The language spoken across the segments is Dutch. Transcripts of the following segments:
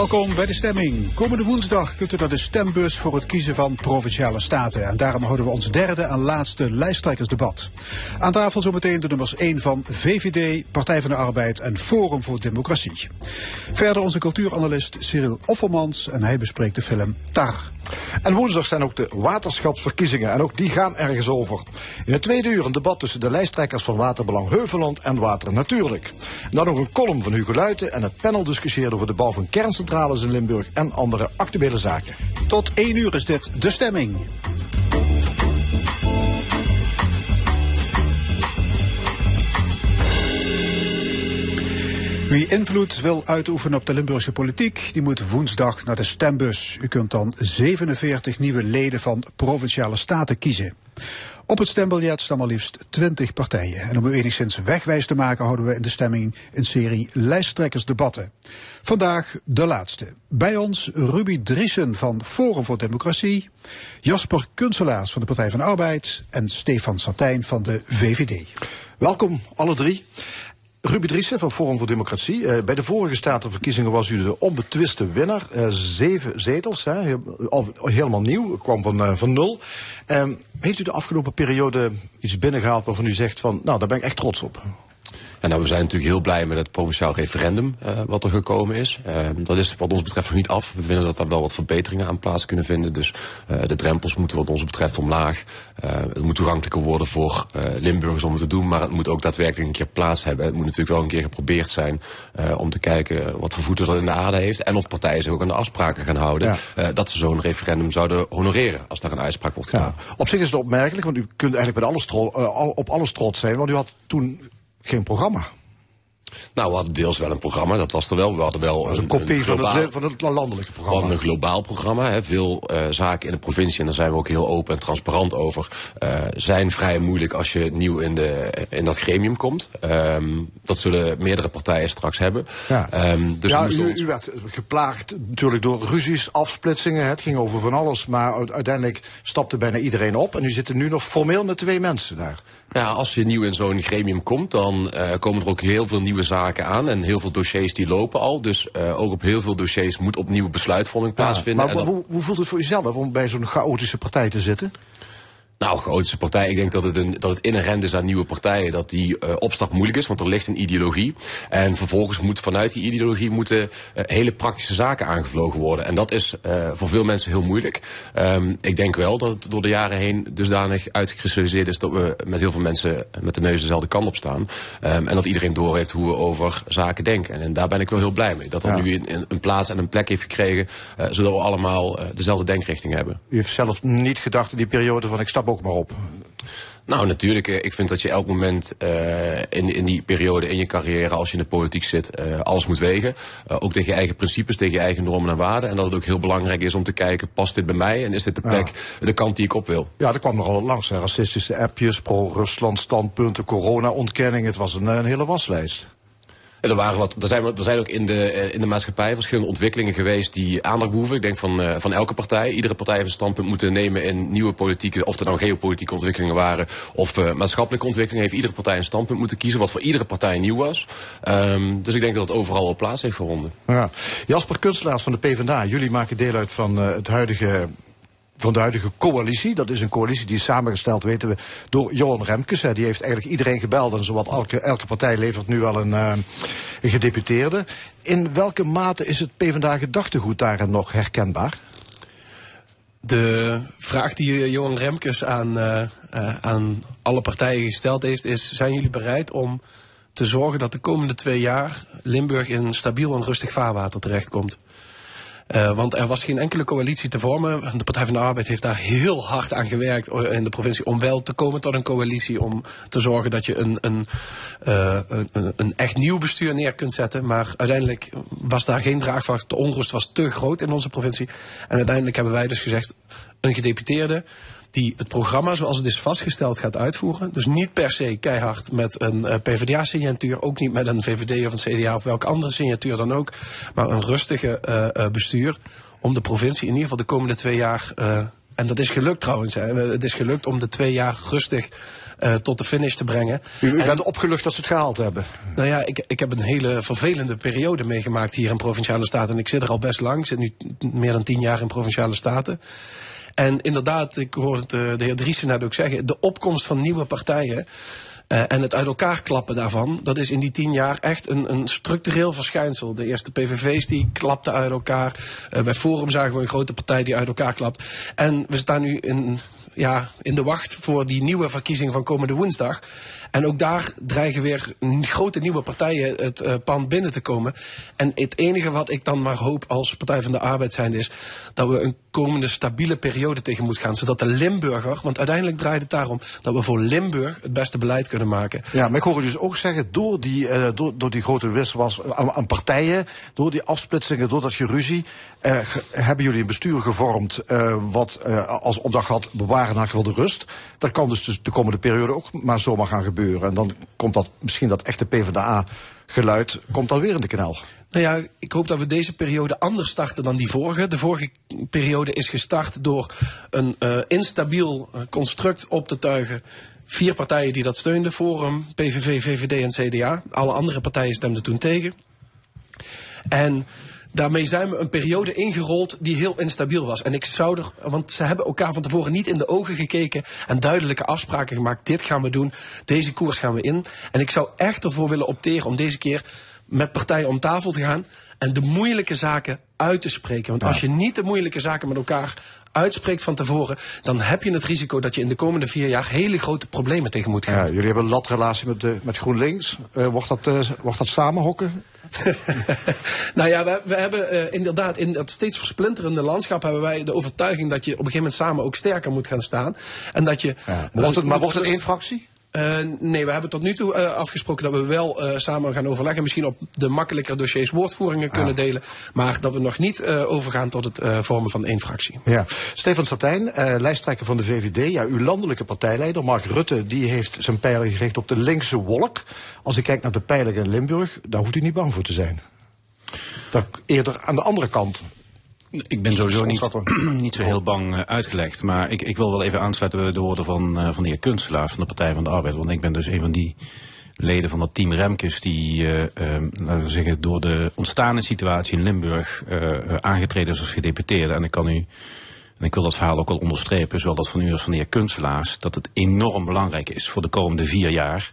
Welkom bij de stemming. Komende woensdag kunt u naar de stembus voor het kiezen van provinciale staten. En daarom houden we ons derde en laatste lijsttrekkersdebat. Aan tafel zometeen de nummers 1 van VVD, Partij van de Arbeid en Forum voor Democratie. Verder onze cultuuranalist Cyril Offermans en hij bespreekt de film Tar. En woensdag zijn ook de waterschapsverkiezingen en ook die gaan ergens over. In het tweede uur een debat tussen de lijsttrekkers van Waterbelang Heuveland en Water Natuurlijk. En dan nog een column van Hugo Luiten en het panel discussieert over de bouw van kerncentrales in Limburg en andere actuele zaken. Tot 1 uur is dit de stemming. Wie invloed wil uitoefenen op de Limburgse politiek, die moet woensdag naar de stembus. U kunt dan 47 nieuwe leden van provinciale staten kiezen. Op het stembiljet staan maar liefst 20 partijen. En om u enigszins wegwijs te maken houden we in de stemming een serie lijsttrekkersdebatten. Vandaag de laatste. Bij ons Ruby Driesen van Forum voor Democratie, Jasper Kunselaars van de Partij van Arbeid en Stefan Satijn van de VVD. Welkom, alle drie. Ruby Driessen van Forum voor Democratie. Uh, bij de vorige statenverkiezingen was u de onbetwiste winnaar. Uh, zeven zetels, hè, al, helemaal nieuw, kwam van, uh, van nul. Ehm, heeft u de afgelopen periode iets binnengehaald waarvan u zegt van, nou, daar ben ik echt trots op? En nou, we zijn natuurlijk heel blij met het provinciaal referendum uh, wat er gekomen is. Uh, dat is wat ons betreft nog niet af. We vinden dat daar wel wat verbeteringen aan plaats kunnen vinden. Dus uh, de drempels moeten wat ons betreft omlaag. het moet toegankelijker worden voor Limburgers om het te doen. Maar het moet ook daadwerkelijk een keer plaats hebben. Het moet natuurlijk wel een keer geprobeerd zijn om te kijken wat voor voeten dat in de aarde heeft. En of partijen zich ook aan de afspraken gaan houden. Ja. dat ze zo'n referendum zouden honoreren als daar een uitspraak wordt gedaan. Ja. Op zich is het opmerkelijk, want u kunt eigenlijk met alles op alles trots zijn. Want u had toen geen programma. Nou, we hadden deels wel een programma, dat was er wel. We hadden wel een, een kopie een globaal, van, het, van, het, landelijke programma. We hadden een globaal programma. Hè. Veel uh, zaken in de provincie, en daar zijn we ook heel open en transparant over, uh, zijn vrij moeilijk als je nieuw in, de, in dat gremium komt. Um, dat zullen meerdere partijen straks hebben. Ja, um, dus ja u, ons... u, werd geplaagd natuurlijk door ruzies, afsplitsingen. Het ging over van alles, maar uiteindelijk stapte bijna iedereen op. En u zit er nu nog formeel met twee mensen daar. Ja, als je nieuw in zo'n gremium komt, dan uh, komen er ook heel veel nieuwe zaken aan. En heel veel dossiers die lopen al. Dus uh, ook op heel veel dossiers moet opnieuw besluitvorming plaatsvinden. Ja, maar hoe, hoe voelt het voor jezelf om bij zo'n chaotische partij te zitten? Nou, grootste partij. Ik denk dat het, een, dat het inherent is aan nieuwe partijen. Dat die uh, opstart moeilijk is, want er ligt een ideologie. En vervolgens moet vanuit die ideologie moeten uh, hele praktische zaken aangevlogen worden. En dat is uh, voor veel mensen heel moeilijk. Um, ik denk wel dat het door de jaren heen dusdanig uitgekristalliseerd is dat we met heel veel mensen met de neus dezelfde kant op staan. Um, en dat iedereen doorheeft hoe we over zaken denken. En, en daar ben ik wel heel blij mee. Dat dat ja. nu een, een, plaats en een plek heeft gekregen, zodat we allemaal dezelfde denkrichting hebben. U heeft zelf niet gedacht in die periode van ik stap ook maar op. Nou, natuurlijk. Ik vind dat je elk moment uh, in, in die periode in je carrière, als je in de politiek zit, uh, alles moet wegen. Uh, ook tegen je eigen principes, tegen je eigen normen en waarden. En dat het ook heel belangrijk is om te kijken, past dit bij mij? En is dit de plek, ja. de kant die ik op wil? Ja, er kwam nogal langs. Hè. Racistische appjes, pro-Rusland standpunten, corona-ontkenning. Het was een, een hele waslijst. Er, waren wat, er, zijn, er zijn ook in de, in de maatschappij verschillende ontwikkelingen geweest die aandacht behoeven. Ik denk van, uh, van elke partij. Iedere partij heeft een standpunt moeten nemen in nieuwe politieke, of er nou geopolitieke ontwikkelingen waren, of uh, maatschappelijke ontwikkelingen. Heeft iedere partij een standpunt moeten kiezen, wat voor iedere partij nieuw was. Um, dus ik denk dat het overal op plaats heeft gevonden. Ja. Jasper Kunstelaars van de PvdA, jullie maken deel uit van het huidige van de huidige coalitie. Dat is een coalitie die is samengesteld, weten we, door Johan Remkes. Die heeft eigenlijk iedereen gebeld en zowat elke, elke partij levert nu wel een, een gedeputeerde. In welke mate is het PvdA gedachtegoed daarin nog herkenbaar? De vraag die Johan Remkes aan, uh, uh, aan alle partijen gesteld heeft is... zijn jullie bereid om te zorgen dat de komende twee jaar Limburg in stabiel en rustig vaarwater terechtkomt? Uh, want er was geen enkele coalitie te vormen. De Partij van de Arbeid heeft daar heel hard aan gewerkt in de provincie om wel te komen tot een coalitie. Om te zorgen dat je een, een, uh, een, een, echt nieuw bestuur neer kunt zetten. Maar uiteindelijk was daar geen draagvlak. De onrust was te groot in onze provincie. En uiteindelijk hebben wij dus gezegd, een gedeputeerde die het programma zoals het is vastgesteld gaat uitvoeren. Dus niet per se keihard met een uh, PvdA-signatuur, ook niet met een VVD of een CDA of welke andere signatuur dan ook. Maar een rustige uh, uh, bestuur om de provincie in ieder geval de komende twee jaar... en dat is gelukt trouwens. Hè. Het is gelukt om de twee jaar rustig uh, tot de finish te brengen. U, u bent opgelucht dat ze het gehaald hebben? Nou ja, ik, ik heb een hele vervelende periode meegemaakt hier in Provinciale Staten. En ik zit er al best lang. Ik zit nu meer dan tien jaar in Provinciale Staten. En inderdaad, ik hoorde het, uh, de heer Driessen net ook zeggen, de opkomst van nieuwe partijen. Uh, en het uit elkaar klappen daarvan, dat is in die tien jaar echt een, een structureel verschijnsel. De eerste PVV's die klapten uit elkaar. Uh, bij Forum zagen we een grote partij die uit elkaar klapt. En we staan nu in, ja, in de wacht voor die nieuwe verkiezing van komende woensdag. En ook daar dreigen weer grote nieuwe partijen het uh, pand binnen te komen. En het enige wat ik dan maar hoop als Partij van de Arbeid zijn is dat we een komende stabiele periode tegemoet gaan. Zodat de Limburger, want uiteindelijk draait het daarom dat we voor Limburg het beste beleid kunnen maken. Ja, maar ik hoor dus ook zeggen, door die, uh, door, door die grote wissel aan, aan, partijen, door die afsplitsingen, door dat geruzie, hebben jullie een bestuur gevormd wat als opdracht had bewaren naar de rust. Dat kan dus de komende periode ook maar zomaar gaan gebeuren. En dan komt dat, misschien dat echte PvdA-geluid, komt dan weer in de knel. Nou ja, ik hoop dat we deze periode anders starten dan die vorige. De vorige periode is gestart door een uh, instabiel uh, construct op te tuigen. Vier partijen die dat steunden, Forum, PVV, VVD en CDA. Alle andere partijen stemden toen tegen. En Daarmee zijn we een periode ingerold die heel instabiel was. En ik zou er, want ze hebben elkaar van tevoren niet in de ogen gekeken en duidelijke afspraken gemaakt. Dit gaan we doen, deze koers gaan we in. En ik zou echt ervoor willen opteren om deze keer met partijen om tafel te gaan en de moeilijke zaken uit te spreken. Want als je niet de moeilijke zaken met elkaar uitspreekt van tevoren, dan heb je het risico dat je in de komende vier jaar hele grote problemen tegen moet gaan. Ja, jullie hebben een latrelatie met, de, met GroenLinks. Uh, wordt, dat, uh, wordt dat samenhokken? nou ja, we, we hebben uh, inderdaad in dat steeds versplinterende landschap hebben wij de overtuiging dat je op een gegeven moment samen ook sterker moet gaan staan. En dat je. Ja, wordt het, maar wordt het één fractie? Uh, nee, we hebben tot nu toe uh, afgesproken dat we wel uh, samen gaan overleggen. Misschien op de makkelijkere dossiers woordvoeringen kunnen delen. Maar dat we nog niet overgaan tot het vormen van één fractie. Ja. Stefan Satijn, lijsttrekker van de VVD. Ja, uw landelijke partijleider Mark Rutte die heeft zijn pijlen gericht op de linkse wolk. Als ik kijk naar de pijlen in Limburg, daar hoeft u niet bang voor te zijn. Dat eerder aan de andere kant ik ben sowieso niet, niet zo heel bang uh, uitgelegd. Maar ik, ik wil wel even aansluiten bij de woorden van, uh, van de heer Kunstelaars van de Partij van de Arbeid. Want ik ben dus een van die leden van dat team Remkes die, uh, laten we zeggen, door de ontstaande situatie in Limburg aangetreden is als gedeputeerde. En ik kan u, en ik wil dat verhaal ook wel onderstrepen, zowel dat van u als van de heer Kunstelaars, dat het enorm belangrijk is voor de komende vier jaar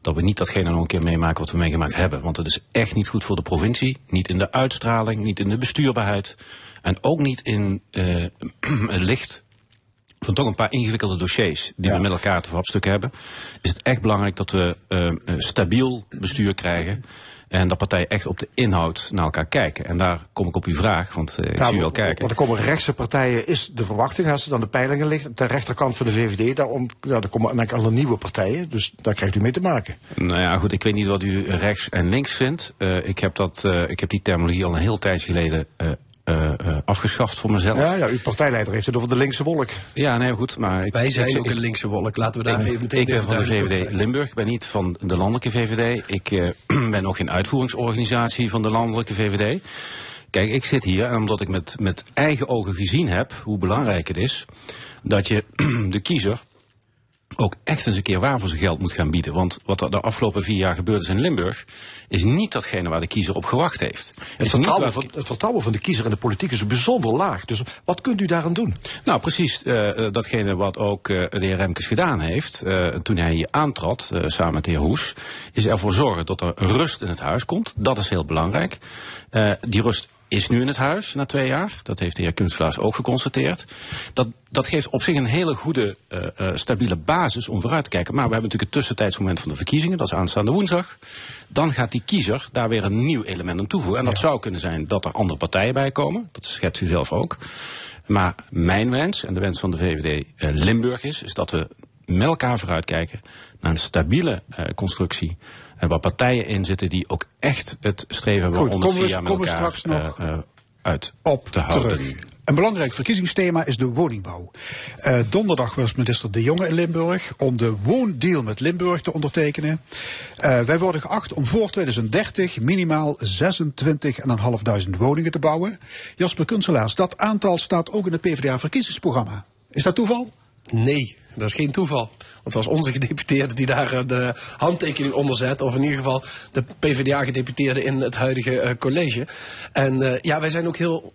dat we niet datgene nog een keer meemaken wat we meegemaakt hebben. Want het is echt niet goed voor de provincie. Niet in de uitstraling, niet in de bestuurbaarheid. En ook niet in uh, het licht van toch een paar ingewikkelde dossiers die we met elkaar te verhapstukken hebben. Is het echt belangrijk dat we uh, stabiel bestuur krijgen. En dat partijen echt op de inhoud naar elkaar kijken. En daar kom ik op uw vraag, want uh, ik ja, zie u wel kijken. Maar er komen rechtse partijen, is de verwachting, als ze dan de peilingen ligt, ter rechterkant van de VVD, daarom, ja, er komen eigenlijk alle nieuwe partijen. Dus daar krijgt u mee te maken. Nou ja, goed, ik weet niet wat u rechts en links vindt. Uh, ik, heb dat, uh, ik heb die terminologie al een heel tijdje geleden uh, afgeschaft voor mezelf. Ja, ja, uw partijleider heeft het over de linkse wolk. Ja, nee, goed. Maar ik, Wij zijn ik, ook een linkse wolk, laten we daar even meteen Ik ben van de VVD Limburg, ik ben niet van de landelijke VVD. Ik uh, ben ook geen uitvoeringsorganisatie van de landelijke VVD. Kijk, ik zit hier en omdat ik met, met eigen ogen gezien heb hoe belangrijk het is dat je de kiezer ook echt eens een keer waar voor zijn geld moet gaan bieden. Want wat er de afgelopen vier jaar gebeurd is in Limburg, is niet datgene waar de kiezer op gewacht heeft. Het vertrouwen, van, het vertrouwen van de kiezer in de politiek is bijzonder laag. Dus wat kunt u daaraan doen? Nou, precies uh, datgene wat ook uh, de heer Remkes gedaan heeft. Uh, toen hij hier aantrad, samen met de heer Hoes, is ervoor zorgen dat er rust in het huis komt. Dat is heel belangrijk. die rust is nu in het huis na twee jaar. Dat heeft de heer Kunstelaars ook geconstateerd. Dat, dat geeft op zich een hele goede, uh, uh, stabiele basis om vooruit te kijken. Maar we hebben natuurlijk het tussentijdsmoment van de verkiezingen. Dat is aanstaande woensdag. Dan gaat die kiezer daar weer een nieuw element aan toevoegen. En dat zou kunnen zijn dat er andere partijen bij komen. Dat schetst u zelf ook. Maar mijn wens en de wens van de VVD uh, Limburg is, is dat we met elkaar vooruitkijken naar een stabiele uh, constructie. Uh, waar partijen in zitten die ook echt het streven hebben om het via met komen we elkaar straks nog uh, uit op te houden. terug. Een belangrijk verkiezingsthema is de woningbouw. Uh, donderdag was minister De Jonge in Limburg om de woondeal met Limburg te ondertekenen. Uh, wij worden geacht om voor 2030 minimaal 26.500 woningen te bouwen. Jasper Kunselaars, dat aantal staat ook in het PvdA-verkiezingsprogramma. Is dat toeval? Nee, dat is geen toeval. Want het was onze gedeputeerde die daar uh, de handtekening onder zet. Of in ieder geval de PvdA-gedeputeerde in het huidige uh, college. En uh, ja, wij zijn ook heel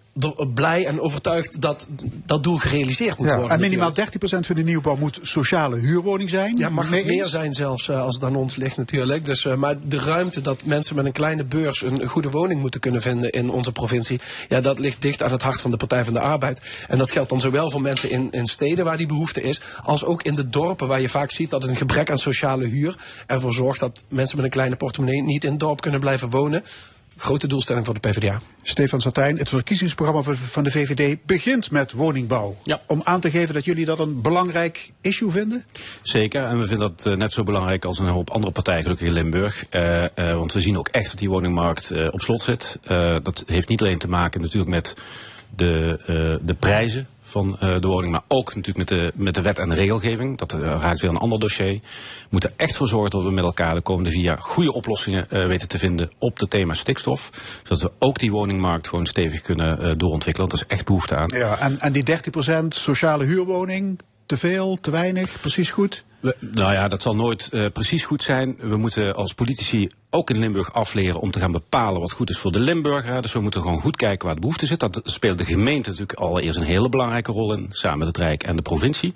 blij en overtuigd dat dat doel gerealiseerd moet ja, worden. En minimaal 30% van de nieuwbouw moet sociale huurwoning zijn. Ja, mag het meer zijn zelfs uh, als het aan ons ligt natuurlijk. Dus, uh, maar de ruimte dat mensen met een kleine beurs een goede woning moeten kunnen vinden in onze provincie. Ja, dat ligt dicht aan het hart van de Partij van de Arbeid. En dat geldt dan zowel voor mensen in, in steden waar die behoefte is. Als ook in de dorpen waar je vaak ziet dat een gebrek aan sociale huur ervoor zorgt dat mensen met een kleine portemonnee niet in het dorp kunnen blijven wonen. Grote doelstelling voor de PvdA. Stefan Sartijn, het verkiezingsprogramma van de VVD begint met woningbouw. Ja. Om aan te geven dat jullie dat een belangrijk issue vinden? Zeker, en we vinden dat uh, net zo belangrijk als een hoop andere partijen, gelukkig in Limburg. Uh, uh, want we zien ook echt dat die woningmarkt op slot zit. dat heeft niet alleen te maken natuurlijk met de, de prijzen van uh, de woning, maar ook natuurlijk met de, met de wet en de regelgeving. Dat uh, raakt weer een ander dossier. We moeten er echt voor zorgen dat we met elkaar de komende vier jaar goede oplossingen uh, weten te vinden op het thema stikstof. Zodat we ook die woningmarkt gewoon stevig kunnen doorontwikkelen. Er is echt behoefte aan. Ja, en, en die 30% sociale huurwoning, te veel, te weinig, precies goed? Nou ja, dat zal nooit uh, precies goed zijn. We moeten als politici ook in Limburg afleren om te gaan bepalen wat goed is voor de Limburger. Dus we moeten gewoon goed kijken waar de behoefte zit. Dat speelt de gemeente natuurlijk allereerst een hele belangrijke rol in, samen met het Rijk en de provincie.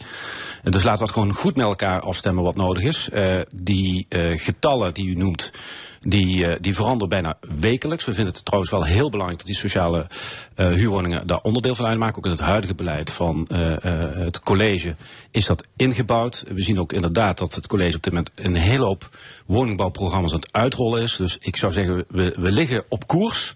Dus laten we het gewoon goed met elkaar afstemmen wat nodig is. Uh, die uh, getallen die u noemt, die, die veranderen bijna wekelijks. We vinden het trouwens wel heel belangrijk dat die sociale huurwoningen daar onderdeel van uitmaken. Ook in het huidige beleid van het college is dat ingebouwd. We zien ook inderdaad dat het college op dit moment een hele hoop woningbouwprogramma's aan het uitrollen is. Dus ik zou zeggen, we, we liggen op koers.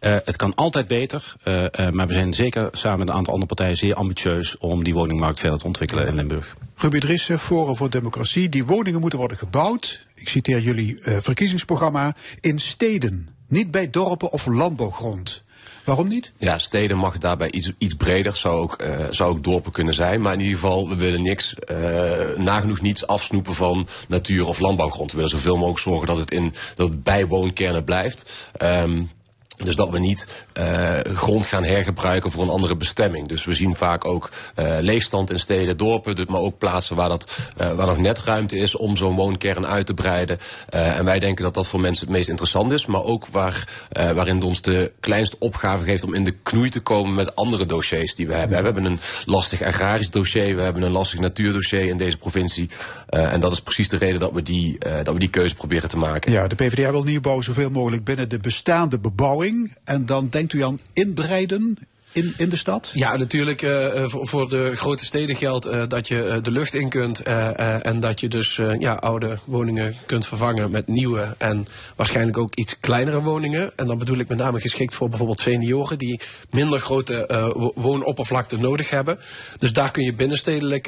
Uh, het kan altijd beter, uh, uh, maar we zijn zeker samen met een aantal andere partijen zeer ambitieus om die woningmarkt verder te ontwikkelen in Limburg. Ruby Driessen, Forum voor Democratie. Die woningen moeten worden gebouwd, ik citeer jullie verkiezingsprogramma, in steden. Niet bij dorpen of landbouwgrond. Waarom niet? Ja, steden mag daarbij iets, iets breder, zou ook, uh, zou ook dorpen kunnen zijn. Maar in ieder geval, we willen niks, uh, nagenoeg niets afsnoepen van natuur of landbouwgrond. We willen zoveel mogelijk zorgen dat het, in, dat het bij woonkernen blijft. Um, dus dat we niet uh, grond gaan hergebruiken voor een andere bestemming. Dus we zien vaak ook uh, leegstand in steden, dorpen, maar ook plaatsen waar, dat, uh, waar nog net ruimte is om zo'n woonkern uit te breiden. en wij denken dat dat voor mensen het meest interessant is, maar ook waar, waarin het ons de kleinste opgave geeft om in de knoei te komen met andere dossiers die we hebben. We hebben een lastig agrarisch dossier, we hebben een lastig natuurdossier in deze provincie. en dat is precies de reden dat we, die, dat we die keuze proberen te maken. Ja, de PvdA wil nieuwbouw zoveel mogelijk binnen de bestaande bebouwing. En dan denkt u aan inbreiden in, in de stad? Ja, natuurlijk. Uh, voor, voor de grote steden geldt uh, dat je de lucht in kunt. en dat je dus ja, oude woningen kunt vervangen met nieuwe. En waarschijnlijk ook iets kleinere woningen. En dan bedoel ik met name geschikt voor bijvoorbeeld senioren die minder grote woonoppervlakte nodig hebben. Dus daar kun je binnenstedelijk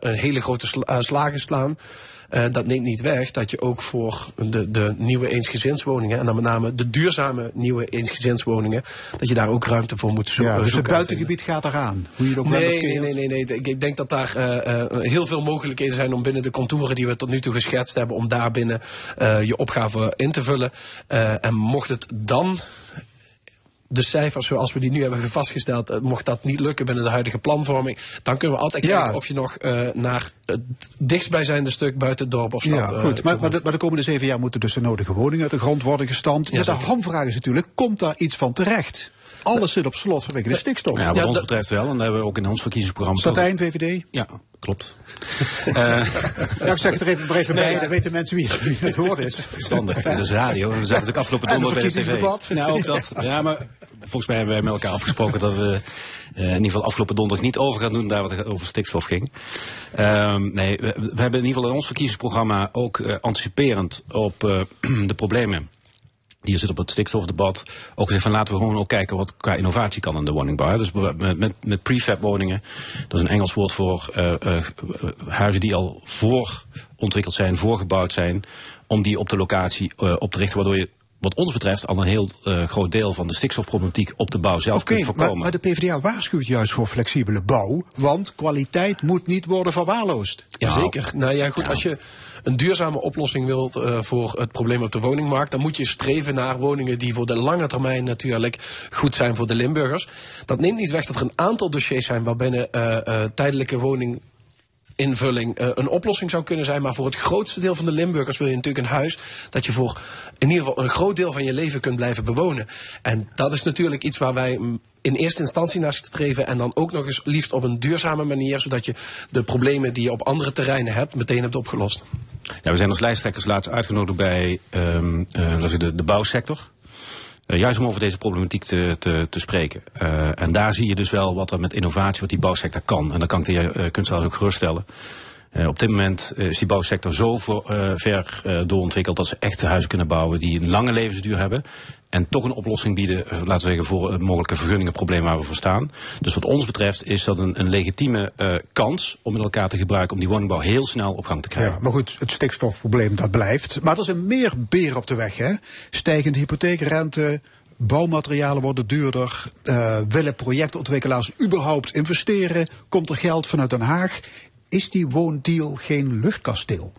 een hele grote sla slagen slaan. Uh, dat neemt niet weg dat je ook voor de, de nieuwe eensgezinswoningen, en dan met name de duurzame nieuwe eensgezinswoningen, dat je daar ook ruimte voor moet zoeken. Ja, dus het buitengebied gaat eraan, hoe je het ook nee, nee, nee, nee, nee. Ik denk dat daar uh, uh, heel veel mogelijkheden zijn om binnen de contouren die we tot nu toe geschetst hebben, om daar binnen je opgave in te vullen. en mocht het dan de cijfers zoals we die nu hebben vastgesteld, mocht dat niet lukken binnen de huidige planvorming, dan kunnen we altijd kijken of je nog uh, naar het dichtstbijzijnde stuk buiten het dorp of stad. Ja, goed. Uh, maar, maar, de, maar, de, komende zeven jaar moeten dus de nodige woningen uit de grond worden gestampt. Ja, de hamvraag is natuurlijk, komt daar iets van terecht? Alles zit op slot vanwege de stikstof. Ja, wat Ja, ons dat- betreft wel. En daar hebben we ook in ons verkiezingsprogramma... Statijn, VVD? Ja, klopt. Eh, Ja, ik zeg het er even, even bij, dan weten mensen wie, wie het woord is. verstandig. Dat is radio. We zaten ook afgelopen donderdag bij de tv. verkiezingsdebat. Nou, ook dat. Ja, maar volgens mij hebben wij met elkaar afgesproken dat we eh, in ieder geval afgelopen donderdag niet over gaan doen daar wat het over stikstof ging. Ehm, nee, we, we hebben in ieder geval in ons verkiezingsprogramma ook eh, anticiperend op eh, de problemen die zit op het stikstofdebat. Ook gezegd van laten we gewoon ook kijken wat qua innovatie kan in de woningbouw. Dus met, met, met prefab woningen, dat is een Engels woord voor eh, huizen die al voorontwikkeld zijn, voorgebouwd zijn, om die op de locatie eh, op te richten, waardoor je wat ons betreft al een heel eh, groot deel van de stikstofproblematiek op de bouw zelf Oké, kunt maar, voorkomen. maar de PvdA waarschuwt juist voor flexibele bouw, want kwaliteit moet niet worden verwaarloosd. Jazeker. Nou ja, goed, als je een duurzame oplossing wilt eh, voor het probleem op de woningmarkt, dan moet je streven naar woningen die voor de lange termijn natuurlijk goed zijn voor de Limburgers. Dat neemt niet weg dat er een aantal dossiers zijn waarbinnen eh, eh, tijdelijke woning invulling eh, een oplossing zou kunnen zijn. Maar voor het grootste deel van de Limburgers wil je natuurlijk een huis dat je voor in ieder geval een groot deel van je leven kunt blijven bewonen. En dat is natuurlijk iets waar wij mm, in eerste instantie naar streven. En dan ook nog eens liefst op een duurzame manier. Zodat je de problemen die je op andere terreinen hebt meteen hebt opgelost. Ja, we zijn als lijsttrekkers laatst uitgenodigd bij zeggen, de, de bouwsector. Eh, juist om over deze problematiek te, te, te spreken. Eh, en daar zie je dus wel wat er met innovatie, wat die bouwsector kan. En dat kan ik de uh, kunstenaars ook geruststellen. Uh, op dit moment uh, is die bouwsector zo ver doorontwikkeld dat ze echte huizen kunnen bouwen die een lange levensduur hebben. En toch een oplossing bieden, laten we zeggen, voor het mogelijke vergunningenprobleem waar we voor staan. Dus wat ons betreft is dat een, een legitieme kans om met elkaar te gebruiken om die woningbouw heel snel op gang te krijgen. Ja, maar goed, het stikstofprobleem dat blijft. Maar er zijn meer beren op de weg, hè? Stijgende hypotheekrente, bouwmaterialen worden duurder. Willen projectontwikkelaars überhaupt investeren? Komt er geld vanuit Den Haag? Is die woondeal geen luchtkasteel?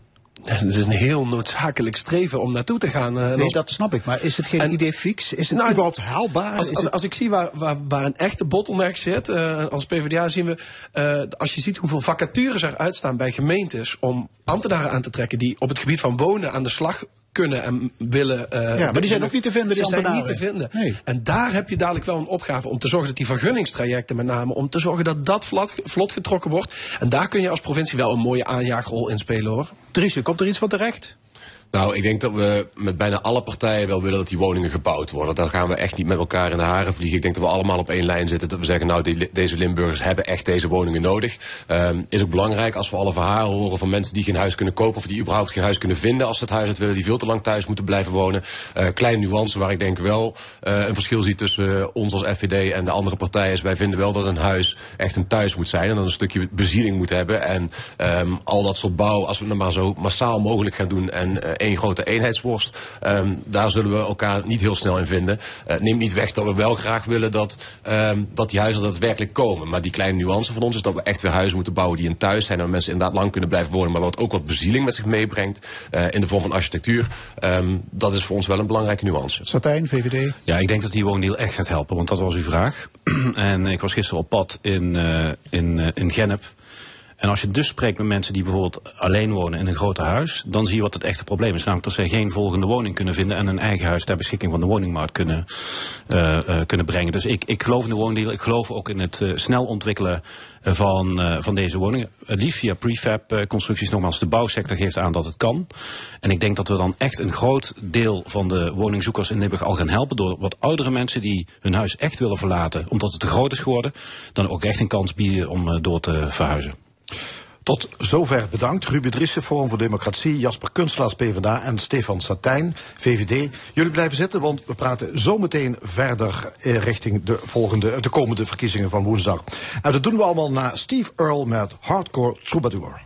Het is een heel noodzakelijk streven om naartoe te gaan. Uh, nee, dat snap ik. Maar is het geen en, idee fix? Is het nou, überhaupt haalbaar? Als, als, als ik zie waar, waar, waar, een echte bottleneck zit, uh, als PvdA zien we, uh, als je ziet hoeveel vacatures er uitstaan bij gemeentes om ambtenaren aan te trekken die op het gebied van wonen aan de slag kunnen en willen. Uh, ja, maar die zijn ook niet te vinden, die Ze zijn niet te vinden. Nee. En daar heb je dadelijk wel een opgave om te zorgen dat die vergunningstrajecten met name, om te zorgen dat dat vlot, vlot getrokken wordt. En daar kun je als provincie wel een mooie aanjaagrol in spelen hoor. Dries, komt er iets van terecht? Nou, ik denk dat we met bijna alle partijen wel willen dat die woningen gebouwd worden. Daar gaan we echt niet met elkaar in de haren vliegen. Ik denk dat we allemaal op één lijn zitten. Dat we zeggen, nou, die, deze Limburgers hebben echt deze woningen nodig. Um, is ook belangrijk als we alle verhalen horen van mensen die geen huis kunnen kopen... of die überhaupt geen huis kunnen vinden als ze het huis willen... die veel te lang thuis moeten blijven wonen. Uh, kleine nuance waar ik denk wel uh, een verschil zie tussen ons als FVD en de andere partijen... is wij vinden wel dat een huis echt een thuis moet zijn... en dan een stukje bezieling moet hebben. En um, al dat soort bouw, als we het maar zo massaal mogelijk gaan doen... en één grote eenheidsworst. Um, daar zullen we elkaar niet heel snel in vinden. Uh, neemt niet weg dat we wel graag willen dat, um, dat die huizen daadwerkelijk komen. Maar die kleine nuance van ons is dat we echt weer huizen moeten bouwen die een thuis zijn. En waar mensen inderdaad lang kunnen blijven wonen. Maar wat ook wat bezieling met zich meebrengt. Uh, in de vorm van architectuur. Um, dat is voor ons wel een belangrijke nuance. Satijn, VVD? Ja, ik denk dat die woondeal echt gaat helpen. Want dat was uw vraag. en ik was gisteren op pad in, uh, in, uh, in Gennep. En als je dus spreekt met mensen die bijvoorbeeld alleen wonen in een groter huis, dan zie je wat het echte probleem is. Namelijk dat zij geen volgende woning kunnen vinden en een eigen huis ter beschikking van de woningmarkt kunnen, uh, uh, kunnen brengen. Dus ik, ik geloof in de woondeal. Ik geloof ook in het uh, snel ontwikkelen van, van deze woningen. liefst via prefab constructies. Nogmaals, de bouwsector geeft aan dat het kan. En ik denk dat we dan echt een groot deel van de woningzoekers in Limburg al gaan helpen. Door wat oudere mensen die hun huis echt willen verlaten, omdat het te groot is geworden, dan ook echt een kans bieden om door te verhuizen. Tot zover bedankt. Ruben Driessen, Forum voor Democratie, Jasper Kunstelaars, PvdA en Stefan Satijn, VVD. Jullie blijven zitten, want we praten zometeen verder richting de, volgende, de komende verkiezingen van woensdag. En dat doen we allemaal na Steve Earle met Hardcore Troubadour.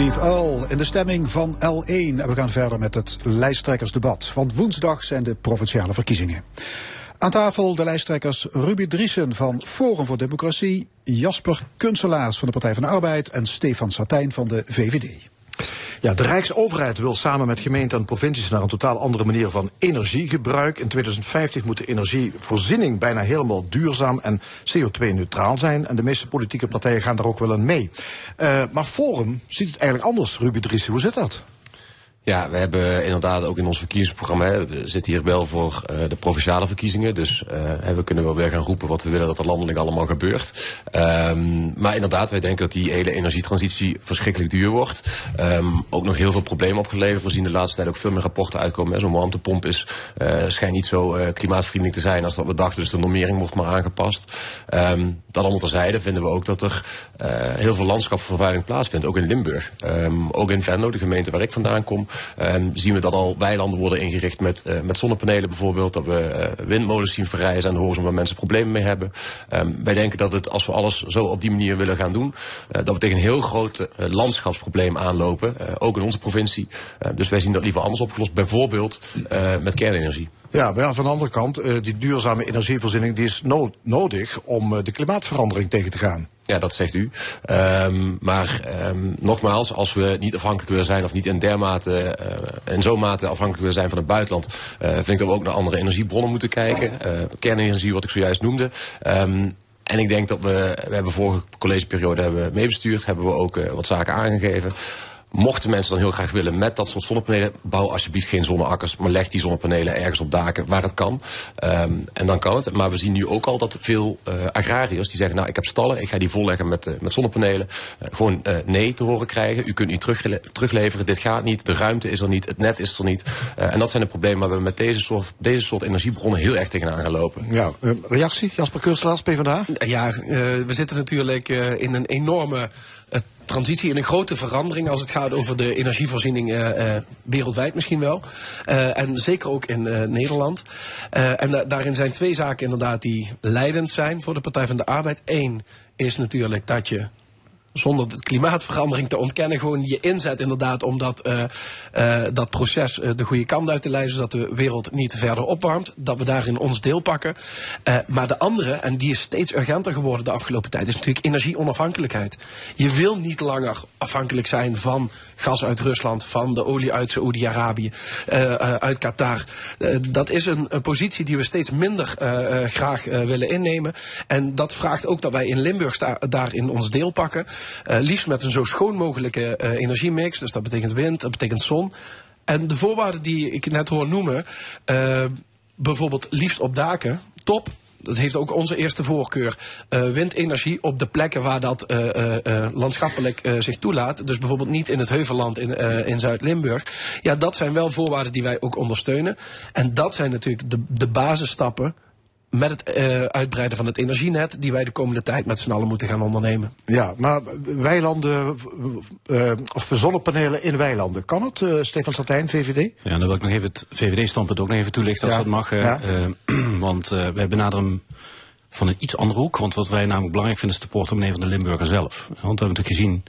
Steve in de stemming van L1. En we gaan verder met het lijsttrekkersdebat. Want woensdag zijn de provinciale verkiezingen. Aan tafel de lijsttrekkers Ruby Driesen van Forum voor Democratie, Jasper Kunselaars van de Partij van de Arbeid en Stefan Satijn van de VVD. Ja, de Rijksoverheid wil samen met gemeenten en provincies naar een totaal andere manier van energiegebruik. In 2050 moet de energievoorziening bijna helemaal duurzaam en CO2-neutraal zijn. En de meeste politieke partijen gaan daar ook wel aan mee. Uh, maar Forum ziet het eigenlijk anders, Ruby Driesen. Hoe zit dat? Ja, we hebben inderdaad ook in ons verkiezingsprogramma, hè, we zitten hier wel voor uh, de provinciale verkiezingen. Dus uh, we kunnen wel weer gaan roepen wat we willen dat er landelijk allemaal gebeurt. Um, maar inderdaad, wij denken dat die hele energietransitie verschrikkelijk duur wordt. Um, ook nog heel veel problemen opgeleverd. We zien de laatste tijd ook veel meer rapporten uitkomen. Zo'n warmtepomp is, uh, schijnt niet zo klimaatvriendelijk te zijn als dat we dachten. Dus de normering wordt maar aangepast. Um, dat allemaal terzijde vinden we ook dat er heel veel landschapsvervuiling plaatsvindt. Ook in Limburg. ook in Venlo, de gemeente waar ik vandaan kom. Um, zien we dat al weilanden worden ingericht met, uh, met zonnepanelen bijvoorbeeld. Dat we uh, windmolens zien verrijzen aan de horizon waar mensen problemen mee hebben. Um, wij denken dat het, als we alles zo op die manier willen gaan doen, uh, dat we tegen een heel groot landschapsprobleem aanlopen. ook in onze provincie. dus wij zien dat liever anders opgelost. Bijvoorbeeld met kernenergie. Ja, maar van de andere kant, uh, die duurzame energievoorziening die is no nodig om uh, de klimaatverandering tegen te gaan. Ja, dat zegt u. Um, maar um, nogmaals, als we niet afhankelijk willen zijn of niet in dermate uh, in zo'n mate afhankelijk willen zijn van het buitenland, vind ik dat we ook naar andere energiebronnen moeten kijken. kernenergie, wat ik zojuist noemde. Um, en ik denk dat we, we hebben vorige collegeperiode hebben meebestuurd, hebben we ook wat zaken aangegeven. Mochten mensen dan heel graag willen met dat soort zonnepanelen, bouw alsjeblieft geen zonneakkers, maar leg die zonnepanelen ergens op daken waar het kan. Um, en dan kan het. Maar we zien nu ook al dat veel uh, agrariërs die zeggen, nou ik heb stallen, ik ga die volleggen met, uh, met zonnepanelen. Uh, gewoon nee te horen krijgen. U kunt niet terugle terugleveren, dit gaat niet, de ruimte is er niet, het net is er niet. en dat zijn de problemen waar we met deze soort, deze soort energiebronnen heel erg tegenaan gaan lopen. Ja, reactie, Jasper Kunstelaars, PvdA? Ja, we zitten natuurlijk in een enorme transitie, in een grote verandering als het gaat over de energievoorziening uh, wereldwijd misschien wel. En zeker ook in Nederland. en daarin zijn twee zaken inderdaad die leidend zijn voor de Partij van de Arbeid. Eén is natuurlijk dat je zonder de klimaatverandering te ontkennen, gewoon je inzet inderdaad om dat, uh, uh, dat proces uh, de goede kant uit te leiden, zodat de wereld niet verder opwarmt. Dat we daarin ons deel pakken. maar de andere, en die is steeds urgenter geworden de afgelopen tijd, is natuurlijk energieonafhankelijkheid. Je wil niet langer afhankelijk zijn van gas uit Rusland, van de olie uit Saoedi-Arabië, uit Qatar. dat is een, een, positie die we steeds minder graag willen innemen. En dat vraagt ook dat wij in Limburg daarin ons deel pakken. Uh, liefst met een zo schoon mogelijke uh, energiemix. Dus dat betekent wind, dat betekent zon. En de voorwaarden die ik net hoor noemen, uh, bijvoorbeeld liefst op daken, top. Dat heeft ook onze eerste voorkeur. Windenergie op de plekken waar dat landschappelijk zich toelaat. Dus bijvoorbeeld niet in het Heuvelland in, in Zuid-Limburg. Ja, dat zijn wel voorwaarden die wij ook ondersteunen. En dat zijn natuurlijk de, de basisstappen met het uh, uitbreiden van het energienet, die wij de komende tijd met z'n allen moeten gaan ondernemen. Ja, maar weilanden, uh, of zonnepanelen in weilanden, kan het? Uh, Stefan Satijn, VVD? Ja, dan wil ik nog even het VVD-standpunt ook nog even toelichten, als dat mag. Ja. want wij benaderen van een iets andere hoek. Want wat wij namelijk belangrijk vinden is de portemonnee van de Limburger zelf. Want we hebben natuurlijk gezien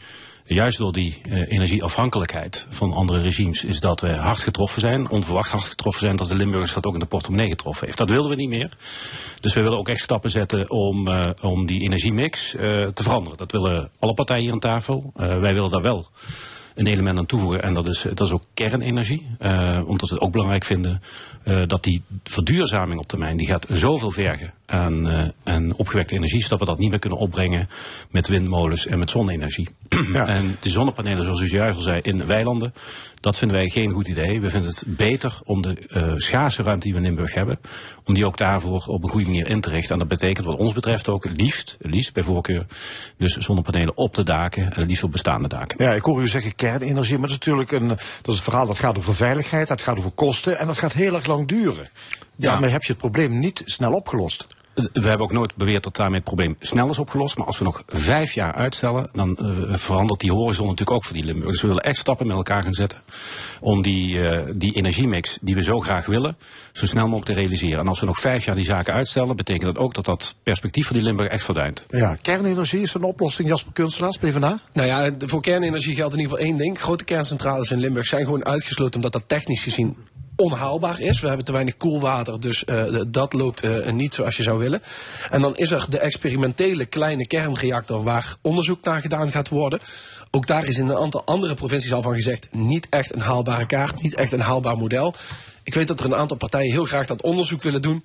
juist door die uh, energieafhankelijkheid van andere regimes is dat we hard getroffen zijn, onverwacht hard getroffen zijn, dat de Limburgers dat ook in de portemonnee getroffen heeft. Dat wilden we niet meer. Dus we willen ook echt stappen zetten om, uh, om die energiemix uh, te veranderen. Dat willen alle partijen hier aan tafel. wij willen daar wel een element aan toevoegen en dat is, dat is ook kernenergie. omdat we het ook belangrijk vinden dat die verduurzaming op termijn, die gaat zoveel vergen aan, uh, aan opgewekte energie, zodat we dat niet meer kunnen opbrengen met windmolens en met zonne-energie. Ja. En de zonnepanelen, zoals u juist al zei, in de weilanden, dat vinden wij geen goed idee. We vinden het beter om de uh, schaarse ruimte die we in Limburg hebben, om die ook daarvoor op een goede manier in te richten. En dat betekent wat ons betreft ook liefst, liefst bij voorkeur, dus zonnepanelen op de daken en liefst op bestaande daken. Ja, ik hoor u zeggen kernenergie, maar dat is natuurlijk een, dat is een verhaal dat gaat over veiligheid, dat gaat over kosten en dat gaat heel erg lang duren. Ja. Daarmee heb je het probleem niet snel opgelost. We hebben ook nooit beweerd dat daarmee het probleem snel is opgelost. Maar als we nog vijf jaar uitstellen, dan uh, verandert die horizon natuurlijk ook voor die Limburg. Dus we willen echt stappen met elkaar gaan zetten om die, uh, die energiemix die we zo graag willen, zo snel mogelijk te realiseren. En als we nog vijf jaar die zaken uitstellen, betekent dat ook dat dat perspectief voor die Limburg echt verdwijnt. Ja, kernenergie is een oplossing, Jasper Kunstelaars, PvdA? Nou ja, voor kernenergie geldt in ieder geval één ding. Grote kerncentrales in Limburg zijn gewoon uitgesloten omdat dat technisch gezien onhaalbaar is. We hebben te weinig koelwater, dus uh, dat loopt uh, niet zoals je zou willen. En dan is er de experimentele kleine kernreactor waar onderzoek naar gedaan gaat worden. Ook daar is in een aantal andere provincies al van gezegd... niet echt een haalbare kaart, niet echt een haalbaar model. Ik weet dat er een aantal partijen heel graag dat onderzoek willen doen...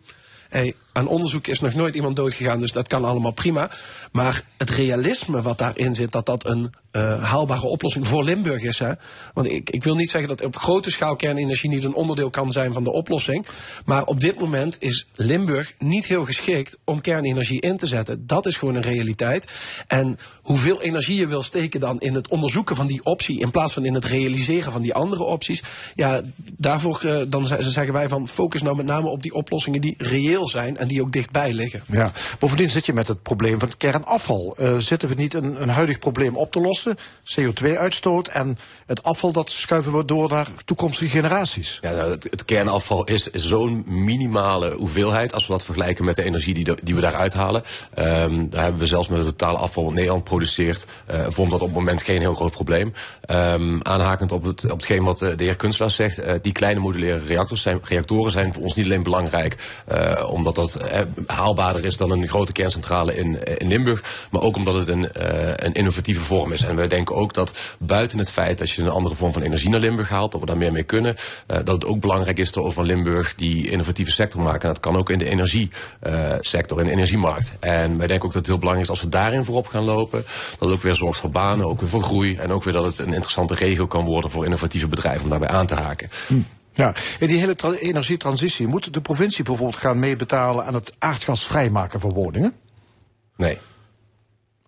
Hey, aan onderzoek is nog nooit iemand doodgegaan, dus dat kan allemaal prima. Maar het realisme wat daarin zit, dat dat een uh, haalbare oplossing voor Limburg is. Hè? Want ik, ik wil niet zeggen dat op grote schaal kernenergie niet een onderdeel kan zijn van de oplossing. Maar op dit moment is Limburg niet heel geschikt om kernenergie in te zetten. Dat is gewoon een realiteit. En hoeveel energie je wil steken dan in het onderzoeken van die optie, in plaats van in het realiseren van die andere opties. Ja, daarvoor uh, dan zeggen wij van focus nou met name op die oplossingen die reëel zijn en die ook dichtbij liggen. Ja, bovendien zit je met het probleem van het kernafval. Uh, zitten we niet een, een huidig probleem op te lossen? CO2-uitstoot en het afval, dat schuiven we door naar toekomstige generaties. Ja, nou, het, het, kernafval is, zo'n minimale hoeveelheid als we dat vergelijken met de energie die, die we daaruit halen. Um, daar hebben we zelfs met het totale afval wat Nederland produceert, uh, vond dat op het moment geen heel groot probleem. Um, aanhakend op, het, op hetgeen wat de heer Kunstelaar zegt, uh, die kleine modulaire reactors zijn, reactoren zijn voor ons niet alleen belangrijk, omdat dat haalbaarder is dan een grote kerncentrale in, in Limburg, maar ook omdat het een, een innovatieve vorm is. En wij denken ook dat buiten het feit dat je een andere vorm van energie naar Limburg haalt, dat we daar meer mee kunnen, uh, dat het ook belangrijk is dat we van Limburg die innovatieve sector maken. En dat kan ook in de energiesector, in de energiemarkt. En wij denken ook dat het heel belangrijk is als we daarin voorop gaan lopen, dat het ook weer zorgt voor banen, ook weer voor groei en ook weer dat het een interessante regio kan worden voor innovatieve bedrijven om daarbij aan te haken. Hm. Ja, in die hele energietransitie moet de provincie bijvoorbeeld gaan meebetalen aan het aardgas vrijmaken van woningen? Nee.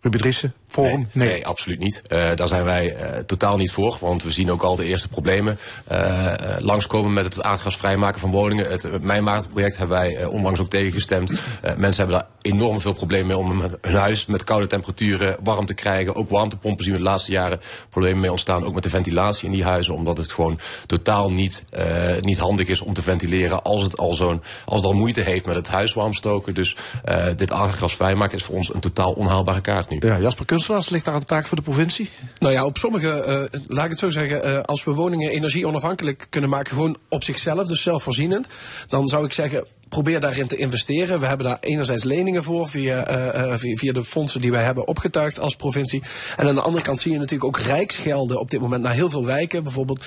Ruben Driessen, Nee, nee. absoluut niet. Uh, daar zijn wij uh, totaal niet voor. Want we zien ook al de eerste problemen uh, langskomen met het aardgas vrijmaken van woningen. Het, Mijnmaartenproject hebben wij onlangs ook tegengestemd. mensen hebben daar enorm veel problemen mee om hun huis met koude temperaturen warm te krijgen. Ook warmtepompen zien we de laatste jaren problemen mee ontstaan. Ook met de ventilatie in die huizen. Omdat het gewoon totaal niet, niet handig is om te ventileren als het al zo'n als het al moeite heeft met het huis warm stoken. Dus dit aardgas vrijmaken is voor ons een totaal onhaalbare kaart nu. Ja, Jasper Kunstelaars, ligt daar een taak voor de provincie? Nou ja, op sommige, uh, laat ik het zo zeggen, uh, als we woningen energie onafhankelijk kunnen maken, gewoon op zichzelf, dus zelfvoorzienend, dan zou ik zeggen, probeer daarin te investeren. We hebben daar enerzijds leningen voor via, uh, via, via, de fondsen die wij hebben opgetuigd als provincie. En aan de andere kant zie je natuurlijk ook rijksgelden op dit moment naar heel veel wijken. Bijvoorbeeld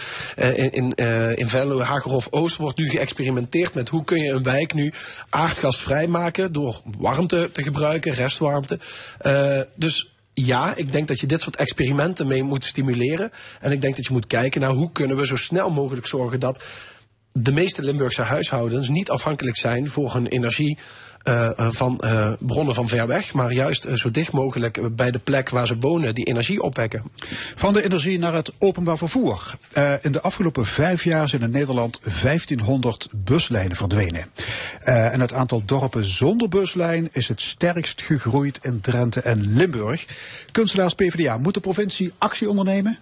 in, uh, in Venlo, Hagerhof Oost wordt nu geëxperimenteerd met hoe kun je een wijk nu aardgas vrijmaken door warmte te gebruiken, restwarmte. dus ja, ik denk dat je dit soort experimenten mee moet stimuleren. En ik denk dat je moet kijken naar hoe kunnen we zo snel mogelijk zorgen dat de meeste Limburgse huishoudens niet afhankelijk zijn voor hun energie van uh, bronnen van ver weg, maar juist zo dicht mogelijk bij de plek waar ze wonen die energie opwekken. Van de energie naar het openbaar vervoer. in de afgelopen vijf jaar zijn in Nederland 1500 buslijnen verdwenen. en het aantal dorpen zonder buslijn is het sterkst gegroeid in Drenthe en Limburg. Kunstenaars PvdA, moet de provincie actie ondernemen?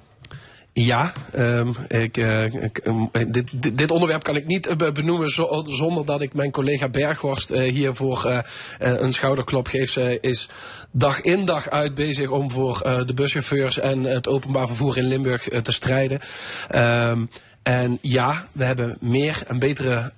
Ja, uh, ik, um, dit, dit, onderwerp kan ik niet benoemen zo, zonder dat ik mijn collega Berghorst uh, hiervoor een schouderklop geef. Zij is dag in dag uit bezig om voor de buschauffeurs en het openbaar vervoer in Limburg te strijden. Um, en ja, we hebben meer en betere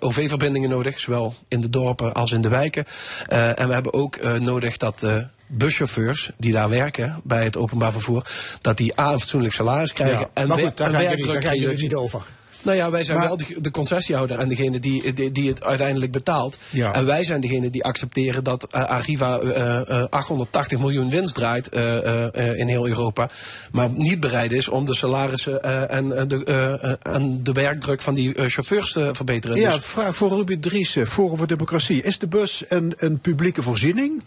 OV-verbindingen nodig, zowel in de dorpen als in de wijken. En we hebben ook nodig dat buschauffeurs die daar werken bij het openbaar vervoer, dat die A, een fatsoenlijk salaris krijgen ja, en goed, daar, ga je, daar jullie niet over. Nou ja, wij zijn maar, wel de, de, concessiehouder en degene die, die, die het uiteindelijk betaalt. Ja. En wij zijn degene die accepteren dat uh, Arriva uh, uh, 880 miljoen winst draait uh, in heel Europa. Maar niet bereid is om de salarissen en, de, en de werkdruk van die chauffeurs te verbeteren. Ja, dus, vraag voor Ruben Driessen, Forum voor Democratie. Is de bus een, een publieke voorziening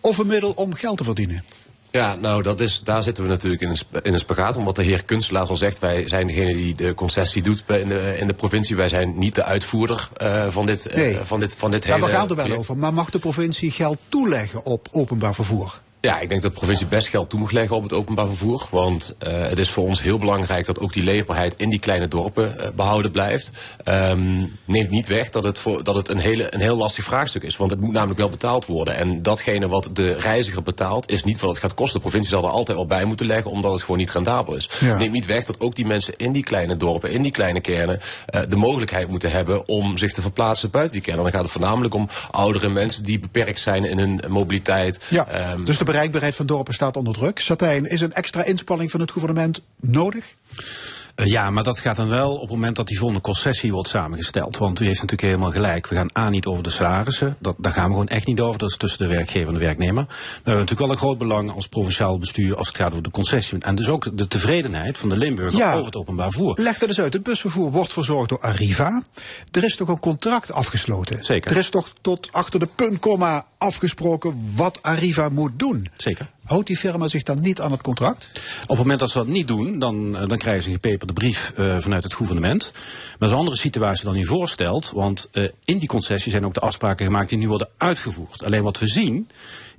of een middel om geld te verdienen? Ja, nou, dat is, daar zitten we natuurlijk in een, in een spagaat. Omdat de heer Kunstelaars al zegt, wij zijn degene die de concessie doet in de, in de provincie. Wij zijn niet de uitvoerder uh, van dit, uh, Nee. van dit, van dit Daar hele... gaat er wel over. Maar mag de provincie geld toeleggen op openbaar vervoer? Ja, ik denk dat de provincie best geld toe moet leggen op het openbaar vervoer. Want uh, het is voor ons heel belangrijk dat ook die leefbaarheid in die kleine dorpen uh, behouden blijft. Um, neemt niet weg dat het, voor, dat het een, hele, een heel lastig vraagstuk is. Want het moet namelijk wel betaald worden. En datgene wat de reiziger betaalt, is niet wat het gaat kosten. De provincie zal er altijd al bij moeten leggen, omdat het gewoon niet rendabel is. Ja. Neemt niet weg dat ook die mensen in die kleine dorpen, in die kleine kernen, uh, de mogelijkheid moeten hebben om zich te verplaatsen buiten die kernen. Dan gaat het voornamelijk om oudere mensen die beperkt zijn in hun mobiliteit. Ja, Um, dus de bereikbaarheid van dorpen staat onder druk. Satijn, is een extra inspanning van het gouvernement nodig? Uh, ja, maar dat gaat dan wel op het moment dat die volgende concessie wordt samengesteld. Want u heeft natuurlijk helemaal gelijk. We gaan A niet over de salarissen. Dat, daar gaan we gewoon echt niet over. Dat is tussen de werkgever en de werknemer. We hebben natuurlijk wel een groot belang als provinciaal bestuur als het gaat over de concessie. En dus ook de tevredenheid van de Limburger Ja. over het openbaar vervoer. Leg dat eens uit. Het busvervoer wordt verzorgd door Arriva. Er is toch een contract afgesloten? Zeker. Er is toch tot achter de puntkomma afgesproken wat Arriva moet doen? Zeker. Houdt die firma zich dan niet aan het contract? Op het moment dat ze dat niet doen, dan, uh, dan krijgen ze een gepeperde brief uh, vanuit het gouvernement. Maar dat is een andere situatie dan u voorstelt. Want uh, in die concessie zijn ook de afspraken gemaakt die nu worden uitgevoerd. Alleen wat we zien,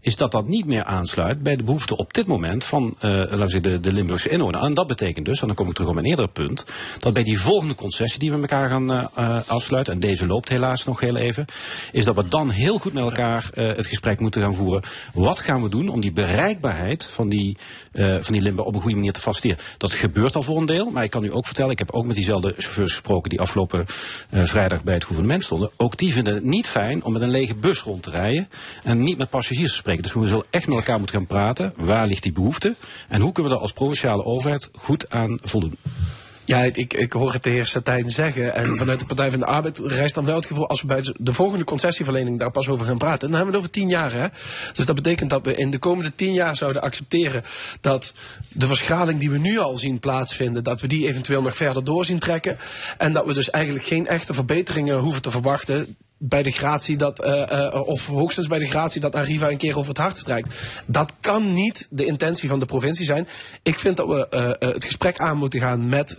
is dat dat niet meer aansluit bij de behoeften op dit moment van uh, laten we zeggen, de, Limburgse inwoner. En dat betekent dus, en dan kom ik terug op mijn eerdere punt, dat bij die volgende concessie die we met elkaar gaan uh, uh, afsluiten, en deze loopt helaas nog heel even, is dat we dan heel goed met elkaar het gesprek moeten gaan voeren. Wat gaan we doen om die bereikbaarheid van die, van die Limburg op een goede manier te faciliteren? Dat gebeurt al voor een deel, maar ik kan u ook vertellen, ik heb ook met diezelfde chauffeurs gesproken die afgelopen vrijdag bij het gouvernement stonden. Ook die vinden het niet fijn om met een lege bus rond te rijden en niet met passagiers te spreken. Dus we zullen echt met elkaar moeten gaan praten. Waar ligt die behoefte? En hoe kunnen we daar als provinciale overheid goed aan voldoen? Ja, ik, ik hoor het de heer Satijn zeggen. En vanuit de Partij van de Arbeid reist dan wel het gevoel... als we bij de volgende concessieverlening daar pas over gaan praten... dan hebben we het over tien jaar, hè? Dus dat betekent dat we in de komende tien jaar zouden accepteren... dat de verschaling die we nu al zien plaatsvinden... dat we die eventueel nog verder door zien trekken. En dat we dus eigenlijk geen echte verbeteringen hoeven te verwachten bij de gratie dat, uh, uh, of hoogstens bij de gratie dat Arriva een keer over het hart strijkt. Dat kan niet de intentie van de provincie zijn. Ik vind dat we uh, het gesprek aan moeten gaan met,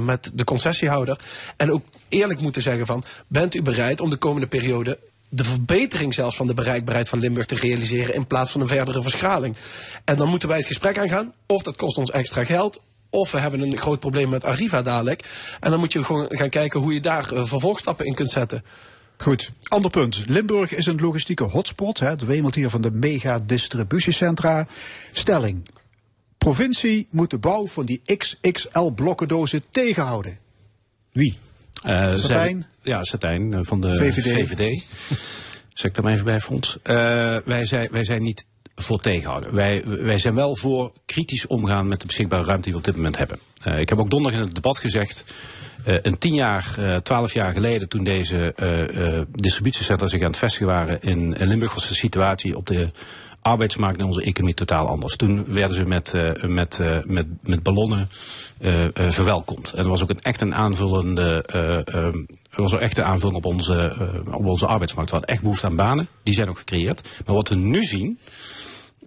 met de concessiehouder. En ook eerlijk moeten zeggen van, bent u bereid om de komende periode de verbetering zelfs van de bereikbaarheid van Limburg te realiseren in plaats van een verdere verschraling. En dan moeten wij het gesprek aangaan. Of dat kost ons extra geld, of we hebben een groot probleem met Arriva dadelijk. En dan moet je gewoon gaan kijken hoe je daar vervolgstappen in kunt zetten. Goed, ander punt. Limburg is een logistieke hotspot. Hè. Het wemelt hier van de mega-distributiecentra. Stelling. Provincie moet de bouw van die XXL blokkendozen tegenhouden. Wie? Uh, Satijn? Ja, Satijn uh, van de VVD. VVD. Zeg ik daar maar even bij, Frans. Uh, wij, zijn, wij zijn niet voor tegenhouden. Wij, wij zijn wel voor kritisch omgaan met de beschikbare ruimte die we op dit moment hebben. Uh, ik heb ook donderdag in het debat gezegd. Uh, een tien jaar, uh, twaalf jaar geleden, toen deze uh, distributiecentra zich aan het vestigen waren in, in Limburg, was de situatie op de arbeidsmarkt en onze economie totaal anders. Toen werden ze met, met, met, met ballonnen verwelkomd. En er was ook een, echt een aanvullende. er was ook echt een aanvulling op onze, op onze arbeidsmarkt. We hadden echt behoefte aan banen. Die zijn ook gecreëerd. Maar wat we nu zien.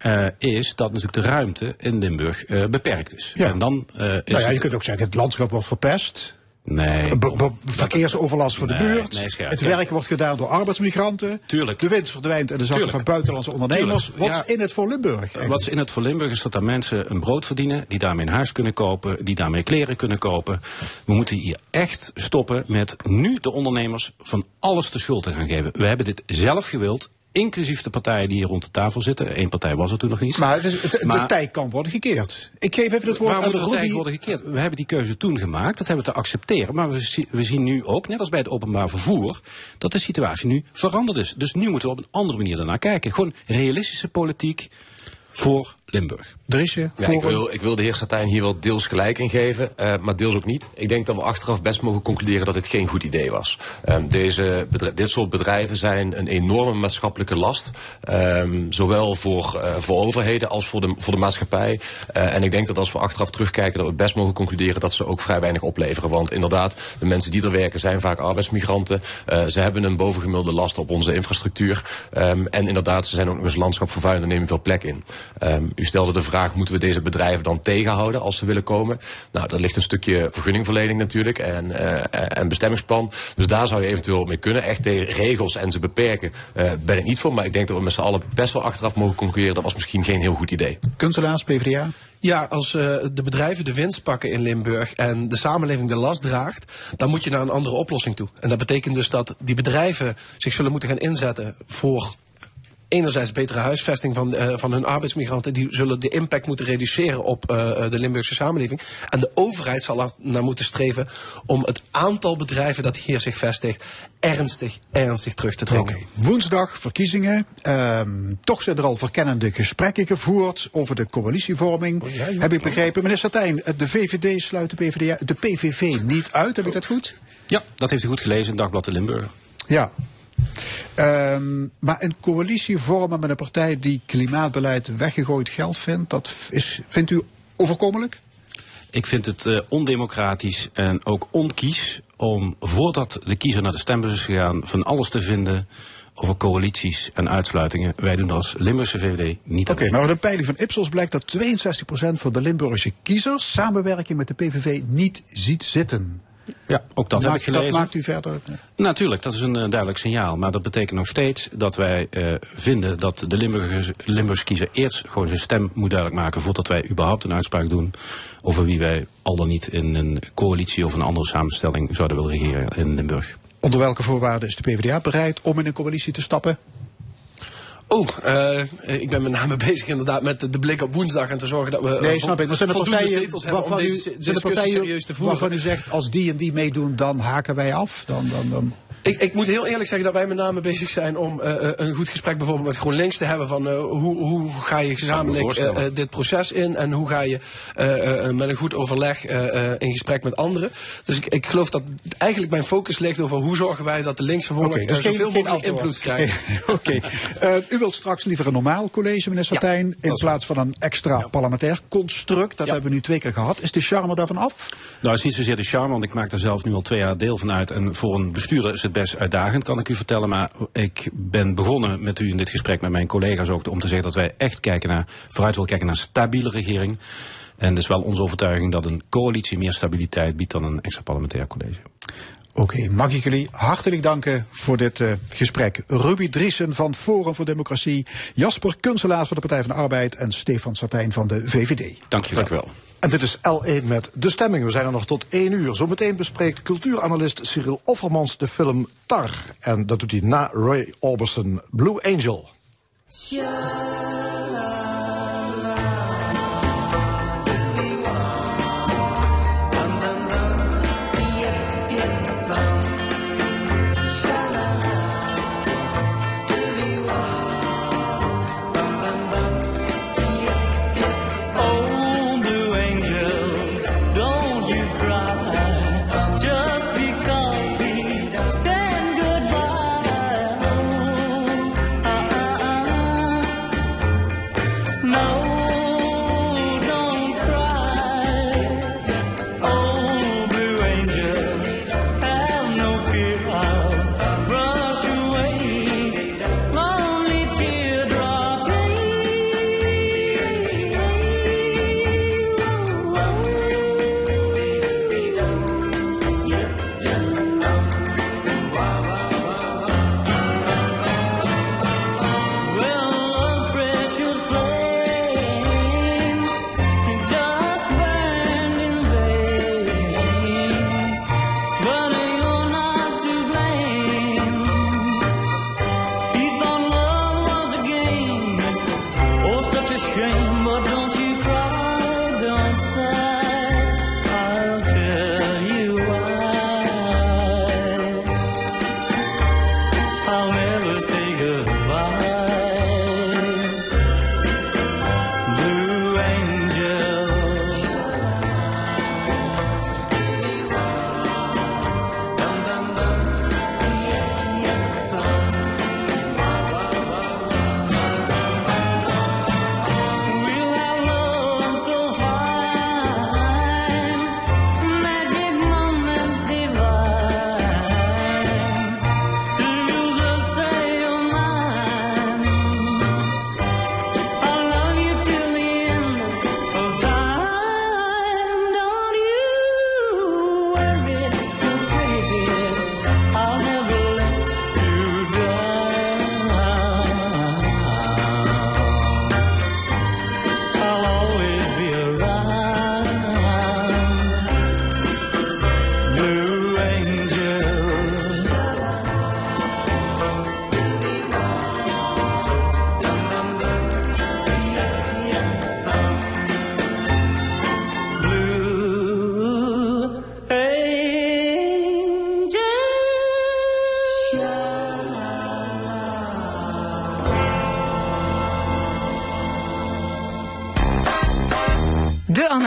Uh, is dat natuurlijk de ruimte in Limburg uh, beperkt is. Ja. En dan, uh, is nou ja, het... je kunt ook zeggen, het landschap wordt verpest. Nee. Be verkeersoverlast voor de nee, buurt. Nee, scherp. het ja. werk wordt gedaan door arbeidsmigranten. Tuurlijk. De winst verdwijnt in de zakken van buitenlandse ondernemers. Wat Ja. is in het voor Limburg? Wat is in het voor Limburg is dat er mensen een brood verdienen, die daarmee een huis kunnen kopen, die daarmee kleren kunnen kopen. We moeten hier echt stoppen met nu de ondernemers van alles de schuld te gaan geven. We hebben dit zelf gewild. Inclusief de partijen die hier rond de tafel zitten. Eén partij was er toen nog niet. Maar, de Maar- tij kan worden gekeerd. Ik geef even het woord aan de de tijd worden gekeerd? We hebben die keuze toen gemaakt, dat hebben we te accepteren. Maar we, we zien nu ook, net als bij het openbaar vervoer, dat de situatie nu veranderd is. Dus nu moeten we op een andere manier daarnaar kijken. Gewoon realistische politiek voor Limburg. Driesje, Ja, ik, wil, ik wil de heer Satijn hier wel deels gelijk in geven, eh, maar deels ook niet. Ik denk dat we achteraf best mogen concluderen dat dit geen goed idee was. Ehm, deze dit soort bedrijven zijn een enorme maatschappelijke last. ehm, zowel voor, eh, voor overheden als voor de, voor de maatschappij. Eh, en ik denk dat als we achteraf terugkijken dat we best mogen concluderen dat ze ook vrij weinig opleveren. Want inderdaad, de mensen die er werken zijn vaak arbeidsmigranten. Ze hebben een bovengemiddelde last op onze infrastructuur. Ehm, en inderdaad, ze zijn ook nog eens landschapvervuilend en nemen veel plek in. U stelde de vraag, moeten we deze bedrijven dan tegenhouden als ze willen komen? Nou, daar ligt een stukje vergunningverlening natuurlijk en, uh, en bestemmingsplan. Dus daar zou je eventueel mee kunnen. Echt de regels en ze beperken uh, ben ik niet voor. Maar ik denk dat we met z'n allen best wel achteraf mogen concluderen. Dat was misschien geen heel goed idee. Kunstelaars, PvdA? Ja, als uh, de bedrijven de winst pakken in Limburg en de samenleving de last draagt, dan moet je naar een andere oplossing toe. En dat betekent dus dat die bedrijven zich zullen moeten gaan inzetten voor enerzijds betere huisvesting van, uh, van hun arbeidsmigranten. Die zullen de impact moeten reduceren op uh, de Limburgse samenleving. En de overheid zal er naar moeten streven om het aantal bedrijven dat hier zich vestigt ernstig, ernstig terug te dringen. Okay. Woensdag verkiezingen. Um, toch zijn er al verkennende gesprekken gevoerd over de coalitievorming. Oh, ja, ja, heb ik begrepen. Meneer Satijn, de VVD sluit de, PVD, de PVV niet uit. Heb ik dat goed? Ja, dat heeft u goed gelezen in Dagblad de Limburg. Ja, Um, maar een coalitie vormen met een partij die klimaatbeleid weggegooid geld vindt, dat is, vindt u overkomelijk? Ik vind het uh, ondemocratisch en ook onkies om voordat de kiezer naar de stembus is gegaan van alles te vinden over coalities en uitsluitingen. Wij doen dat als Limburgse VVD niet Oké, okay, nou de peiling van Ipsos blijkt dat 62% van de Limburgse kiezers samenwerking met de PVV niet ziet zitten. Ja, ook dat maakt, heb ik gelezen. Dat maakt u verder? Natuurlijk, dat is een uh, duidelijk signaal. Maar dat betekent nog steeds dat wij uh, vinden dat de Limburgers, Limburgse kiezer eerst gewoon zijn stem moet duidelijk maken voordat wij überhaupt een uitspraak doen over wie wij al dan niet in een coalitie of een andere samenstelling zouden willen regeren in Limburg. Onder welke voorwaarden is de PvdA bereid om in een coalitie te stappen? Oh, uh, ik ben met name bezig inderdaad met de blik op woensdag en te zorgen dat we nee, snap ik. Maar zijn er partijen waarvan u, zijn er partijen waarvan u zegt als die en die meedoen, dan haken wij af? Dan, dan, dan... Ik, ik, moet heel eerlijk zeggen dat wij met name bezig zijn om uh, een goed gesprek bijvoorbeeld met GroenLinks te hebben van uh, hoe, hoe ga je gezamenlijk uh, dit proces in en hoe ga je met een goed overleg in gesprek met anderen. Dus ik, ik geloof dat eigenlijk mijn focus ligt over hoe zorgen wij dat de linkse volk okay, dus zoveel mogelijk invloed krijgt. Oké. Okay. u wilt straks liever een normaal college, meneer Sartijn, ja, in plaats van een extra ja. parlementair construct. Dat ja. hebben we nu twee keer gehad. Is de charme daarvan af? Nou, het is niet zozeer de charme, want ik maak daar zelf nu al twee jaar deel van uit. En voor een bestuurder is het best uitdagend, kan ik u vertellen. Maar ik ben begonnen met u in dit gesprek met mijn collega's ook om te zeggen dat wij echt kijken naar, vooruit willen kijken naar een stabiele regering. En het is wel onze overtuiging dat een coalitie meer stabiliteit biedt dan een extra parlementair college. Oké, okay, mag ik jullie hartelijk danken voor dit uh, gesprek. Ruby Driesen van Forum voor Democratie, Jasper Kunselaars van de Partij van de Arbeid en Stefan Sartijn van de VVD. Dank je wel. En dit is L1 met de stemming. We zijn er nog tot 1 uur. Zometeen bespreekt cultuuranalist Cyril Offermans de film Tar. En dat doet hij na Roy Orbison, Blue Angel.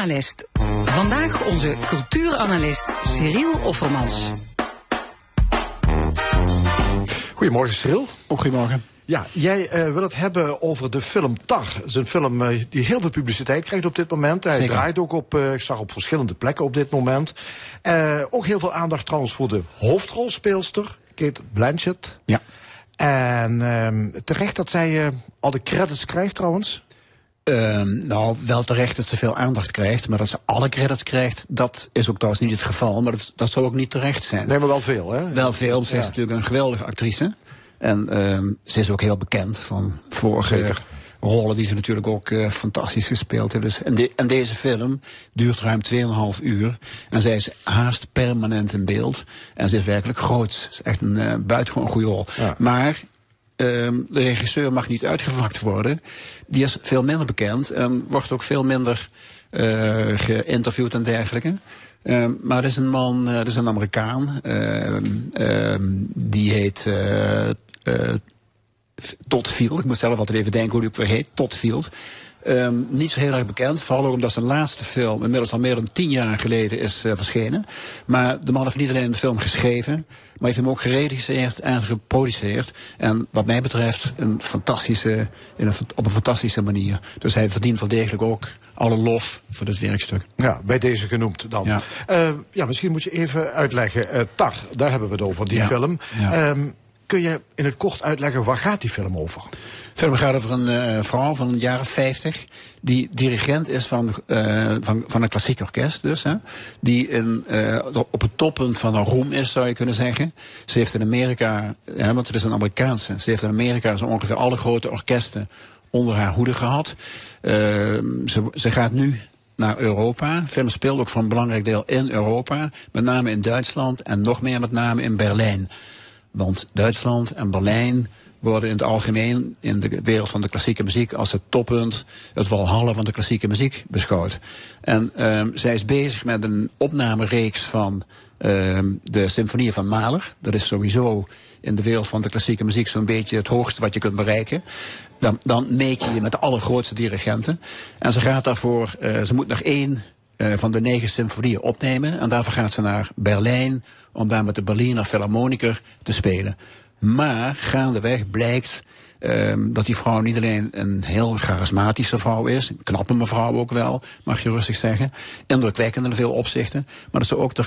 Analist. Vandaag onze cultuuranalist Cyril Offermans. Goedemorgen, Cyril. Goedemorgen. Ja, jij uh, wil het hebben over de film Tar. Het is een film uh, die heel veel publiciteit krijgt op dit moment. Hij Zeker. draait ook op, uh, ik zag op verschillende plekken op dit moment. ook heel veel aandacht trouwens voor de hoofdrolspeelster, Kate Blanchett. Ja. En ehm, terecht dat zij al de credits krijgt trouwens. Ehm, nou, wel terecht dat ze veel aandacht krijgt, maar dat ze alle credits krijgt, dat is ook trouwens niet het geval, maar dat, dat zou ook niet terecht zijn. Nee, maar wel veel, hè? Wel veel, ze is natuurlijk een geweldige actrice. En um, ze is ook heel bekend van vorige Zeker. rollen die ze natuurlijk ook uh, fantastisch gespeeld heeft. Dus, en, de, en, deze film duurt ruim 2,5 uur. En zij is haast permanent in beeld. En ze is werkelijk groot. Ze is echt een uh, buitengewoon goede rol. Ja. Maar um, de regisseur mag niet uitgevakt worden. Die is veel minder bekend en wordt ook veel minder uh, geïnterviewd en dergelijke. Uh, maar het is een man, uh, het is een Amerikaan. Uh, die heet Todd Field. Ik moet zelf altijd even denken hoe die ook weer heet. Todd Field. Um, niet zo heel erg bekend, vooral ook omdat zijn laatste film inmiddels al meer dan tien jaar geleden is uh, verschenen. Maar de man heeft niet alleen de film geschreven, maar heeft hem ook geregisseerd en geproduceerd. En wat mij betreft een fantastische, in een, op een fantastische manier. Dus hij verdient wel degelijk ook alle lof voor dit werkstuk. Ja, bij deze genoemd dan. Ja, uh, ja misschien moet je even uitleggen. Uh, Tar, daar hebben we het over, die ja. film. Ja. Um, kun je in het kort uitleggen, waar gaat die film over? De film gaat over een uh, vrouw van de jaren 50 die dirigent is van, uh, van, van een klassiek orkest dus. Hè, die in, uh, op het toppunt van haar roem is, zou je kunnen zeggen. Ze heeft in Amerika, ja, want het is een Amerikaanse, ze heeft in Amerika zo ongeveer alle grote orkesten onder haar hoede gehad. ze, ze gaat nu naar Europa. De film speelt ook voor een belangrijk deel in Europa. Met name in Duitsland en nog meer met name in Berlijn. Want Duitsland en Berlijn worden in het algemeen in de wereld van de klassieke muziek als het toppunt, het walhalla van de klassieke muziek beschouwd. En um, zij is bezig met een opnamereeks van um, de symfonieën van Mahler. Dat is sowieso in de wereld van de klassieke muziek zo'n beetje het hoogste wat je kunt bereiken. Dan, dan meet je je met de allergrootste dirigenten. En ze gaat daarvoor, uh, ze moet nog één van de negen symfonieën opnemen. En daarvoor gaat ze naar Berlijn om daar met de Berliner Philharmoniker te spelen. Maar gaandeweg blijkt um, dat die vrouw niet alleen een heel charismatische vrouw is, een knappe mevrouw ook wel, mag je rustig zeggen, indrukwekkend in veel opzichten, maar dat ze ook de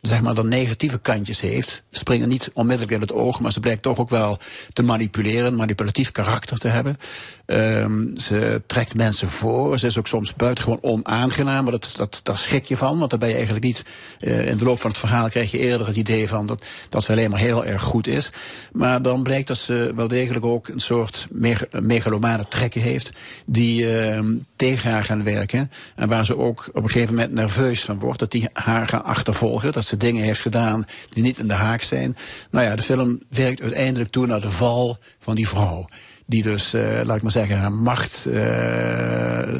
zeg maar, de negatieve kantjes heeft, springen niet onmiddellijk in het oog, maar ze blijkt toch ook wel te manipuleren, manipulatief karakter te hebben. Um, ze trekt mensen voor, ze is ook soms buitengewoon onaangenaam, maar dat, dat, daar schrik je van, want dan ben je eigenlijk niet, uh, in de loop van het verhaal krijg je eerder het idee van dat, dat ze alleen maar heel erg goed is. Maar dan blijkt dat ze wel degelijk ook een soort meg megalomane trekken heeft, die uh, tegen haar gaan werken, en waar ze ook op een gegeven moment nerveus van wordt, dat die haar gaan achtervolgen, dat ze dingen heeft gedaan die niet in de haak zijn. Nou ja, de film werkt uiteindelijk toe naar de val van die vrouw. Die dus, uh, laat ik maar zeggen, haar macht, uh,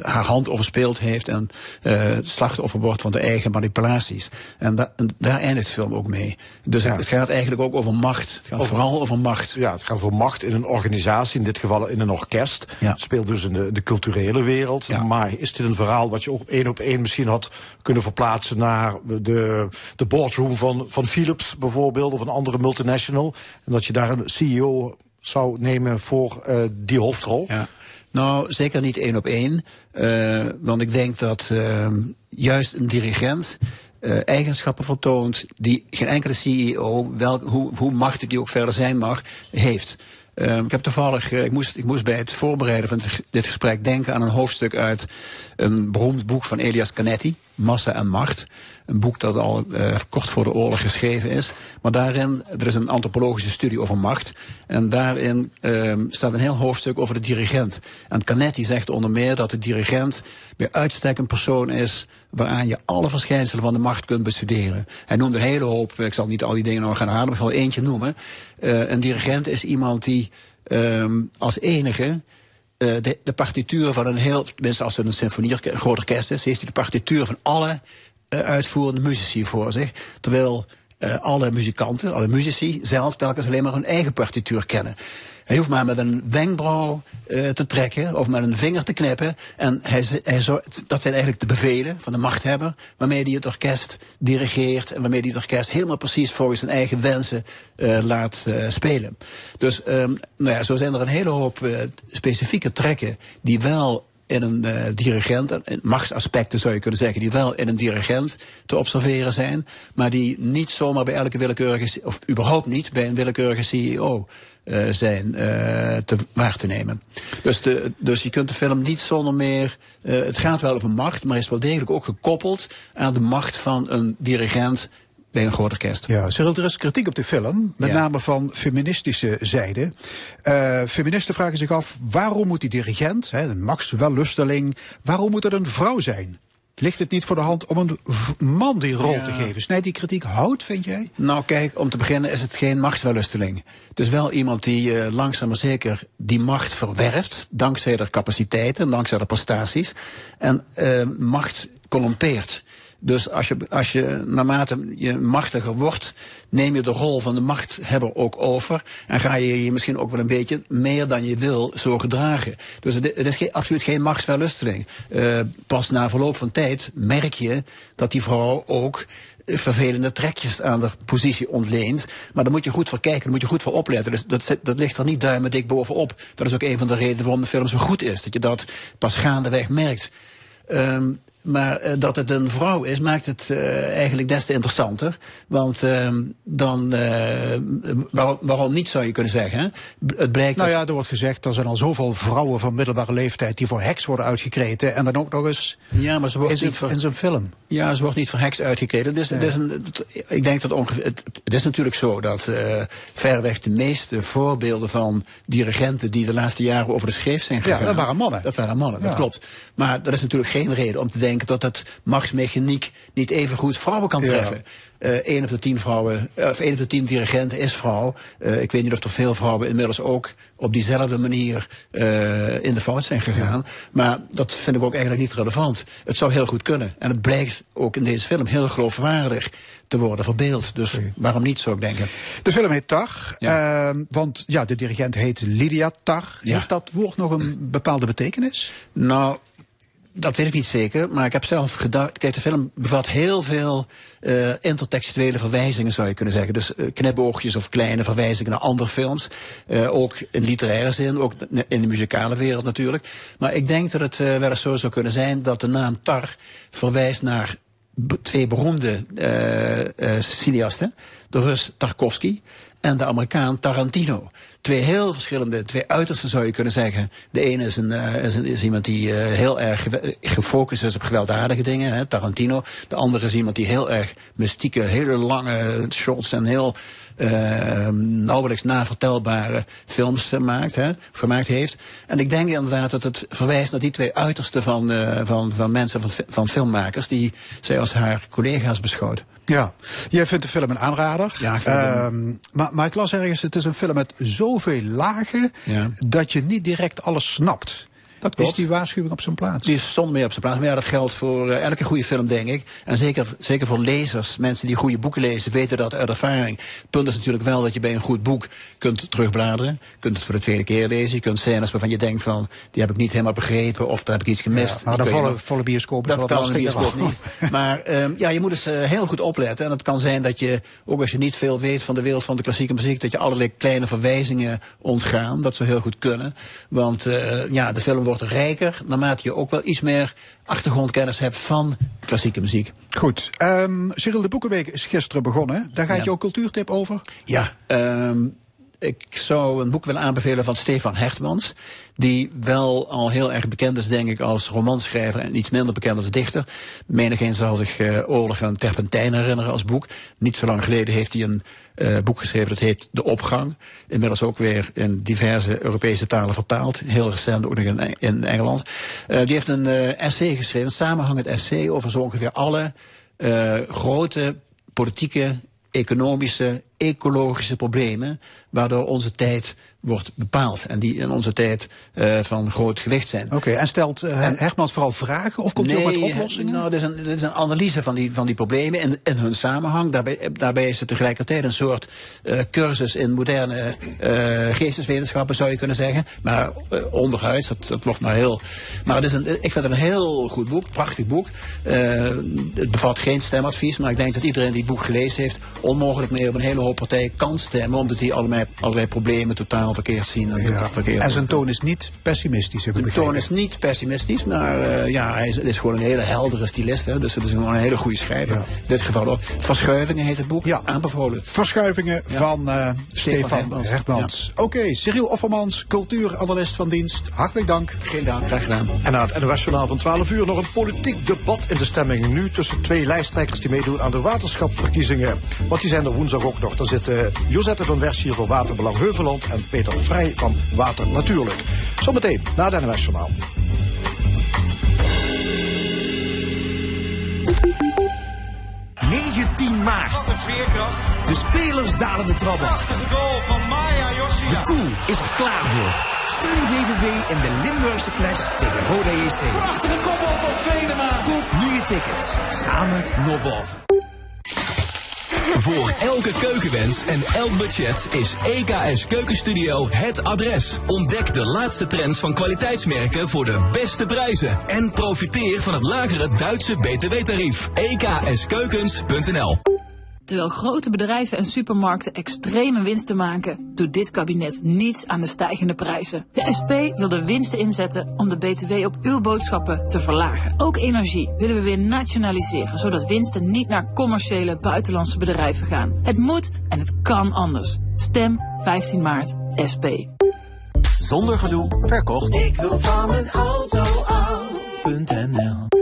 haar hand overspeeld heeft en uh, slachtoffer wordt van de eigen manipulaties. En, da en, daar eindigt de film ook mee. Dus ja. het gaat eigenlijk ook over macht. Het gaat over, vooral over macht. Ja, het gaat over macht in een organisatie, in dit geval in een orkest. Ja. Het speelt dus in de, de culturele wereld. Ja. Maar is dit een verhaal wat je ook één op één misschien had kunnen verplaatsen naar de, de boardroom van, van Philips bijvoorbeeld, of een andere multinational. En dat je daar een CEO zou nemen voor uh, die hoofdrol? Ja. Nou, zeker niet één op één. Uh, want ik denk dat uh, juist een dirigent eigenschappen vertoont die geen enkele CEO, hoe, hoe machtig die ook verder zijn mag, heeft. Ik heb toevallig, ik, moest, ik moest bij het voorbereiden van dit gesprek denken aan een hoofdstuk uit een beroemd boek van Elias Canetti, Massa en Macht. Een boek dat al uh, kort voor de oorlog geschreven is. Maar daarin, er is een antropologische studie over macht. En daarin uh, staat een heel hoofdstuk over de dirigent. En Canetti zegt onder meer dat de dirigent bij uitstek een persoon is waaraan je alle verschijnselen van de macht kunt bestuderen. Hij noemde een hele hoop, ik zal niet al die dingen nog gaan halen, maar ik zal eentje noemen. Uh, een dirigent is iemand die um, als enige uh, de, partituur van een heel, tenminste als het een symfonie, een groot orkest is, heeft hij de partituur van alle uh, uitvoerende muzici voor zich. Terwijl alle muzikanten, alle muzici zelf telkens alleen maar hun eigen partituur kennen. Hij hoeft maar met een wenkbrauw uh, te trekken of met een vinger te knippen. En hij, hij zo, dat zijn eigenlijk de bevelen van de machthebber, waarmee hij het orkest dirigeert en waarmee hij het orkest helemaal precies volgens zijn eigen wensen uh, laat uh, spelen. Dus um, nou ja, zo zijn er een hele hoop specifieke trekken die wel in een uh, dirigent, machtsaspecten zou je kunnen zeggen, die wel in een dirigent te observeren zijn, maar die niet zomaar bij elke willekeurige, of überhaupt niet bij een willekeurige CEO zijn uh, te, waar te nemen. Dus, de, dus je kunt de film niet zonder meer. Uh, het gaat wel over macht, maar is wel degelijk ook gekoppeld aan de macht van een dirigent bij een groot orkest. Ja, Cyril, er is kritiek op de film, met Ja. name van feministische zijde. Eh feministen vragen zich af, waarom moet die dirigent, hè, een Max Wellusteling, waarom moet het een vrouw zijn? Ligt het niet voor de hand om een man die rol Ja. te geven? Snijdt die kritiek hout, vind jij? Nou, kijk, om te beginnen is het geen machtswellusteling. Het is wel iemand die uh, langzaam maar zeker die macht verwerft, dankzij haar capaciteiten, dankzij haar prestaties, en uh, macht corrompeert. Dus als je, als je naarmate je machtiger wordt, neem je de rol van de machthebber ook over. En ga je je misschien ook wel een beetje meer dan je wil zo gedragen. Dus het, is geen, absoluut geen machtswellusteling. Uh, pas na verloop van tijd merk je dat die vrouw ook vervelende trekjes aan de positie ontleent. Maar daar moet je goed voor kijken, daar moet je goed voor opletten. Dus dat, dat ligt er niet duimendik bovenop. Dat is ook een van de redenen waarom de film zo goed is. Dat je dat pas gaandeweg merkt. Um, maar uh, dat het een vrouw is, maakt het uh, eigenlijk des te interessanter. Want uh, dan, uh, waarom, waarom niet zou je kunnen zeggen? Hè? Het blijkt Nou ja, er wordt gezegd, er zijn al zoveel vrouwen van middelbare leeftijd die voor heks worden uitgekreten. En dan ook nog eens Ja, maar ze wordt in niet voor- in zijn film. Ja, ze wordt niet voor heks uitgekreden. Dus, het is een, ik denk dat ongeveer. Het, het is natuurlijk zo dat verreweg de meeste voorbeelden van dirigenten die de laatste jaren over de schreef zijn Ja, gegaan. dat waren mannen. Dat waren mannen, dat Ja. klopt. Maar dat is natuurlijk geen reden om te denken dat het machtsmechaniek niet even goed vrouwen kan treffen. Eh één op de tien vrouwen, eh, of één op de tien dirigenten is vrouw. Eh, ik weet niet of er veel vrouwen inmiddels ook op diezelfde manier eh, in de fout zijn gegaan. Maar dat vind ik ook eigenlijk niet relevant. Het zou heel goed kunnen. En het blijkt ook in deze film heel geloofwaardig te worden verbeeld. Dus waarom niet, zou ik denken. De film heet Ja. ehm, want ja, de dirigent heet Lydia Tar. Ja. Heeft dat woord nog een bepaalde betekenis? Nou, dat weet ik niet zeker, maar ik heb zelf gedacht. Kijk, de film bevat heel veel uh, intertextuele verwijzingen, zou je kunnen zeggen. Dus uh, knipoogjes of kleine verwijzingen naar andere films. Uh, ook in literaire zin, ook in de muzikale wereld natuurlijk. Maar ik denk dat het wel eens zo zou kunnen zijn dat de naam Tar verwijst naar twee beroemde cineasten. De Rus Tarkovsky en de Amerikaan Tarantino. Twee heel verschillende, twee uitersten zou je kunnen zeggen. De ene is, een, uh, is, een, is iemand die uh, heel erg ge gefocust is op gewelddadige dingen, hè, Tarantino. De andere is iemand die heel erg mystieke, hele lange shots en heel uh, nauwelijks navertelbare films maakt, hè, gemaakt heeft. En ik denk inderdaad dat het verwijst naar die twee uitersten van, van, van mensen, van, van filmmakers, die zij als haar collega's beschouwt. Ja, jij vindt de film een aanrader. Ja, ik vind um, maar, maar ik las ergens, het is een film met zoveel lagen Ja. dat je niet direct alles snapt. Dat is die waarschuwing op zijn plaats? Die is zonder meer op zijn plaats. Maar ja, dat geldt voor uh, elke goede film, denk ik. En zeker, zeker voor lezers. Mensen die goede boeken lezen, weten dat uit ervaring. Het punt is natuurlijk wel dat je bij een goed boek kunt terugbladeren. Je kunt het voor de tweede keer lezen. Je kunt scènes waarvan je denkt van, die heb ik niet helemaal begrepen. Of daar heb ik iets gemist. Ja, maar dan volle, volle bioscoop is dat wel lastig. bioscoop niet. Maar um, ja, je moet dus uh, heel goed opletten. En het kan zijn dat je, ook als je niet veel weet van de wereld van de klassieke muziek, dat je allerlei kleine verwijzingen ontgaan. Dat zou heel goed kunnen. Want uh, ja, de film wordt rijker naarmate je ook wel iets meer achtergrondkennis hebt van klassieke muziek. Goed. Um, Cyril, de Boekenweek is gisteren begonnen. Daar gaat Ja. jouw cultuurtip over? Ja, um, ik zou een boek willen aanbevelen van Stefan Hertmans. Die wel al heel erg bekend is, denk ik, als romanschrijver en iets minder bekend als dichter. Menigeen zal zich uh, Oorlog en Terpentijn herinneren als boek. Niet zo lang geleden heeft hij een uh, boek geschreven dat heet De Opgang. Inmiddels ook weer in diverse Europese talen vertaald. Heel recent ook nog in, in Engeland. Uh, die heeft een essay geschreven, een samenhangend essay over zo ongeveer alle grote politieke, economische ecologische problemen, waardoor onze tijd wordt bepaald. En die in onze tijd uh, van groot gewicht zijn. Oké, en stelt uh, Hermans vooral vragen of komt nee, hij ook met oplossingen? Nou, dit is een, dit is een analyse van die, van die problemen in, in hun samenhang. Daarbij, daarbij is het tegelijkertijd een soort uh, cursus in moderne geesteswetenschappen, zou je kunnen zeggen. Maar onderhuids, dat, dat wordt maar heel... Maar het is een, ik vind het een heel goed boek, prachtig boek. het bevat geen stemadvies, maar ik denk dat iedereen die het boek gelezen heeft... onmogelijk meer op een hele hoop partijen kan stemmen... omdat die allerlei, allerlei problemen totaal verkeerd zien. En, ja. verkeerd en zijn toon is niet pessimistisch, heb ik Zijn toon is niet pessimistisch, maar uh, ja, hij is, is, gewoon een hele heldere stylist. Hè, dus het is gewoon een hele goede schrijver. Ja. In dit geval ook. Verschuivingen heet het boek. Ja. Aanbevolen. Verschuivingen van uh, Stefan Hermans. Oké, okay, Cyril Offermans, cultuuranalist van dienst. Hartelijk dank. Geen dank, graag gedaan. En na het NOS-journaal van 12 uur nog een politiek debat in de stemming. Nu tussen twee lijsttrekkers die meedoen aan de waterschapverkiezingen. Want die zijn er woensdag ook nog. Dan zitten Josette van Vers hier voor Waterbelang Heuveland en Peter Peter Vrij van Water Natuurlijk. Zometeen na de NOS Journaal. maart. Wat een veerkracht. De spelers dalen de trap Prachtige goal van Maya Yoshida. De koel is er klaar voor. Steun VVV in de Limburgse clash tegen Rode JC. Prachtige kopbal van Venema. Koop nu je tickets. Samen nog boven. Voor elke keukenwens en elk budget is EKS Keukenstudio het adres. Ontdek de laatste trends van kwaliteitsmerken voor de beste prijzen. En profiteer van het lagere Duitse btw-tarief. ekskeukens.nl Terwijl grote bedrijven en supermarkten extreme winsten maken, doet dit kabinet niets aan de stijgende prijzen. De SP wil de winsten inzetten om de BTW op uw boodschappen te verlagen. Ook energie willen we weer nationaliseren, zodat winsten niet naar commerciële buitenlandse bedrijven gaan. Het moet en het kan anders. Stem 15 maart SP. Zonder gedoe, verkocht. Ik wil van mijn auto af.nl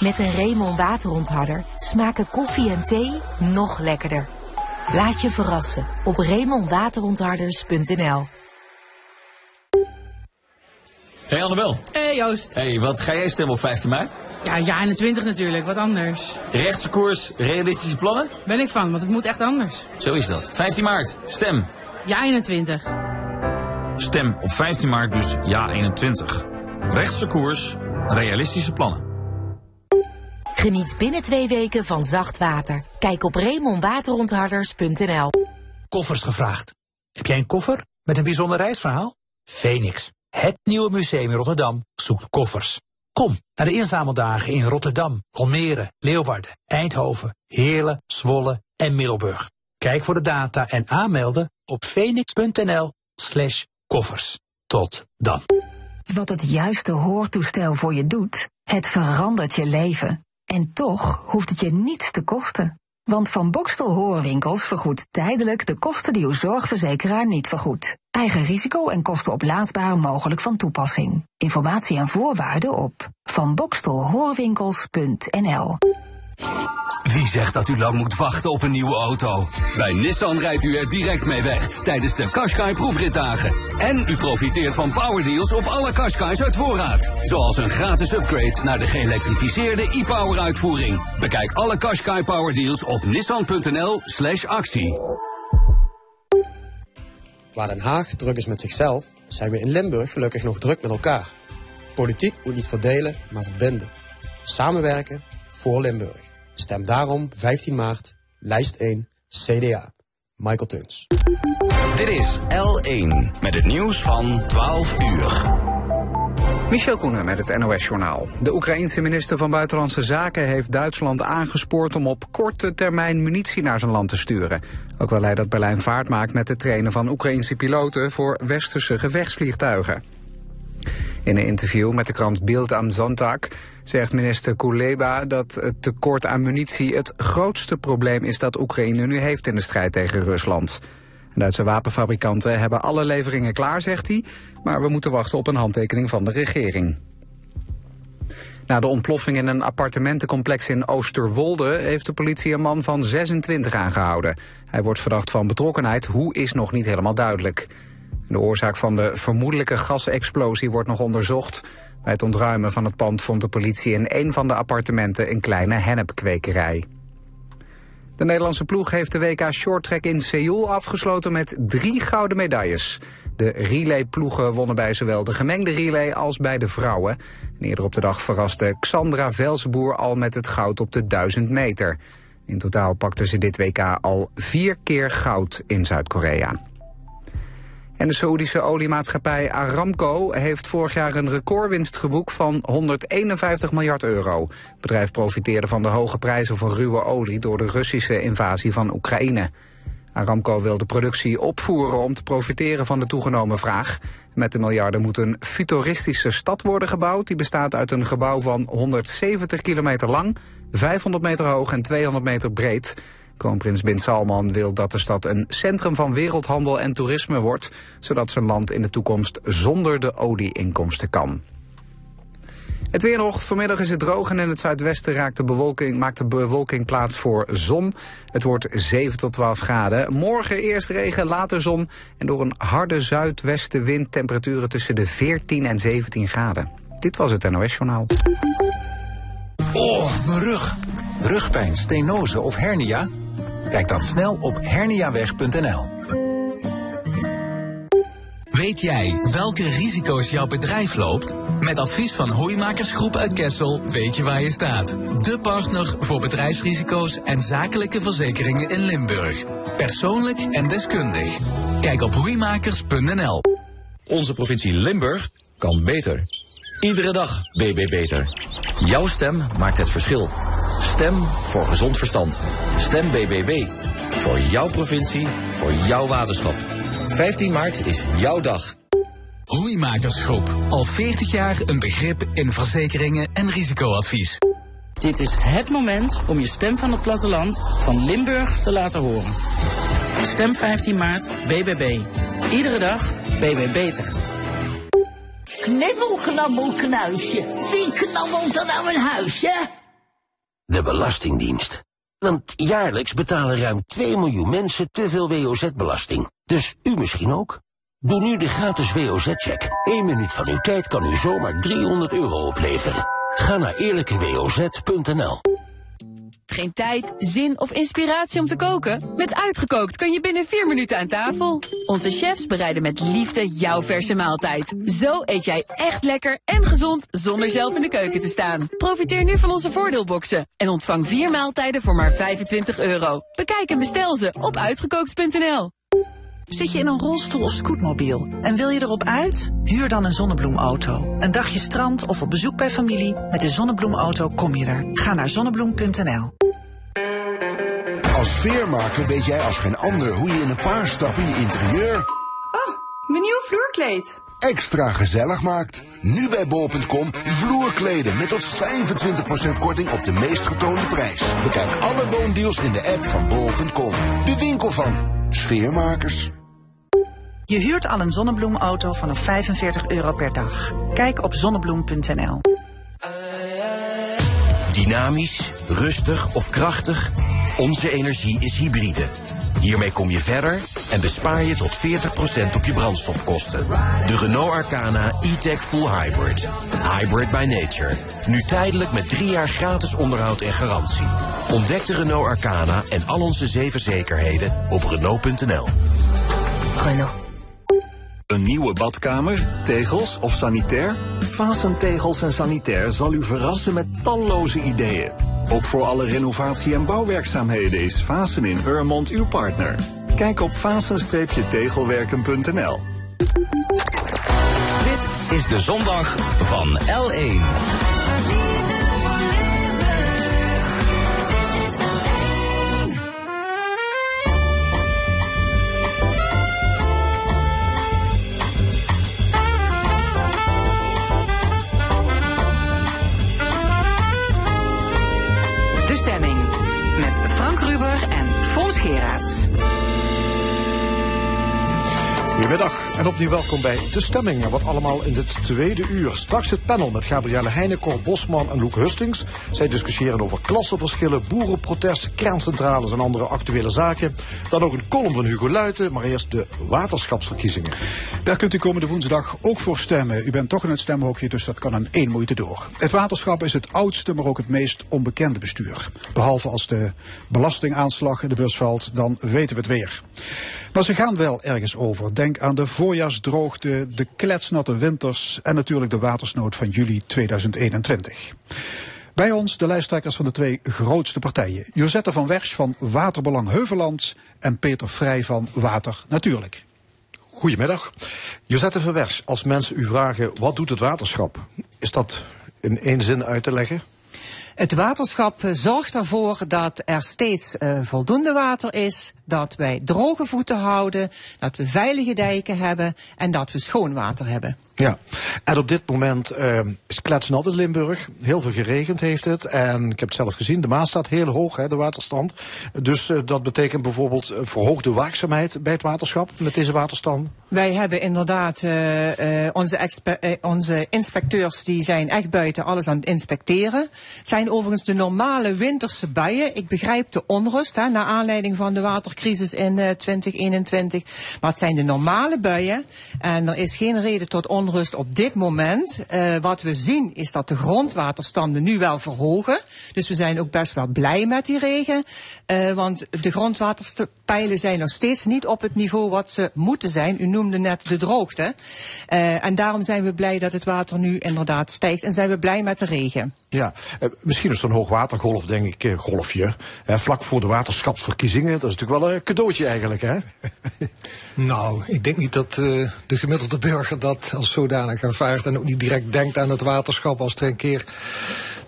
met een Raymond waterontharder smaken koffie en thee nog lekkerder. Laat je verrassen op RaymondWaterontharders.nl Hey Annabel. Hey Joost. Hey, wat ga jij stemmen op 15 maart? Ja, ja 21 natuurlijk, wat anders. Rechtse koers, realistische plannen? Ben ik van, want het moet echt anders. Zo is dat. 15 maart, stem. Ja 21. Stem op 15 maart dus ja 21. Rechtse koers, realistische plannen. Geniet binnen twee weken van zacht water. Kijk op RaymondWaterontharders.nl Koffers gevraagd. Heb jij een koffer met een bijzonder reisverhaal? Phoenix, het nieuwe museum in Rotterdam, zoekt koffers. Kom naar de inzameldagen in Rotterdam, Almere, Leeuwarden, Eindhoven, Heerlen, Zwolle en Middelburg. Kijk voor de data en aanmelden op phoenix.nl slash koffers. Tot dan. Wat het juiste hoortoestel voor je doet, het verandert je leven. En toch hoeft het je niets te kosten. Want Van Bokstel Hoorwinkels vergoedt tijdelijk de kosten die uw zorgverzekeraar niet vergoedt. Eigen risico en kosten oplaadsbaar mogelijk van toepassing. Informatie en voorwaarden op vanbokstelhoorwinkels.nl wie zegt dat u lang moet wachten op een nieuwe auto? Bij Nissan rijdt u er direct mee weg tijdens de Qashqai proefritdagen. En u profiteert van powerdeals op alle Qashqai's uit voorraad. Zoals een gratis upgrade naar de geëlektrificeerde e-power uitvoering. Bekijk alle Qashqai powerdeals op nissan.nl slash actie. Waar Den Haag druk is met zichzelf, zijn we in Limburg gelukkig nog druk met elkaar. Politiek moet niet verdelen, maar verbinden. Samenwerken voor Limburg. Stem daarom 15 maart, lijst 1, CDA. Michael Tuns. Dit is L1 met het nieuws van 12 uur. Michel Koenen met het NOS-journaal. De Oekraïense minister van Buitenlandse Zaken heeft Duitsland aangespoord om op korte termijn munitie naar zijn land te sturen. Ook wil hij dat Berlijn vaart maakt met het trainen van Oekraïense piloten voor westerse gevechtsvliegtuigen. In een interview met de krant Bild am Sonntag zegt minister Kuleba dat het tekort aan munitie het grootste probleem is dat Oekraïne nu heeft in de strijd tegen Rusland. Duitse wapenfabrikanten hebben alle leveringen klaar, zegt hij, maar we moeten wachten op een handtekening van de regering. Na de ontploffing in een appartementencomplex in Oosterwolde heeft de politie een man van 26 aangehouden. Hij wordt verdacht van betrokkenheid, hoe is nog niet helemaal duidelijk. De oorzaak van de vermoedelijke gasexplosie wordt nog onderzocht. Bij het ontruimen van het pand vond de politie in een van de appartementen een kleine hennepkwekerij. De Nederlandse ploeg heeft de WK Shorttrack in Seoul afgesloten met drie gouden medailles. De relayploegen wonnen bij zowel de gemengde relay als bij de vrouwen. En eerder op de dag verraste Xandra Velzenboer al met het goud op de 1000 meter. In totaal pakte ze dit WK al vier keer goud in Zuid-Korea. En de Saoedische oliemaatschappij Aramco heeft vorig jaar een recordwinst geboekt van 151 miljard euro. Het bedrijf profiteerde van de hoge prijzen voor ruwe olie door de Russische invasie van Oekraïne. Aramco wil de productie opvoeren om te profiteren van de toegenomen vraag. Met de miljarden moet een futuristische stad worden gebouwd. Die bestaat uit een gebouw van 170 kilometer lang, 500 meter hoog en 200 meter breed. Kroonprins Bin Salman wil dat de stad een centrum van wereldhandel en toerisme wordt, zodat zijn land in de toekomst zonder de olieinkomsten kan. Het weer nog. Vanmiddag is het droog en in het zuidwesten raakt de bewolking, maakt de bewolking plaats voor zon. Het wordt 7 tot 12 graden. Morgen eerst regen, later zon. En door een harde zuidwestenwind temperaturen tussen de 14 en 17 graden. Dit was het NOS Journaal. Oh, mijn rug. Rugpijn, stenose of hernia? Kijk dan snel op herniaweg.nl. Weet jij welke risico's jouw bedrijf loopt? Met advies van Hoeimakersgroep uit Kessel weet je waar je staat. De partner voor bedrijfsrisico's en zakelijke verzekeringen in Limburg. Persoonlijk en deskundig. Kijk op hoeimakers.nl. Onze provincie Limburg kan beter. Iedere dag BB Beter. Jouw stem maakt het verschil. Stem voor gezond verstand. Stem BBB. Voor jouw provincie, voor jouw waterschap. 15 maart is jouw dag. Hoeimakersgroep. Al 40 jaar een begrip in verzekeringen en risicoadvies. Dit is het moment om je stem van het platteland van Limburg te laten horen. Stem 15 maart BBB. Iedere dag BB Beter. Knibbel, knabbel, knuisje. Wie knabbelt er nou een huisje? De Belastingdienst. Want jaarlijks betalen ruim 2 miljoen mensen te veel WOZ-belasting. Dus u misschien ook? Doe nu de gratis WOZ-check. 1 minuut van uw tijd kan u zomaar 300 euro opleveren. Ga naar eerlijkewoz.nl. Geen tijd, zin of inspiratie om te koken? Met Uitgekookt kan je binnen 4 minuten aan tafel. Onze chefs bereiden met liefde jouw verse maaltijd. Zo eet jij echt lekker en gezond zonder zelf in de keuken te staan. Profiteer nu van onze voordeelboxen en ontvang 4 maaltijden voor maar 25 euro. Bekijk en bestel ze op uitgekookt.nl. Zit je in een rolstoel of scootmobiel en wil je erop uit? Huur dan een zonnebloemauto. Een dagje strand of op bezoek bij familie. Met de zonnebloemauto kom je er. Ga naar zonnebloem.nl. Als veermaker weet jij als geen ander hoe je in een paar stappen je interieur... Oh, mijn nieuwe vloerkleed. Extra gezellig maakt. Nu bij bol.com vloerkleden met tot 25% korting op de meest getoonde prijs. Bekijk alle woondeals in de app van bol.com. De winkel van sfeermakers. Je huurt al een zonnebloemauto vanaf 45 euro per dag. Kijk op zonnebloem.nl. Dynamisch, rustig of krachtig? Onze energie is hybride. Hiermee kom je verder en bespaar je tot 40% op je brandstofkosten. De Renault Arcana e-tech full hybrid. Hybrid by nature. Nu tijdelijk met drie jaar gratis onderhoud en garantie. Ontdek de Renault Arcana en al onze zeven zekerheden op Renault.nl. Renault. Een nieuwe badkamer, tegels of sanitair? Vasen Tegels en Sanitair zal u verrassen met talloze ideeën. Ook voor alle renovatie- en bouwwerkzaamheden is Vasen in Urmond uw partner. Kijk op vasen-tegelwerken.nl. Dit is de zondag van L1. Fons Goedemiddag en opnieuw welkom bij De Stemming. Wat allemaal in dit tweede uur. Straks het panel met Gabrielle Heijnen, Cor Bosman en Loek Hustings. Zij discussiëren over klassenverschillen, boerenprotesten, kerncentrales en andere actuele zaken. Dan ook een column van Hugo Luiten, maar eerst de waterschapsverkiezingen. Daar kunt u komende woensdag ook voor stemmen. U bent toch in het stemhokje, dus dat kan in één moeite door. Het waterschap is het oudste, maar ook het meest onbekende bestuur. Behalve als de belastingaanslag in de bus valt, dan weten we het weer. Maar ze gaan wel ergens over. Denk aan de voorjaarsdroogte, de kletsnatte winters en natuurlijk de watersnood van juli 2021. Bij ons de lijsttrekkers van de twee grootste partijen. Josette van Wersch van Waterbelang Heuveland en Peter Vrij van Water Natuurlijk. Goedemiddag. Josette van Wersch, als mensen u vragen wat doet het waterschap, is dat in één zin uit te leggen? Het waterschap eh, zorgt ervoor dat er steeds uh, voldoende water is, dat wij droge voeten houden, dat we veilige dijken hebben en dat we schoon water hebben. Ja, en op dit moment uh, is kletsnat in Limburg. Heel veel geregend heeft het. En ik heb het zelf gezien, de Maas staat heel hoog, hè, de waterstand. Dus uh, dat betekent bijvoorbeeld verhoogde waakzaamheid bij het waterschap met deze waterstand. Wij hebben inderdaad uh, onze, onze, inspecteurs die zijn echt buiten alles aan het inspecteren. Het zijn overigens de normale winterse buien. Ik begrijp de onrust hè, naar aanleiding van de watercrisis in 2021. Maar het zijn de normale buien. En er is geen reden tot onrust onrust op dit moment. Uh, wat we zien is dat de grondwaterstanden nu wel verhogen. Dus we zijn ook best wel blij met die regen. Uh, want de grondwaterpeilen zijn nog steeds niet op het niveau wat ze moeten zijn. U noemde net de droogte. Uh, en daarom zijn we blij dat het water nu inderdaad stijgt. En zijn we blij met de regen. Ja, misschien is zo'n hoogwatergolf, denk ik, golfje. vlak voor de waterschapsverkiezingen. Dat is natuurlijk wel een cadeautje eigenlijk, hè? nou, ik denk niet dat de gemiddelde burger dat als zodanig ervaart en ook niet direct denkt aan het waterschap als er een keer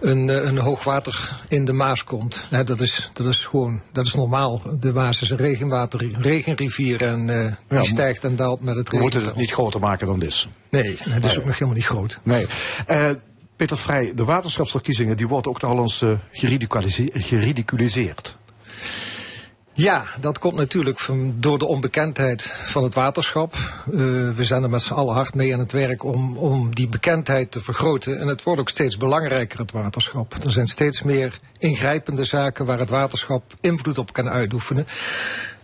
een, een hoogwater in de Maas komt. dat, is, dat is gewoon, dat is normaal. De Maas is een regenwater, regenrivier en uh, die ja, stijgt en daalt met het regen. We moeten het niet groter maken dan dit. Nee, het is ook nog helemaal niet groot. Nee. Uh, Peter Vrij, de waterschapsverkiezingen die worden ook nog al eens uh, geridiculiseerd. Ja, dat komt natuurlijk door de onbekendheid van het waterschap. Uh, we zijn er met z'n allen hard mee aan het werk om, om die bekendheid te vergroten. En het wordt ook steeds belangrijker, het waterschap. Er zijn steeds meer ingrijpende zaken waar het waterschap invloed op kan uitoefenen.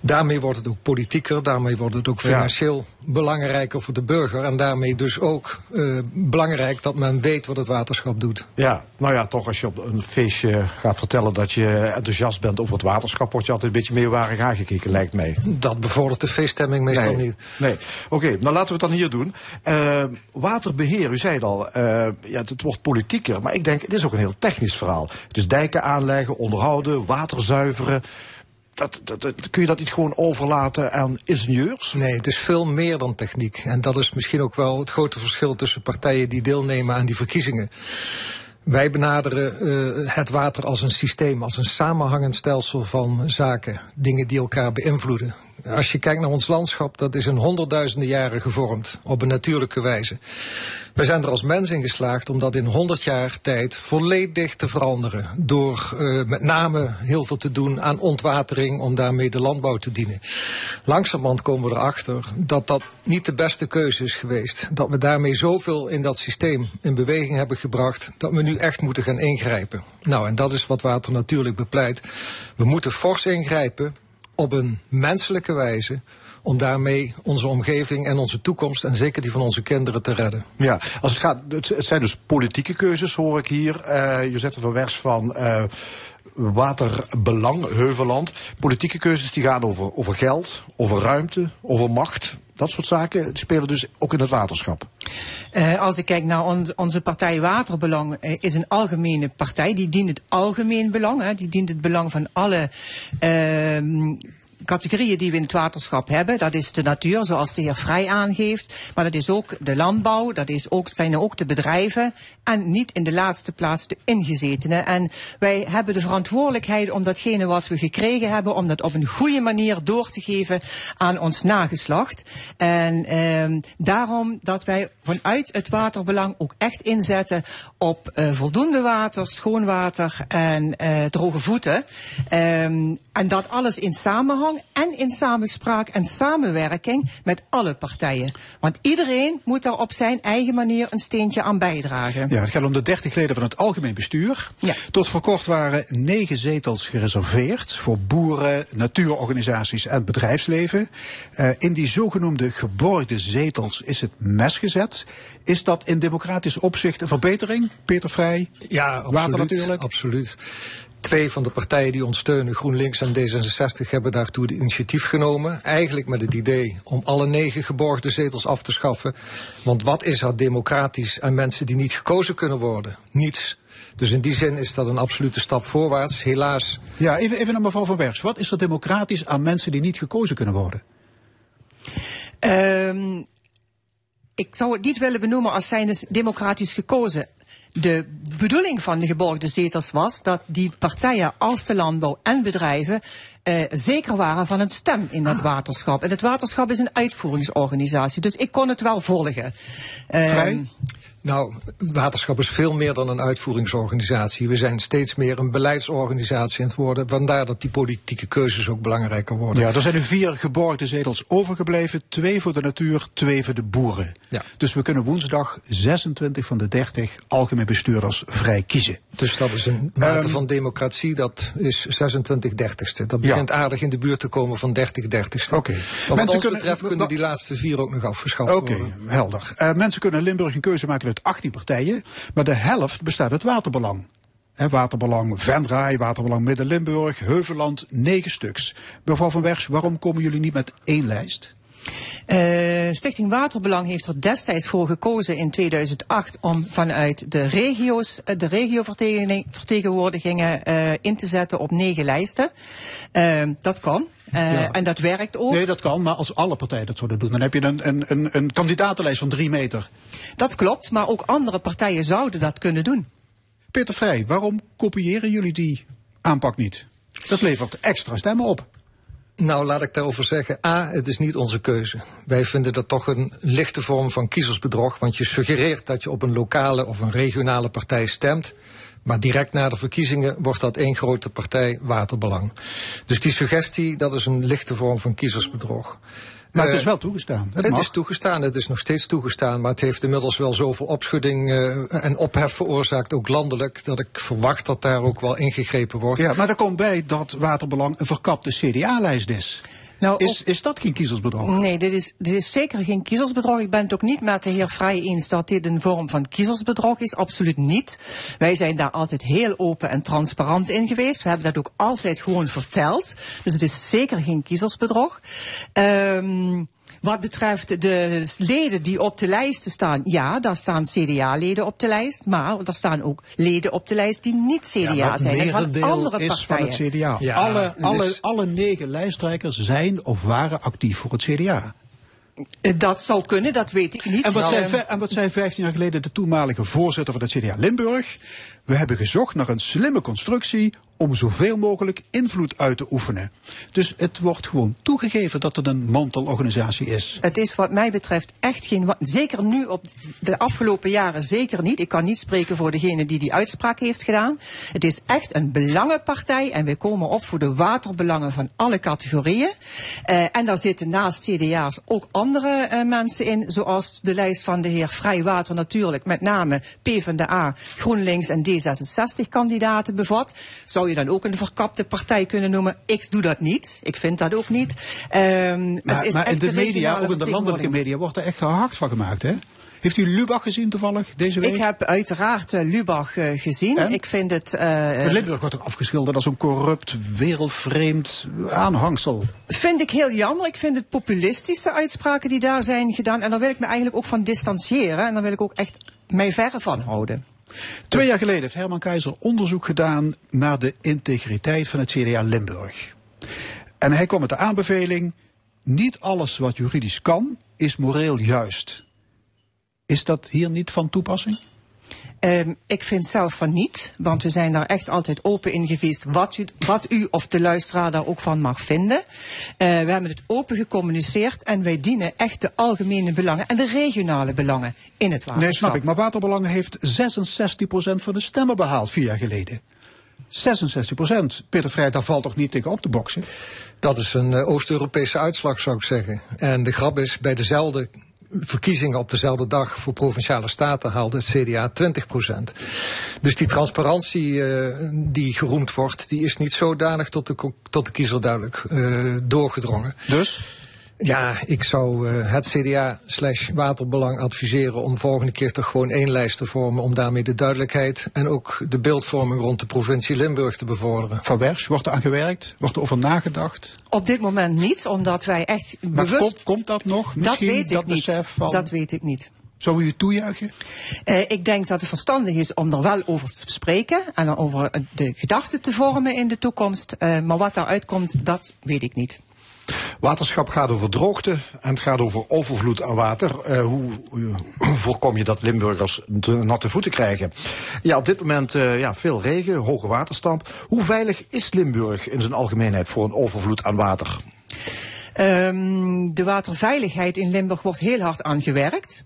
Daarmee wordt het ook politieker, daarmee wordt het ook financieel ja. belangrijker voor de burger. En daarmee dus ook uh, belangrijk dat men weet wat het waterschap doet. Ja, nou ja, toch als je op een feestje gaat vertellen dat je enthousiast bent over het waterschap, word je altijd een beetje meewarig aangekeken, lijkt mij. Dat bevordert de feeststemming meestal nee, niet. Nee, oké, okay, nou laten we het dan hier doen. Uh, waterbeheer, u zei het al, uh, ja, het wordt politieker, maar ik denk, het is ook een heel technisch verhaal. Dus dijken aanleggen, onderhouden, water zuiveren dat, dat, dat, kun je dat niet gewoon overlaten aan ingenieurs? Nee, het is veel meer dan techniek. En dat is misschien ook wel het grote verschil tussen partijen die deelnemen aan die verkiezingen. Wij benaderen uh, het water als een systeem, als een samenhangend stelsel van zaken, dingen die elkaar beïnvloeden. Als je kijkt naar ons landschap, dat is in honderdduizenden jaren gevormd op een natuurlijke wijze. Wij zijn er als mens in geslaagd om dat in 100 jaar tijd volledig te veranderen. Door uh, met name heel veel te doen aan ontwatering om daarmee de landbouw te dienen. Langzamerhand komen we erachter dat dat niet de beste keuze is geweest. Dat we daarmee zoveel in dat systeem in beweging hebben gebracht dat we nu echt moeten gaan ingrijpen. Nou, en dat is wat water natuurlijk bepleit. We moeten fors ingrijpen op een menselijke wijze om daarmee onze omgeving en onze toekomst en zeker die van onze kinderen te redden. Ja, als het gaat, het zijn dus politieke keuzes hoor ik hier. Uh, Josette van Wers van uh, Waterbelang, Heuveland. Politieke keuzes die gaan over, over geld, over ruimte, over macht. Dat soort zaken spelen dus ook in het waterschap. Uh, als ik kijk naar on onze partij Waterbelang, uh, is een algemene partij. Die dient het algemeen belang. Hè. Die dient het belang van alle uh, categorieën die we in het waterschap hebben. Dat is de natuur, zoals de heer Vrij aangeeft. Maar dat is ook de landbouw, dat is ook, zijn ook de bedrijven. En niet in de laatste plaats de ingezetenen. En wij hebben de verantwoordelijkheid om datgene wat we gekregen hebben, om dat op een goede manier door te geven aan ons nageslacht. En eh, daarom dat wij vanuit het waterbelang ook echt inzetten op uh, voldoende water, schoon water en uh, droge voeten. Um, en dat alles in samenhang en in samenspraak en samenwerking met alle partijen. Want iedereen moet daar op zijn eigen manier een steentje aan bijdragen. Ja, het gaat om de 30 leden van het algemeen bestuur. Ja. Tot voor kort waren negen zetels gereserveerd voor boeren, natuurorganisaties en bedrijfsleven. Uh, in die zogenoemde geborgde zetels is het mes gezet. Is dat in democratisch opzicht een verbetering, Peter Vrij? Ja, absoluut. Water natuurlijk. Absoluut. Twee van de partijen die ons steunen, GroenLinks en D66, hebben daartoe het initiatief genomen. Eigenlijk met het idee om alle negen geborgde zetels af te schaffen. Want wat is er democratisch aan mensen die niet gekozen kunnen worden? Niets. Dus in die zin is dat een absolute stap voorwaarts. Helaas. Ja, even, even naar mevrouw Van Bergs. Wat is er democratisch aan mensen die niet gekozen kunnen worden? Um, ik zou het niet willen benoemen als zijnde democratisch gekozen. De bedoeling van de geborgde zetels was dat die partijen als de landbouw en bedrijven uh, zeker waren van een stem in dat waterschap. En het waterschap is een uitvoeringsorganisatie, dus ik kon het wel volgen. Vrij? Uh, nou, waterschap is veel meer dan een uitvoeringsorganisatie. We zijn steeds meer een beleidsorganisatie aan het worden. Vandaar dat die politieke keuzes ook belangrijker worden. Ja, er zijn nu vier geborgde zetels overgebleven. Twee voor de natuur, twee voor de boeren. Ja. Dus we kunnen woensdag 26 van de 30 algemeen bestuurders vrij kiezen. Dus dat is een mate um, van democratie, dat is 26 dertigste. Dat begint ja. aardig in de buurt te komen van 30 dertigste. Oké. Okay. Wat ons kunnen, betreft kunnen die laatste vier ook nog afgeschaft okay, worden. Oké, helder. Uh, mensen kunnen in Limburg een keuze maken uit 18 partijen, maar de helft bestaat uit waterbelang. Waterbelang Venray, Waterbelang Midden-Limburg, Heuveland, negen stuks. Mevrouw Van Werks, waarom komen jullie niet met één lijst? Uh, Stichting Waterbelang heeft er destijds voor gekozen in 2008 om vanuit de regio's, de regiovertegenwoordigingen uh, in te zetten op negen lijsten. Dat kan. Uh, ja. En dat werkt ook. Nee, dat kan, maar als alle partijen dat zouden doen, dan heb je een, een, een, een kandidatenlijst van drie meter. Dat klopt, maar ook andere partijen zouden dat kunnen doen. Peter Vrij, waarom kopiëren jullie die aanpak niet? Dat levert extra stemmen op. Nou, laat ik daarover zeggen. A, het is niet onze keuze. Wij vinden dat toch een lichte vorm van kiezersbedrog. Want je suggereert dat je op een lokale of een regionale partij stemt. Maar direct na de verkiezingen wordt dat één grote partij waterbelang. Dus die suggestie, dat is een lichte vorm van kiezersbedrog. Maar het is wel toegestaan. Het, het is toegestaan, het is nog steeds toegestaan. Maar het heeft inmiddels wel zoveel opschudding uh, en ophef veroorzaakt, ook landelijk, dat ik verwacht dat daar ook wel ingegrepen wordt. Ja, maar er komt bij dat Waterbelang een verkapte CDA-lijst is. Nou, is, is dat geen kiezersbedrog? Nee, dit is, dit is zeker geen kiezersbedrog. Ik ben het ook niet met de heer Vrij eens dat dit een vorm van kiezersbedrog is. Absoluut niet. Wij zijn daar altijd heel open en transparant in geweest. We hebben dat ook altijd gewoon verteld. Dus het is zeker geen kiezersbedrog. Um, wat betreft de leden die op de lijsten staan, ja, daar staan CDA-leden op de lijst, maar er staan ook leden op de lijst die niet CDA ja, zijn. En van andere is partijen. van het CDA. Ja, alle, alle, dus... alle negen lijsttrekkers zijn of waren actief voor het CDA. Dat zou kunnen, dat weet ik niet. En wat, zei, en wat zei 15 jaar geleden de toenmalige voorzitter van het CDA Limburg? We hebben gezocht naar een slimme constructie om zoveel mogelijk invloed uit te oefenen. Dus het wordt gewoon toegegeven dat het een mantelorganisatie is. Het is wat mij betreft echt geen... Zeker nu op de afgelopen jaren zeker niet. Ik kan niet spreken voor degene die die uitspraak heeft gedaan. Het is echt een belangenpartij en wij komen op voor de waterbelangen van alle categorieën. Uh, en daar zitten naast CDA's ook andere uh, mensen in, zoals de lijst van de heer Vrijwater natuurlijk, met name PvdA, GroenLinks en D66 kandidaten bevat. Zou je dan ook een verkapte partij kunnen noemen. Ik doe dat niet. Ik vind dat ook niet. Um, maar, het is maar echt in de media, ook in de landelijke media, wordt er echt gehakt van gemaakt, hè? Heeft u Lubach gezien toevallig deze week? Ik heb uiteraard uh, Lubach uh, gezien. En? Ik vind het. Uh, Limburg wordt ook afgeschilderd als een corrupt, wereldvreemd aanhangsel. Vind ik heel jammer. Ik vind het populistische uitspraken die daar zijn gedaan. En daar wil ik me eigenlijk ook van distancieren. En daar wil ik ook echt mij verre van houden. Twee jaar geleden heeft Herman Keizer onderzoek gedaan naar de integriteit van het CDA Limburg. En hij kwam met de aanbeveling: niet alles wat juridisch kan, is moreel juist. Is dat hier niet van toepassing? Um, ik vind zelf van niet, want we zijn daar echt altijd open in geweest wat u, wat u of de luisteraar daar ook van mag vinden. Uh, we hebben het open gecommuniceerd en wij dienen echt de algemene belangen en de regionale belangen in het waterschap. Nee, snap ik. Maar Waterbelangen heeft 66% van de stemmen behaald vier jaar geleden. 66 procent. Peter Vrij, daar valt toch niet tegen op te boksen? Dat is een uh, Oost-Europese uitslag, zou ik zeggen. En de grap is, bij dezelfde verkiezingen op dezelfde dag voor provinciale staten haalde het CDA 20 procent. Dus die transparantie uh, die geroemd wordt, die is niet zodanig tot de, tot de kiezer duidelijk uh, doorgedrongen. Dus? Ja, ik zou uh, het CDA slash waterbelang adviseren om volgende keer toch gewoon één lijst te vormen om daarmee de duidelijkheid en ook de beeldvorming rond de provincie Limburg te bevorderen. Van Wersch, wordt er aan gewerkt? Wordt er over nagedacht? Op dit moment niet, omdat wij echt maar bewust... Komt, komt dat nog? Misschien dat weet ik dat niet. besef van... Dat weet ik niet. Zou u het toejuichen? Uh, ik denk dat het verstandig is om er wel over te spreken en over de gedachten te vormen in de toekomst. Uh, maar wat daaruit komt, dat weet ik niet. Waterschap gaat over droogte en het gaat over overvloed aan water. Uh, hoe, hoe, voorkom je dat Limburgers natte voeten krijgen? Ja, op dit moment uh, ja, veel regen, hoge waterstand. Hoe veilig is Limburg in zijn algemeenheid voor een overvloed aan water? Um, de waterveiligheid in Limburg wordt heel hard aangewerkt.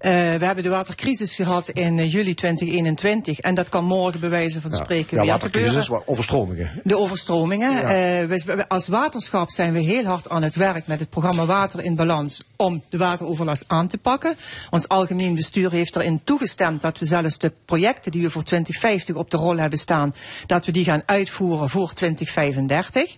Uh, we hebben de watercrisis gehad in uh, juli 2021 en dat kan morgen bij wijze van spreken ja, weer watercrisis, gebeuren. overstromingen. De overstromingen. Ja. Uh, we, als waterschap zijn we heel hard aan het werk met het programma Water in Balans om de wateroverlast aan te pakken. Ons algemeen bestuur heeft erin toegestemd dat we zelfs de projecten die we voor 2050 op de rol hebben staan, dat we die gaan uitvoeren voor 2035.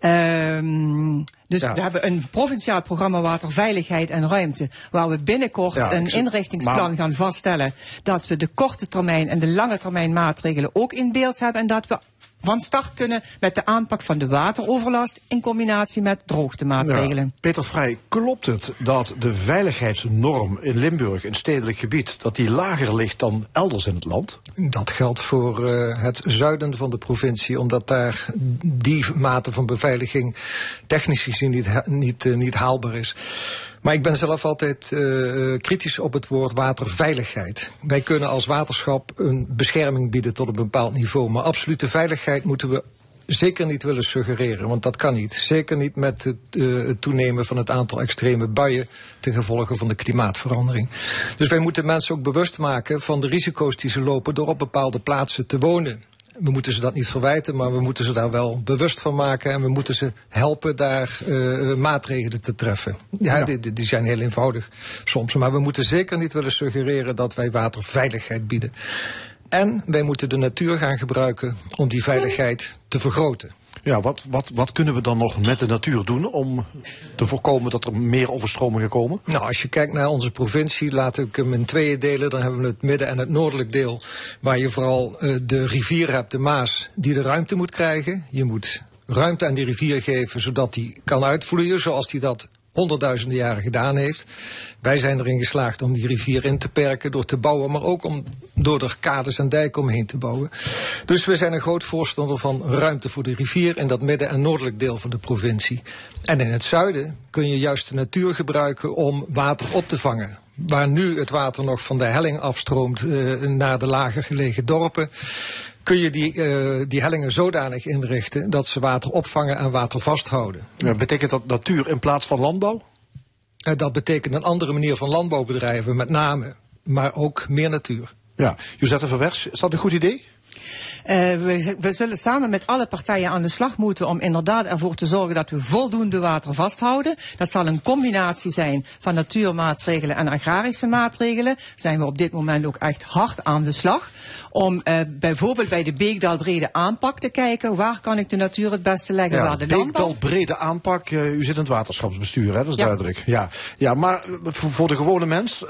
Um, dus ja. we hebben een provinciaal programma waterveiligheid en ruimte, waar we binnenkort ja, een inrichtingsplan maar... gaan vaststellen dat we de korte termijn en de lange termijn maatregelen ook in beeld hebben en dat we van start kunnen met de aanpak van de wateroverlast in combinatie met droogtemaatregelen. Ja, Peter Vrij, klopt het dat de veiligheidsnorm in Limburg, een stedelijk gebied, dat die lager ligt dan elders in het land? Dat geldt voor uh, het zuiden van de provincie, omdat daar die mate van beveiliging technisch gezien niet, niet, uh, niet haalbaar is. Maar ik ben zelf altijd uh, kritisch op het woord waterveiligheid. Wij kunnen als waterschap een bescherming bieden tot een bepaald niveau. Maar absolute veiligheid moeten we zeker niet willen suggereren, want dat kan niet. Zeker niet met het, uh, het, toenemen van het aantal extreme buien ten gevolge van de klimaatverandering. Dus wij moeten mensen ook bewust maken van de risico's die ze lopen door op bepaalde plaatsen te wonen. We moeten ze dat niet verwijten, maar we moeten ze daar wel bewust van maken. En we moeten ze helpen daar uh, maatregelen te treffen. Ja, ja. Die, die, zijn heel eenvoudig soms. Maar we moeten zeker niet willen suggereren dat wij waterveiligheid bieden. En wij moeten de natuur gaan gebruiken om die veiligheid te vergroten. Ja, wat, wat, wat kunnen we dan nog met de natuur doen om te voorkomen dat er meer overstromingen komen? Nou, als je kijkt naar onze provincie, laat ik hem in tweeën delen. Dan hebben we het midden- en het noordelijk deel, waar je vooral uh, de rivier hebt, de Maas, die de ruimte moet krijgen. Je moet ruimte aan die rivier geven, zodat die kan uitvloeien, zoals die dat honderdduizenden jaren gedaan heeft. Wij zijn erin geslaagd om die rivier in te perken door te bouwen, maar ook om door er kades en dijken omheen te bouwen. Dus we zijn een groot voorstander van ruimte voor de rivier in dat midden- en noordelijk deel van de provincie. En in het zuiden kun je juist de natuur gebruiken om water op te vangen. Waar nu het water nog van de helling afstroomt uh, naar de lager gelegen dorpen, kun je die, uh, die hellingen zodanig inrichten dat ze water opvangen en water vasthouden. Ja, betekent dat natuur in plaats van landbouw? Uh, dat betekent een andere manier van landbouwbedrijven, met name, maar ook meer natuur. Ja, Josette Verwers, is dat een goed idee? Uh, we, we, zullen samen met alle partijen aan de slag moeten om inderdaad ervoor te zorgen dat we voldoende water vasthouden. Dat zal een combinatie zijn van natuurmaatregelen en agrarische maatregelen. Zijn we op dit moment ook echt hard aan de slag. Om uh, bijvoorbeeld bij de Beekdalbrede aanpak te kijken. Waar kan ik de natuur het beste leggen? Ja, waar de. Beekdalbrede aanpak. Uh, u zit in het waterschapsbestuur, hè? dat is ja. duidelijk. Ja, ja maar voor, voor de gewone mens,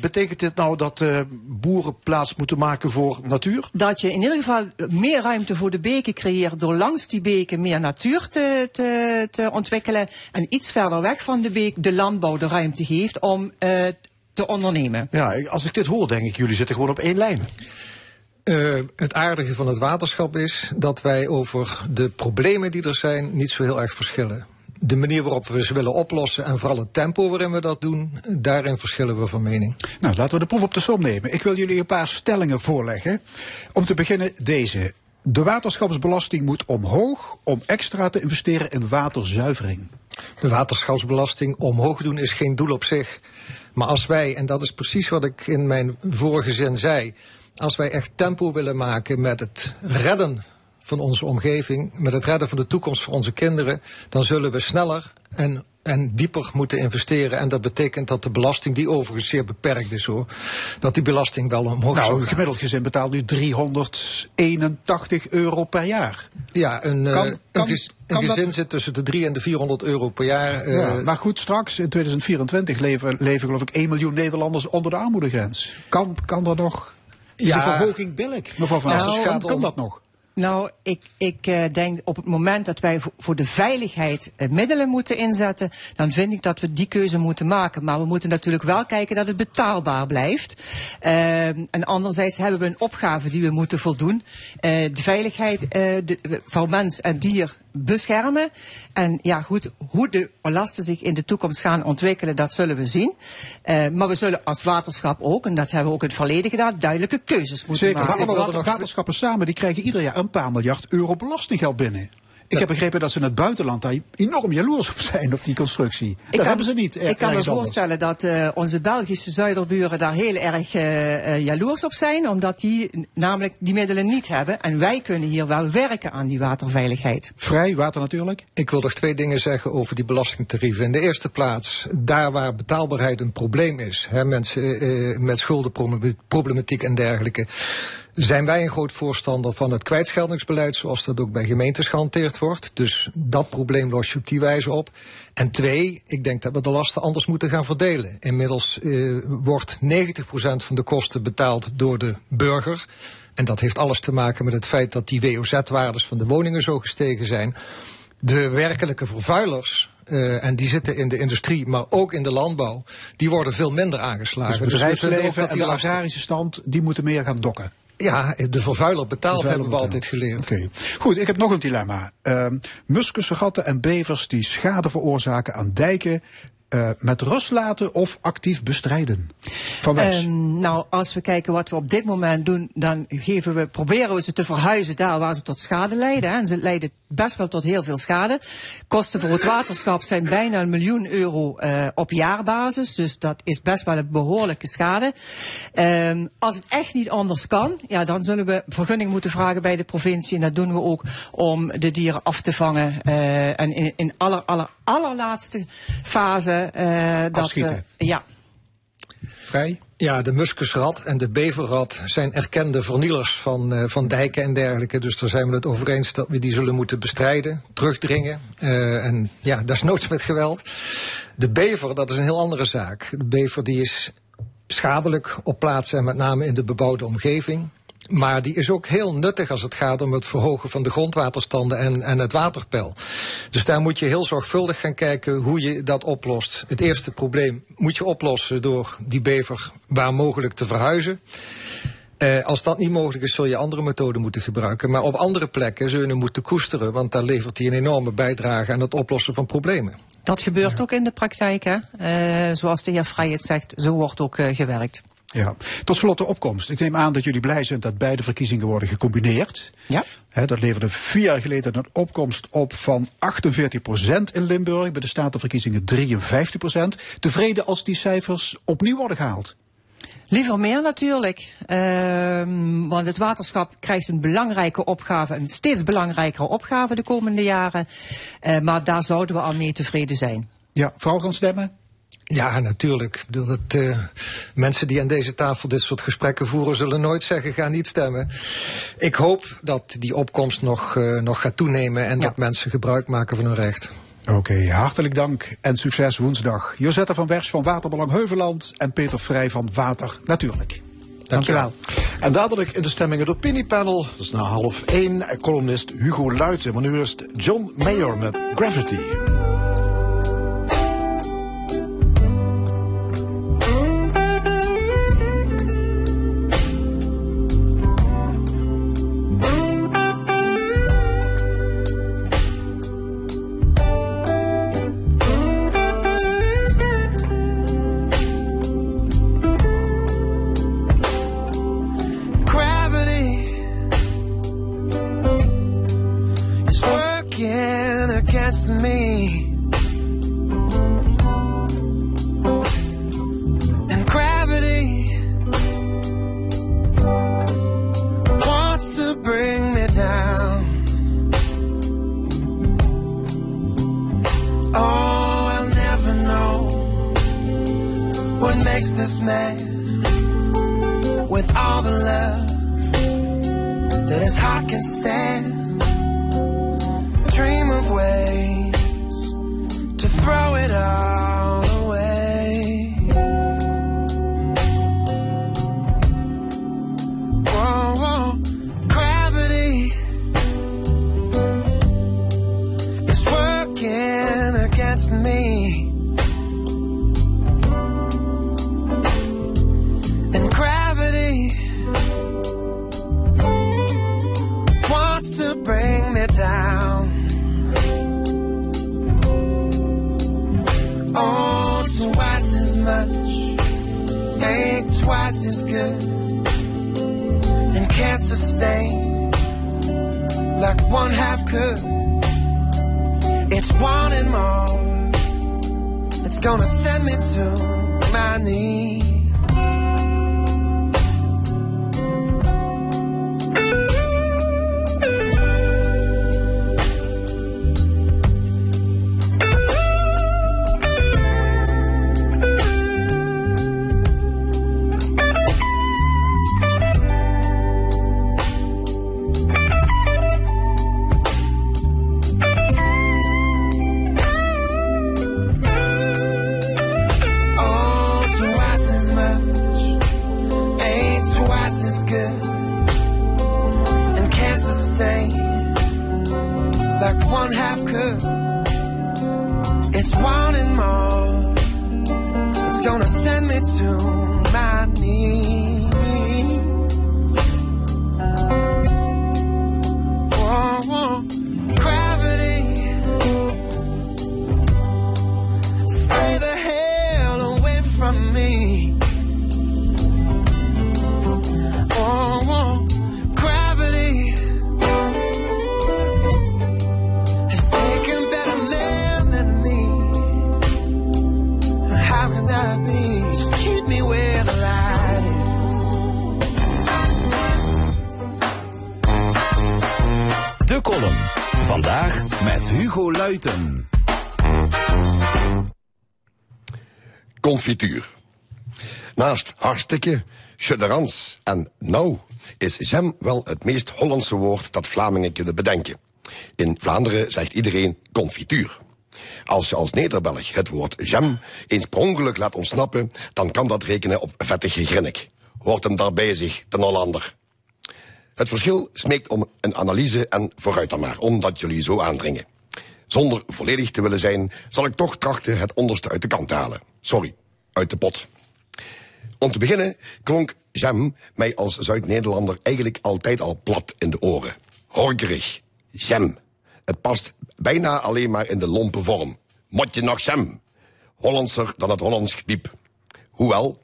betekent dit nou dat boeren plaats moeten maken voor natuur? Dat je in ieder geval meer ruimte voor de beken creëert door langs die beken meer natuur te, te, te ontwikkelen en iets verder weg van de beek de landbouw de ruimte geeft om uh, te ondernemen. Ja, als ik dit hoor denk ik, jullie zitten gewoon op één lijn. Uh, het aardige van het waterschap is dat wij over de problemen die er zijn niet zo heel erg verschillen. De manier waarop we ze willen oplossen en vooral het tempo waarin we dat doen, daarin verschillen we van mening. Nou, laten we de proef op de som nemen. Ik wil jullie een paar stellingen voorleggen. Om te beginnen deze. De waterschapsbelasting moet omhoog om extra te investeren in waterzuivering. De waterschapsbelasting omhoog doen is geen doel op zich. Maar als wij, en dat is precies wat ik in mijn vorige zin zei, als wij echt tempo willen maken met het redden van onze omgeving, met het redden van de toekomst voor onze kinderen, dan zullen we sneller en, en dieper moeten investeren. En dat betekent dat de belasting, die overigens zeer beperkt is hoor, dat die belasting wel omhoog Nou, gaan. een gemiddeld gezin betaalt nu 381 euro per jaar. Ja, een, eh, Kan- een, kan- gez- een kan dat- gezin zit tussen de 3 en de 400 euro per jaar. eh, Ja, maar goed, straks in 2024 leven, leven geloof ik 1 miljoen Nederlanders onder de armoedegrens. Kan, kan dat nog? Is Ja. een verhoging billig? Mevrouw Van Nou, kan, kan om- dat nog? Nou, ik, ik eh, denk op het moment dat wij vo- voor de veiligheid eh, middelen moeten inzetten, dan vind ik dat we die keuze moeten maken. Maar we moeten natuurlijk wel kijken dat het betaalbaar blijft. Eh, en anderzijds hebben we een opgave die we moeten voldoen. De veiligheid de, van mens en dier beschermen. En ja, goed, hoe de lasten zich in de toekomst gaan ontwikkelen, dat zullen we zien. Eh, maar we zullen als waterschap ook, en dat hebben we ook in het verleden gedaan, duidelijke keuzes moeten Zeker, maar maken. alle water- waterschappen samen die krijgen ieder jaar een paar miljard euro belastinggeld binnen. Ik heb begrepen dat ze in het buitenland daar enorm jaloers op zijn op die constructie. dat hebben ze niet. er- Ik kan me anders. voorstellen dat eh, onze Belgische zuiderburen daar heel erg eh, eh, jaloers op zijn, omdat die namelijk die middelen niet hebben. En wij kunnen hier wel werken aan die waterveiligheid. Vrij water natuurlijk. Ik wil nog twee dingen zeggen over die belastingtarieven. In de eerste plaats, daar waar betaalbaarheid een probleem is, hè, mensen eh, met schuldenproblematiek en dergelijke, zijn wij een groot voorstander van het kwijtscheldingsbeleid, zoals dat ook bij gemeentes gehanteerd wordt. Dus dat probleem los je op die wijze op. En twee, ik denk dat we de lasten anders moeten gaan verdelen. Inmiddels eh, wordt 90% van de kosten betaald door de burger. En dat heeft alles te maken met het feit dat die WOZ-waardes van de woningen zo gestegen zijn. De werkelijke vervuilers, eh, en die zitten in de industrie, maar ook in de landbouw, die worden veel minder aangeslagen. Dus het ook bedrijfsleven dat en de agrarische stand, die moeten meer gaan dokken. Ja, de vervuiler betaalt, De hebben we altijd geleerd. Oké. Goed, ik heb nog een dilemma. Muskussen, gatten en bevers die schade veroorzaken aan dijken... eh, met rust laten of actief bestrijden? Van. Ehm, nou, als we kijken wat we op dit moment doen, dan geven we, proberen we ze te verhuizen daar waar ze tot schade leiden. En ze leiden best wel tot heel veel schade. Kosten voor het waterschap zijn bijna een miljoen euro eh, op jaarbasis. Dus dat is best wel een behoorlijke schade. Ehm, als het echt niet anders kan, ja, dan zullen we vergunning moeten vragen bij de provincie. En dat doen we ook om de dieren af te vangen. eh, en in, in aller, aller, allerlaatste fase. Eh dat Afschieten. We, ja. Vrij? Ja, de muskusrat en de beverrat zijn erkende vernielers van, eh, van dijken en dergelijke. Dus daar zijn we het over eens dat we die zullen moeten bestrijden, terugdringen. Eh, en ja, desnoods met geweld. De bever, dat is een heel andere zaak. De bever die is schadelijk op plaatsen en met name in de bebouwde omgeving. Maar die is ook heel nuttig als het gaat om het verhogen van de grondwaterstanden en, en het waterpeil. Dus daar moet je heel zorgvuldig gaan kijken hoe je dat oplost. Het eerste probleem moet je oplossen door die bever waar mogelijk te verhuizen. Eh, als dat niet mogelijk is, zul je andere methoden moeten gebruiken. Maar op andere plekken zul je hem moeten koesteren, want daar levert hij een enorme bijdrage aan het oplossen van problemen. Dat gebeurt ook in de praktijk, hè? Eh, zoals de heer Vrij het zegt, zo wordt ook eh, gewerkt. Ja. Tot slot de opkomst. Ik neem aan dat jullie blij zijn dat beide verkiezingen worden gecombineerd. Ja. Dat leverde vier jaar geleden een opkomst op van 48% in Limburg. Bij de statenverkiezingen 53%. Tevreden als die cijfers opnieuw worden gehaald? Liever meer natuurlijk. Ehm, want het waterschap krijgt een belangrijke opgave, een steeds belangrijkere opgave de komende jaren. Eh, maar daar zouden we al mee tevreden zijn. Ja, vrouw gaan stemmen? Ja, natuurlijk. Ik bedoel, dat, eh, mensen die aan deze tafel dit soort gesprekken voeren, zullen nooit zeggen: ga niet stemmen. Ik hoop dat die opkomst nog, eh, nog gaat toenemen en dat mensen gebruik maken van hun recht. Oké, hartelijk dank en succes woensdag. Josetta van Wers van Waterbelang Heuveland en Peter Vrij van Water Natuurlijk. Dankjewel. En dadelijk in de stemming het opiniepanel, dat is na half één, columnist Hugo Luiten. Maar nu eerst John Mayer met Gravity. Gravity Confituur. Naast hartstikke, chederans en nou is jam wel het meest Hollandse woord dat Vlamingen kunnen bedenken. In Vlaanderen zegt iedereen confituur. Als je als Nederbelg het woord jam eens laat ontsnappen, dan kan dat rekenen op vettig gegrinnik. Hoort hem daarbij zich, de Hollander. Het verschil smeekt om een analyse en vooruit dan maar, omdat jullie zo aandringen. Zonder volledig te willen zijn, zal ik toch trachten het onderste uit de kant te halen. Sorry, uit de pot. Om te beginnen klonk jam mij als Zuid-Nederlander eigenlijk altijd al plat in de oren. Horkerig. Jam. Het past bijna alleen maar in de lompe vorm. Mot je nog jam? Hollandser dan het Hollands gediep. Hoewel,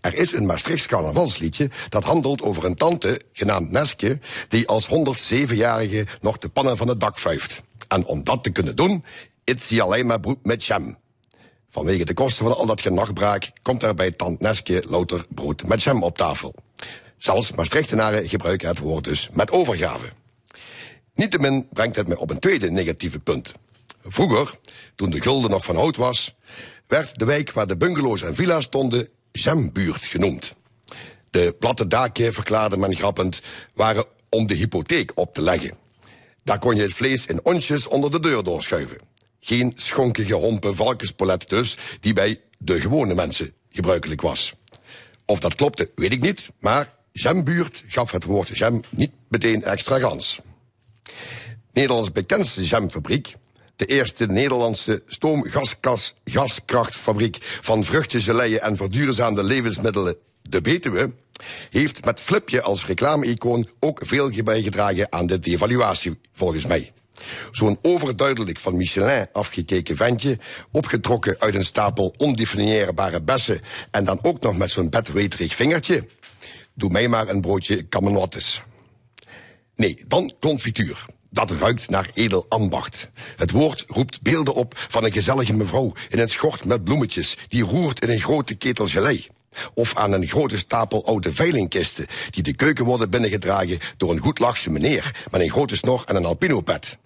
er is een Maastrichts carnavalsliedje dat handelt over een tante, genaamd Neske, die als 107-jarige nog de pannen van het dak vuift. En om dat te kunnen doen, eet ze alleen maar brood met jam. Vanwege de kosten van al dat genachtbraak komt er bij tant Neske louter brood met jam op tafel. Zelfs Maastrichtenaren gebruiken het woord dus met overgave. Niettemin brengt het me op een tweede negatieve punt. Vroeger, toen de gulden nog van hout was, werd de wijk waar de bungalows en villa's stonden Jambuurt genoemd. De platte daken, verklaarde men grappend, waren om de hypotheek op te leggen. Daar kon je het vlees in onsjes onder de deur doorschuiven. Geen schonkige hompen varkenspolet dus, die bij de gewone mensen gebruikelijk was. Of dat klopte, weet ik niet, maar Jambuurt gaf het woord jam niet meteen extra glans. Nederlands bekendste jamfabriek, de eerste Nederlandse stoomgaskas gaskrachtfabriek van vruchtengeleien en verduurzaamde levensmiddelen, de Betuwe, heeft met Flipje als reclame-icoon ook veel bijgedragen aan de devaluatie, volgens mij. Zo'n overduidelijk van Michelin afgekeken ventje, opgetrokken uit een stapel ondefinieerbare bessen en dan ook nog met zo'n bedweterig vingertje. Doe mij maar een broodje kamenottes. Nee, dan confituur. Dat ruikt naar edel ambacht. Het woord roept beelden op van een gezellige mevrouw in een schort met bloemetjes die roert in een grote ketel gelei. Of aan een grote stapel oude veilingkisten die de keuken worden binnengedragen door een goed lachse meneer met een grote snor en een alpinopet.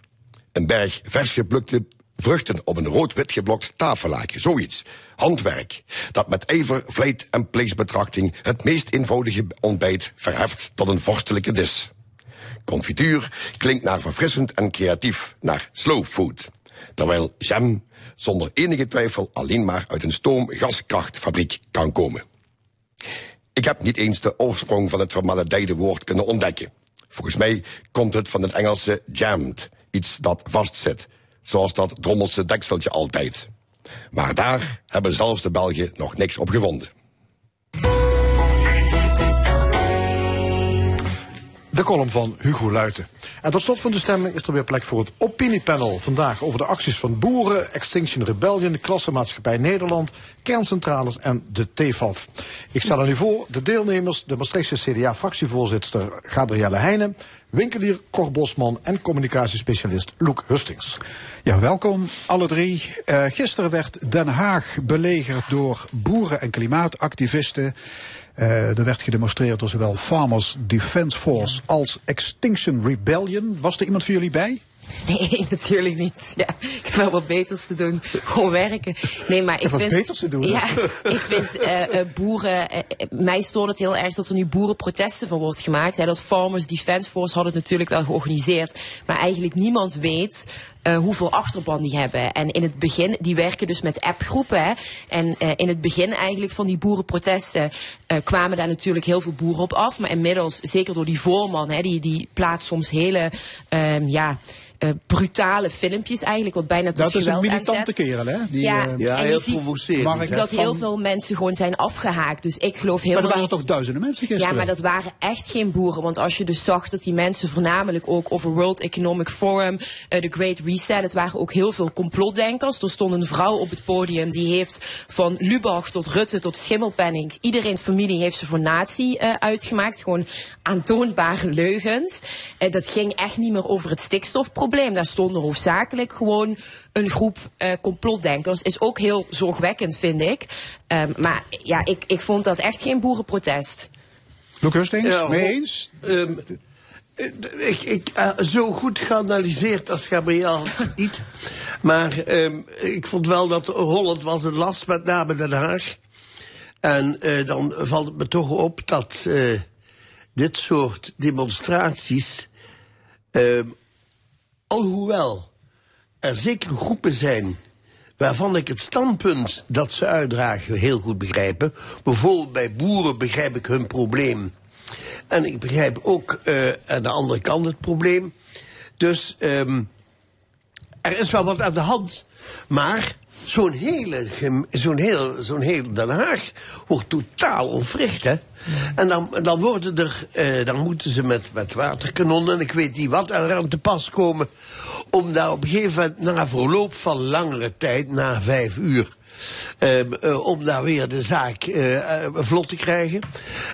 Een berg vers geplukte Vruchten op een rood-wit geblokt tafellaken, zoiets. Handwerk, dat met ijver, vlijt en plichtsbetrachting het meest eenvoudige ontbijt verheft tot een vorstelijke dis. Confituur klinkt naar verfrissend en creatief, naar slow food. Terwijl jam zonder enige twijfel alleen maar uit een stoom-gaskrachtfabriek kan komen. Ik heb niet eens de oorsprong van het vermaledijde woord kunnen ontdekken. Volgens mij komt het van het Engelse jammed, iets dat vastzit, zoals dat drommelse dekseltje altijd. Maar daar hebben zelfs de Belgen nog niks op gevonden. De column van Hugo Luiten. En tot slot van de stemming is er weer plek voor het opiniepanel. Vandaag over de acties van boeren, Extinction Rebellion, de klassenmaatschappij Nederland, kerncentrales en de TFAF. Ik stel aan u voor de deelnemers, de Maastrichtse CDA-fractievoorzitter Gabrielle Heijnen, winkelier Cor Bosman en communicatiespecialist Loek Hustings. Ja, welkom alle drie. Uh, gisteren werd Den Haag belegerd door boeren en klimaatactivisten. Uh, er werd gedemonstreerd door zowel Farmers Defence Force als Extinction Rebellion. Was er iemand van jullie bij? Nee, natuurlijk niet. Ja, ik heb wel wat beters te doen. Gewoon werken. Nee, maar ik, ik vind. Wat beters te doen? Ja, ik vind uh, uh, boeren. Uh, mij stoort het heel erg dat er nu boerenprotesten van wordt gemaakt. Hè. Dat Farmers Defence Force had het natuurlijk wel georganiseerd. Maar eigenlijk niemand weet uh, hoeveel achterban die hebben. En in het begin, die werken dus met appgroepen. Hè. En uh, in het begin eigenlijk van die boerenprotesten uh, kwamen daar natuurlijk heel veel boeren op af. Maar inmiddels, zeker door die voorman, hè, die, die plaatst soms hele, um, ja uh, brutale filmpjes eigenlijk, wat bijna tot Dat is een militante aanzet. kerel, hè? Die, ja, uh, ja, en je ziet Mark dat van- heel veel mensen gewoon zijn afgehaakt. Dus ik geloof Maar helemaal er waren niet... toch duizenden mensen gisteren? Ja, maar dat waren echt geen boeren. Want als je dus zag dat die mensen voornamelijk ook over World Economic Forum, eh, de Great Reset, het waren ook heel veel complotdenkers. Er stond een vrouw op het podium die heeft van Lubach tot Rutte tot Schimmelpenning, iedereen familie heeft ze voor nazi eh, uitgemaakt. Gewoon aantoonbare leugens. Eh, dat ging echt niet meer over het stikstofprobleem. Daar stonden hoofdzakelijk gewoon een groep eh, complotdenkers. Is ook heel zorgwekkend, vind ik. Ehm, maar ja, ik, ik vond dat echt geen boerenprotest. Luc Hustings, Ja, mee eens? ehm, eh, ik, ik, eh, zo goed geanalyseerd als Gabriel niet. Maar ehm, ik vond wel dat Holland was een last, met name Den Haag. En eh, dan valt het me toch op dat eh, dit soort demonstraties, ehm, alhoewel er zeker groepen zijn waarvan ik het standpunt dat ze uitdragen heel goed begrijpen. Bijvoorbeeld bij boeren begrijp ik hun probleem. En ik begrijp ook eh, aan de andere kant het probleem. Dus ehm, er is wel wat aan de hand. Maar zo'n hele, zo'n heel, zo'n heel Den Haag wordt totaal ontwricht. En dan, dan worden er, eh, dan moeten ze met, met waterkanonnen en ik weet niet wat eraan te pas komen. Om daar op een gegeven moment, na verloop van langere tijd, na vijf uur, ehm, eh, om daar weer de zaak eh, vlot te krijgen.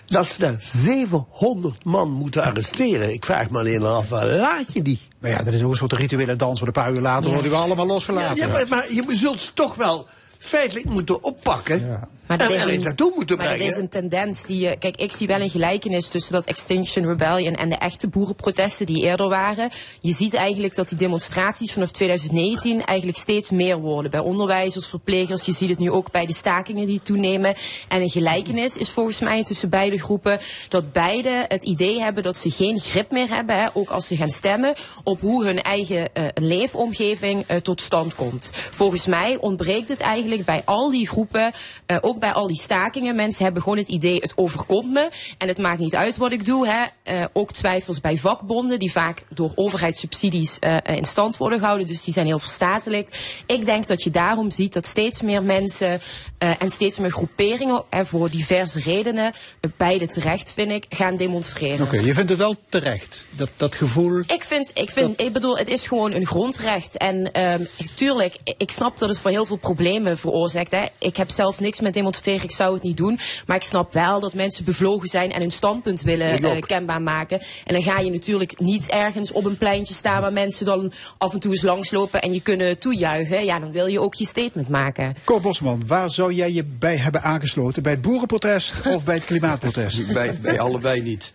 Dat ze daar 700 man moeten arresteren. Ik vraag me alleen af, waar laat je die? Maar ja, dat is ook een soort rituele dans. Want een paar uur later worden we allemaal losgelaten. Ja, maar, maar je zult ze toch wel feitelijk moeten oppakken. Maar dat is een- naartoe moeten Maar dat brengen. is een tendens die je. Kijk, ik zie wel een gelijkenis tussen dat Extinction Rebellion en de echte boerenprotesten die eerder waren. Je ziet eigenlijk dat die demonstraties vanaf 2019 eigenlijk steeds meer worden. Bij onderwijzers, verplegers. Je ziet het nu ook bij de stakingen die toenemen. En een gelijkenis is volgens mij tussen beide groepen dat beide het idee hebben dat ze geen grip meer hebben, hè, ook als ze gaan stemmen, op hoe hun eigen eh, leefomgeving eh, tot stand komt. Volgens mij ontbreekt het eigenlijk bij al die groepen, eh, ook bij al die stakingen. Mensen hebben gewoon het idee, het overkomt me en het maakt niet uit wat ik doe. Hè. Eh, ook twijfels bij vakbonden, die vaak door overheidssubsidies eh, in stand worden gehouden, dus die zijn heel verstatelijkt. Ik denk dat je daarom ziet dat steeds meer mensen en steeds meer groeperingen, voor diverse redenen, beide terecht vind ik, gaan demonstreren. Oké, je vindt het wel terecht. Dat, dat gevoel. Ik vind, ik vind, ik bedoel, het is gewoon een grondrecht. En ehm tuurlijk, ik snap dat het voor heel veel problemen veroorzaakt. Hè. Ik heb zelf niks met demonstreren, ik zou het niet doen. Maar ik snap wel dat mensen bevlogen zijn en hun standpunt willen eh, kenbaar maken. En dan ga je natuurlijk niet ergens op een pleintje staan waar mensen dan af en toe eens langslopen en je kunnen toejuichen. Ja, dan wil je ook je statement maken. Cor Bosman, waar zou jij je bij hebben aangesloten? Bij het boerenprotest of bij het klimaatprotest? Bij, bij allebei niet.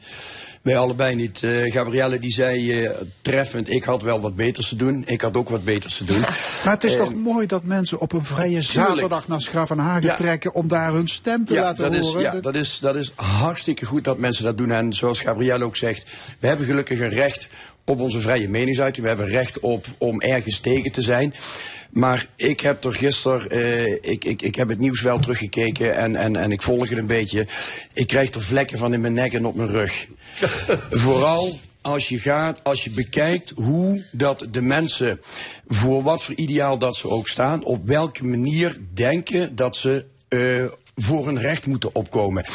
Wij allebei niet. Eh Gabrielle die zei eh, treffend, ik had wel wat beters te doen. Ik had ook wat beters te doen. Maar het is Eh, toch mooi dat mensen op een vrije zaterdag naar Schravenhagen Ja. trekken om daar hun stem te ja, laten dat horen. Is, ja, Dat- dat is, dat is hartstikke goed dat mensen dat doen. En zoals Gabrielle ook zegt, we hebben gelukkig een recht op onze vrije meningsuiting. We hebben recht op om ergens tegen te zijn. Maar ik heb er gisteren, eh, ik, ik, ik heb het nieuws wel teruggekeken en, en, en ik volg het een beetje. Ik krijg er vlekken van in mijn nek en op mijn rug. Vooral als je gaat, als je bekijkt hoe dat de mensen, voor wat voor ideaal dat ze ook staan, op welke manier denken dat ze eh, voor hun recht moeten opkomen.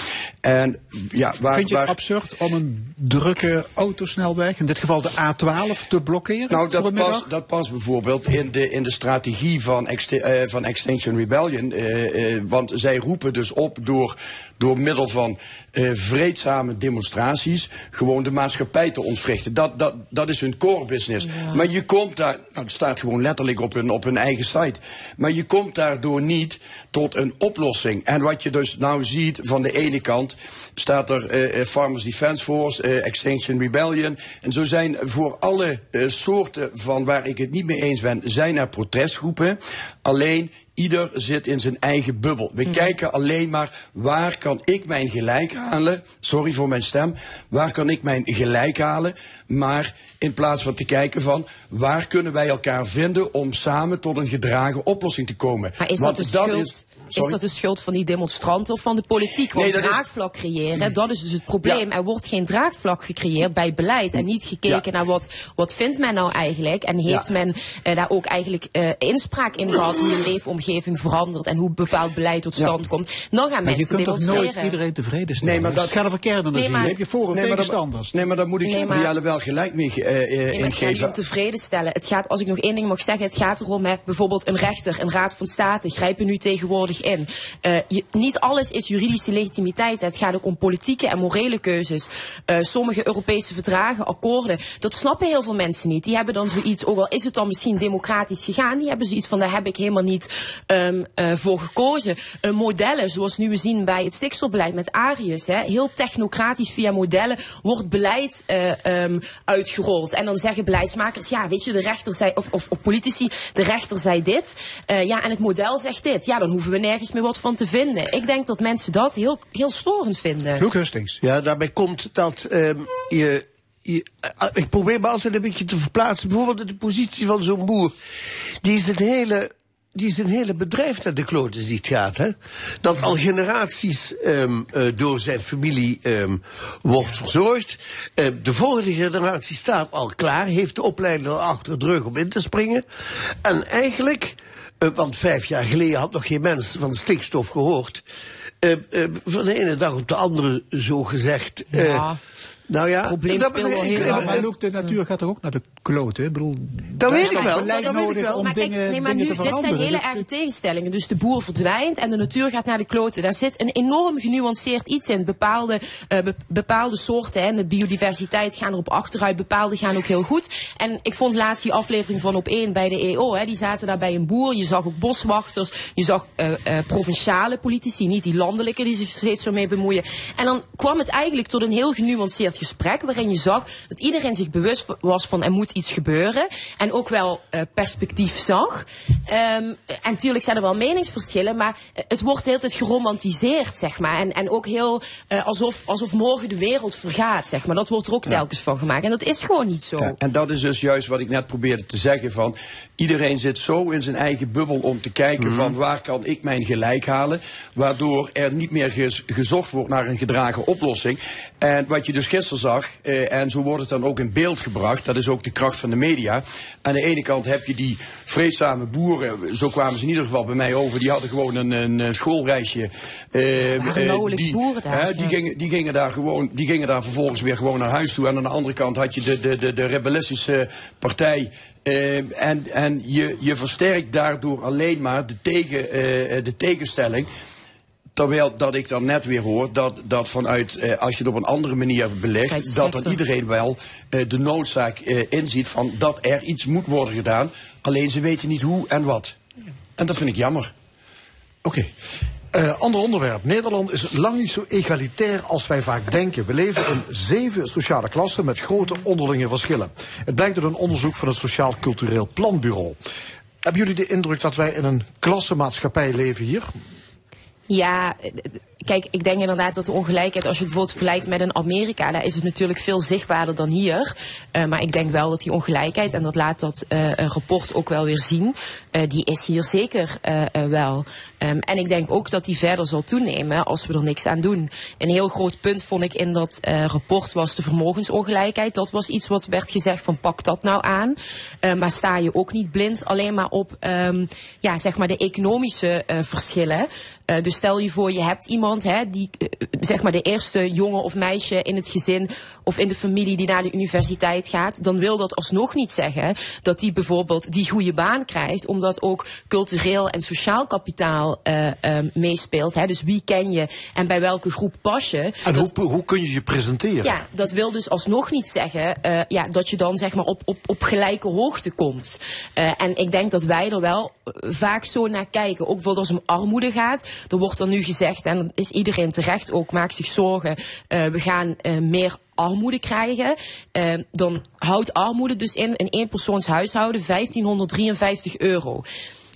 En ja, waar, Vind je het waar- absurd om een drukke autosnelweg, in dit geval de A12, te blokkeren Nou, dat past, dat past bijvoorbeeld in de, in de strategie van, eh, van Extinction Rebellion. eh, eh, want zij roepen dus op door, door middel van eh, vreedzame demonstraties gewoon de maatschappij te ontwrichten. Dat, dat, dat is hun core business. Maar je komt daar, nou, het staat gewoon letterlijk op hun, op hun eigen site. Maar je komt daardoor niet tot een oplossing. En wat je dus nou ziet van de ene kant staat er eh, eh, Farmers Defence Force, eh, Extinction Rebellion. En zo zijn voor alle soorten van waar ik het niet mee eens ben, zijn er protestgroepen. Alleen ieder zit in zijn eigen bubbel. We kijken alleen maar waar kan ik mijn gelijk halen. Sorry voor mijn stem. Waar kan ik mijn gelijk halen? Maar in plaats van te kijken van waar kunnen wij elkaar vinden om samen tot een gedragen oplossing te komen. Maar is Want dat de schuld? is- Is, dat de schuld van die demonstranten of van de politiek? Want Nee, dat is- draagvlak creëren, dat is dus het probleem. Er wordt geen draagvlak gecreëerd bij beleid en niet gekeken naar wat, wat vindt men nou eigenlijk en heeft Ja. men eh, daar ook eigenlijk eh, inspraak in gehad hoe je leefomgeving verandert en hoe bepaald beleid tot stand komt. Dan gaan Maar je mensen kunt toch nooit iedereen tevreden stellen? Nee, maar dat het gaat over kernenergie. Nee, heb je voor- en Nee, maar dat- tegenstanders. Nee, maar daar moet ik Nee, maar- wel gelijk mee eh, eh, Nee, maar het gaat niet om tevreden stellen. Het gaat, als ik nog één ding mag zeggen, het gaat erom, hè, bijvoorbeeld een rechter, een raad van state, grijpen nu tegenwoordig Eh, niet alles is juridische legitimiteit. Het gaat ook om politieke en morele keuzes. Eh, sommige Europese verdragen, akkoorden, dat snappen heel veel mensen niet. Die hebben dan zoiets, ook al is het dan misschien democratisch gegaan, die hebben zoiets van, daar heb ik helemaal niet ehm, eh, voor gekozen. Modellen, zoals nu we zien bij het stikstofbeleid met Arius, hè, heel technocratisch via modellen wordt beleid eh, ehm, uitgerold. En dan zeggen beleidsmakers, ja, weet je, de rechter zei, of, of, of politici, de rechter zei dit. Ja, en het model zegt dit. Ja, dan hoeven we nergens meer wat van te vinden. Ik denk dat mensen dat heel, heel storend vinden. Luc Hustings. Ja, daarbij komt dat ehm, je, je. eh, Ik probeer me altijd een beetje te verplaatsen. Bijvoorbeeld in de positie van zo'n boer. Die is het hele. Die is een hele bedrijf naar de kloten ziet gaat. Hè? Dat al generaties ehm, eh, door zijn familie ehm, wordt verzorgd. Eh, de volgende generatie staat al klaar. Heeft de opleiding al achter de rug om in te springen. En eigenlijk. Eh, want vijf jaar geleden had nog geen mens van stikstof gehoord. Eh, eh, van de ene dag op de andere, zo gezegd. Nou ja, Probleem dat- speelt wel ik- heel maar Luc, de natuur gaat toch ook naar de kloten? Ik bedoel, Dat weet is ik toch wel, dat weet ik nodig wel. om Maar kijk, dingen, nee, maar nu, dit zijn hele erge tegenstellingen. Dus de boer verdwijnt en de natuur gaat naar de kloten. Daar zit een enorm genuanceerd iets in. Bepaalde, eh, be- bepaalde soorten en de biodiversiteit gaan erop achteruit. Bepaalde gaan ook heel goed. En ik vond laatst die aflevering van op één bij de EO. Hè, die zaten daar bij een boer. Je zag ook boswachters. Je zag eh, eh, provinciale politici. Niet die landelijke die zich steeds zo mee bemoeien. En dan kwam het eigenlijk tot een heel genuanceerd gesprek. Waarin je zag dat iedereen zich bewust was van er moet iets gebeuren. En ook wel eh, perspectief zag. Ehm, en natuurlijk zijn er wel meningsverschillen. Maar eh, het wordt de hele tijd geromantiseerd, zeg maar. En, en ook heel eh, alsof, alsof morgen de wereld vergaat, zeg maar. Dat wordt er ook telkens van gemaakt. En dat is gewoon niet zo. Ja, en dat is dus juist wat ik net probeerde te zeggen van iedereen zit zo in zijn eigen bubbel om te kijken van waar kan ik mijn gelijk halen, waardoor er niet meer gez- gezocht wordt naar een gedragen oplossing. En wat je dus gisteren zag, eh, en zo wordt het dan ook in beeld gebracht, dat is ook de kracht van de media. Aan de ene kant heb je die vreedzame boeren, zo kwamen ze in ieder geval bij mij over, die hadden gewoon een, een schoolreisje. eh, eh, die, boeren daar, hè, die, gingen, die gingen daar gewoon, die gingen daar vervolgens weer gewoon naar huis toe. En aan de andere kant had je de, de, de, de rebellistische partij. eh, en en je, je versterkt daardoor alleen maar de, tegen, eh, de tegenstelling. Terwijl dat ik dan net weer hoor dat, dat vanuit, eh, als je het op een andere manier belegt, Kijk, dat dan iedereen wel eh, de noodzaak eh, inziet van dat er iets moet worden gedaan. Alleen ze weten niet hoe en wat. En dat vind ik jammer. Oké. Eh, ander onderwerp. Nederland is lang niet zo egalitair als wij vaak denken. We leven in zeven sociale klassen met grote onderlinge verschillen. Het blijkt uit een onderzoek van het Sociaal Cultureel Planbureau. Hebben jullie de indruk dat wij in een klassenmaatschappij leven hier? Ja, eh, kijk, ik denk inderdaad dat de ongelijkheid, als je het bijvoorbeeld vergelijkt met een Amerika, daar is het natuurlijk veel zichtbaarder dan hier. Uh, maar ik denk wel dat die ongelijkheid, en dat laat dat uh, rapport ook wel weer zien, uh, die is hier zeker wel. Um, en ik denk ook dat die verder zal toenemen als we er niks aan doen. Een heel groot punt vond ik in dat rapport was de vermogensongelijkheid. Dat was iets wat werd gezegd van pak dat nou aan. maar sta je ook niet blind alleen maar op um, ja, zeg maar de economische verschillen. Uh, dus stel je voor, je hebt iemand hè, die, uh, zeg maar de eerste jongen of meisje in het gezin of in de familie die naar de universiteit gaat, dan wil dat alsnog niet zeggen dat die bijvoorbeeld die goede baan krijgt, omdat ook cultureel en sociaal kapitaal uh, meespeelt. Hè. Dus wie ken je en bij welke groep pas je? En dat, hoe, hoe kun je je presenteren? Ja, dat wil dus alsnog niet zeggen ja, dat je dan zeg maar op, op, op gelijke hoogte komt. en ik denk dat wij er wel vaak zo naar kijken, ook bijvoorbeeld als het om armoede gaat. Er wordt dan nu gezegd, en dan is iedereen terecht ook, maakt zich zorgen, uh, we gaan uh, meer armoede krijgen. Uh, dan houdt armoede dus in een eenpersoonshuishouden 1553 euro.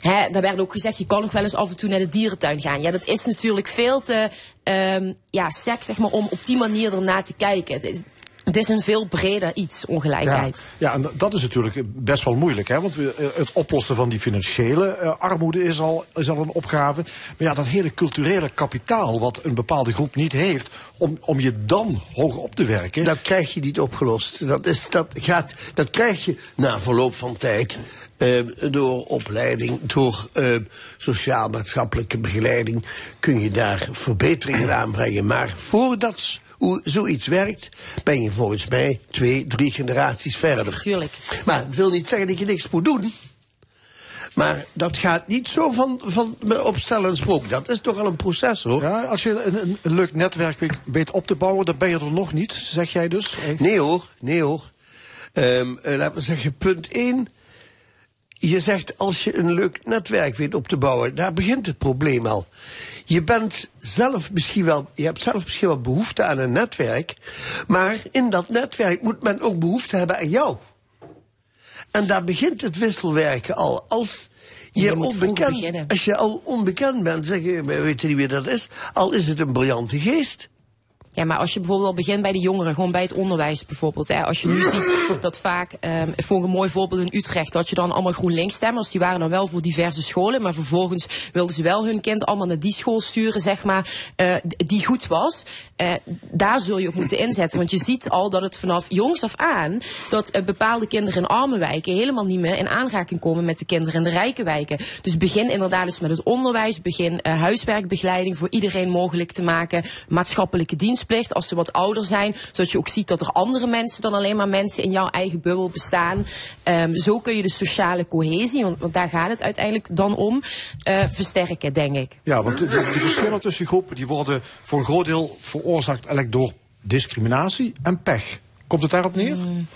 Hè, daar werd ook gezegd, je kan nog wel eens af en toe naar de dierentuin gaan. Ja, dat is natuurlijk veel te um, ja, sec, zeg maar, om op die manier ernaar te kijken. Het is een veel breder iets, ongelijkheid. Ja, ja, en dat is natuurlijk best wel moeilijk. Hè? Want we, het oplossen van die financiële uh, armoede is al, is al een opgave. Maar ja, dat hele culturele kapitaal wat een bepaalde groep niet heeft... om, om je dan hoger op te werken... Dat krijg je niet opgelost. Dat, is, dat, gaat, dat krijg je na verloop van tijd... Uh, door opleiding, door uh, sociaal-maatschappelijke begeleiding... kun je daar verbeteringen aanbrengen. Maar voordat hoe zoiets werkt, ben je volgens mij twee, drie generaties verder. Tuurlijk. Maar het wil niet zeggen dat je niks moet doen. Maar dat gaat niet zo van, van op stel en sprook. Dat is toch al een proces hoor. Ja, als je een, een, een leuk netwerk weet op te bouwen, dan ben je er nog niet, zeg jij dus? Nee hoor, nee hoor. Um, uh, laten we zeggen, punt 1. Je zegt als je een leuk netwerk weet op te bouwen, daar begint het probleem al. Je bent zelf misschien wel, je hebt zelf misschien wel behoefte aan een netwerk, maar in dat netwerk moet men ook behoefte hebben aan jou. En daar begint het wisselwerken al. Als je, je onbekend, als je al onbekend bent, zeg je, we weten niet wie dat is, al is het een briljante geest. Ja, maar als je bijvoorbeeld al begint bij de jongeren, gewoon bij het onderwijs bijvoorbeeld. Hè. Als je nu ziet dat vaak, um, voor een mooi voorbeeld in Utrecht, dat je dan allemaal GroenLinks stemmers, die waren dan wel voor diverse scholen, maar vervolgens wilden ze wel hun kind allemaal naar die school sturen, zeg maar, uh, die goed was. Uh, daar zul je op moeten inzetten, want je ziet al dat het vanaf jongs af aan, dat uh, bepaalde kinderen in arme wijken helemaal niet meer in aanraking komen met de kinderen in de rijke wijken. Dus begin inderdaad eens met het onderwijs, begin huiswerkbegeleiding voor iedereen mogelijk te maken, maatschappelijke dienst als ze wat ouder zijn. Zodat je ook ziet dat er andere mensen dan alleen maar mensen in jouw eigen bubbel bestaan. Um, zo kun je de sociale cohesie, want, daar gaat het uiteindelijk dan om, uh, versterken, denk ik. Ja, want de verschillen tussen groepen die worden voor een groot deel veroorzaakt eigenlijk door discriminatie en pech. Komt het daarop neer? Mm.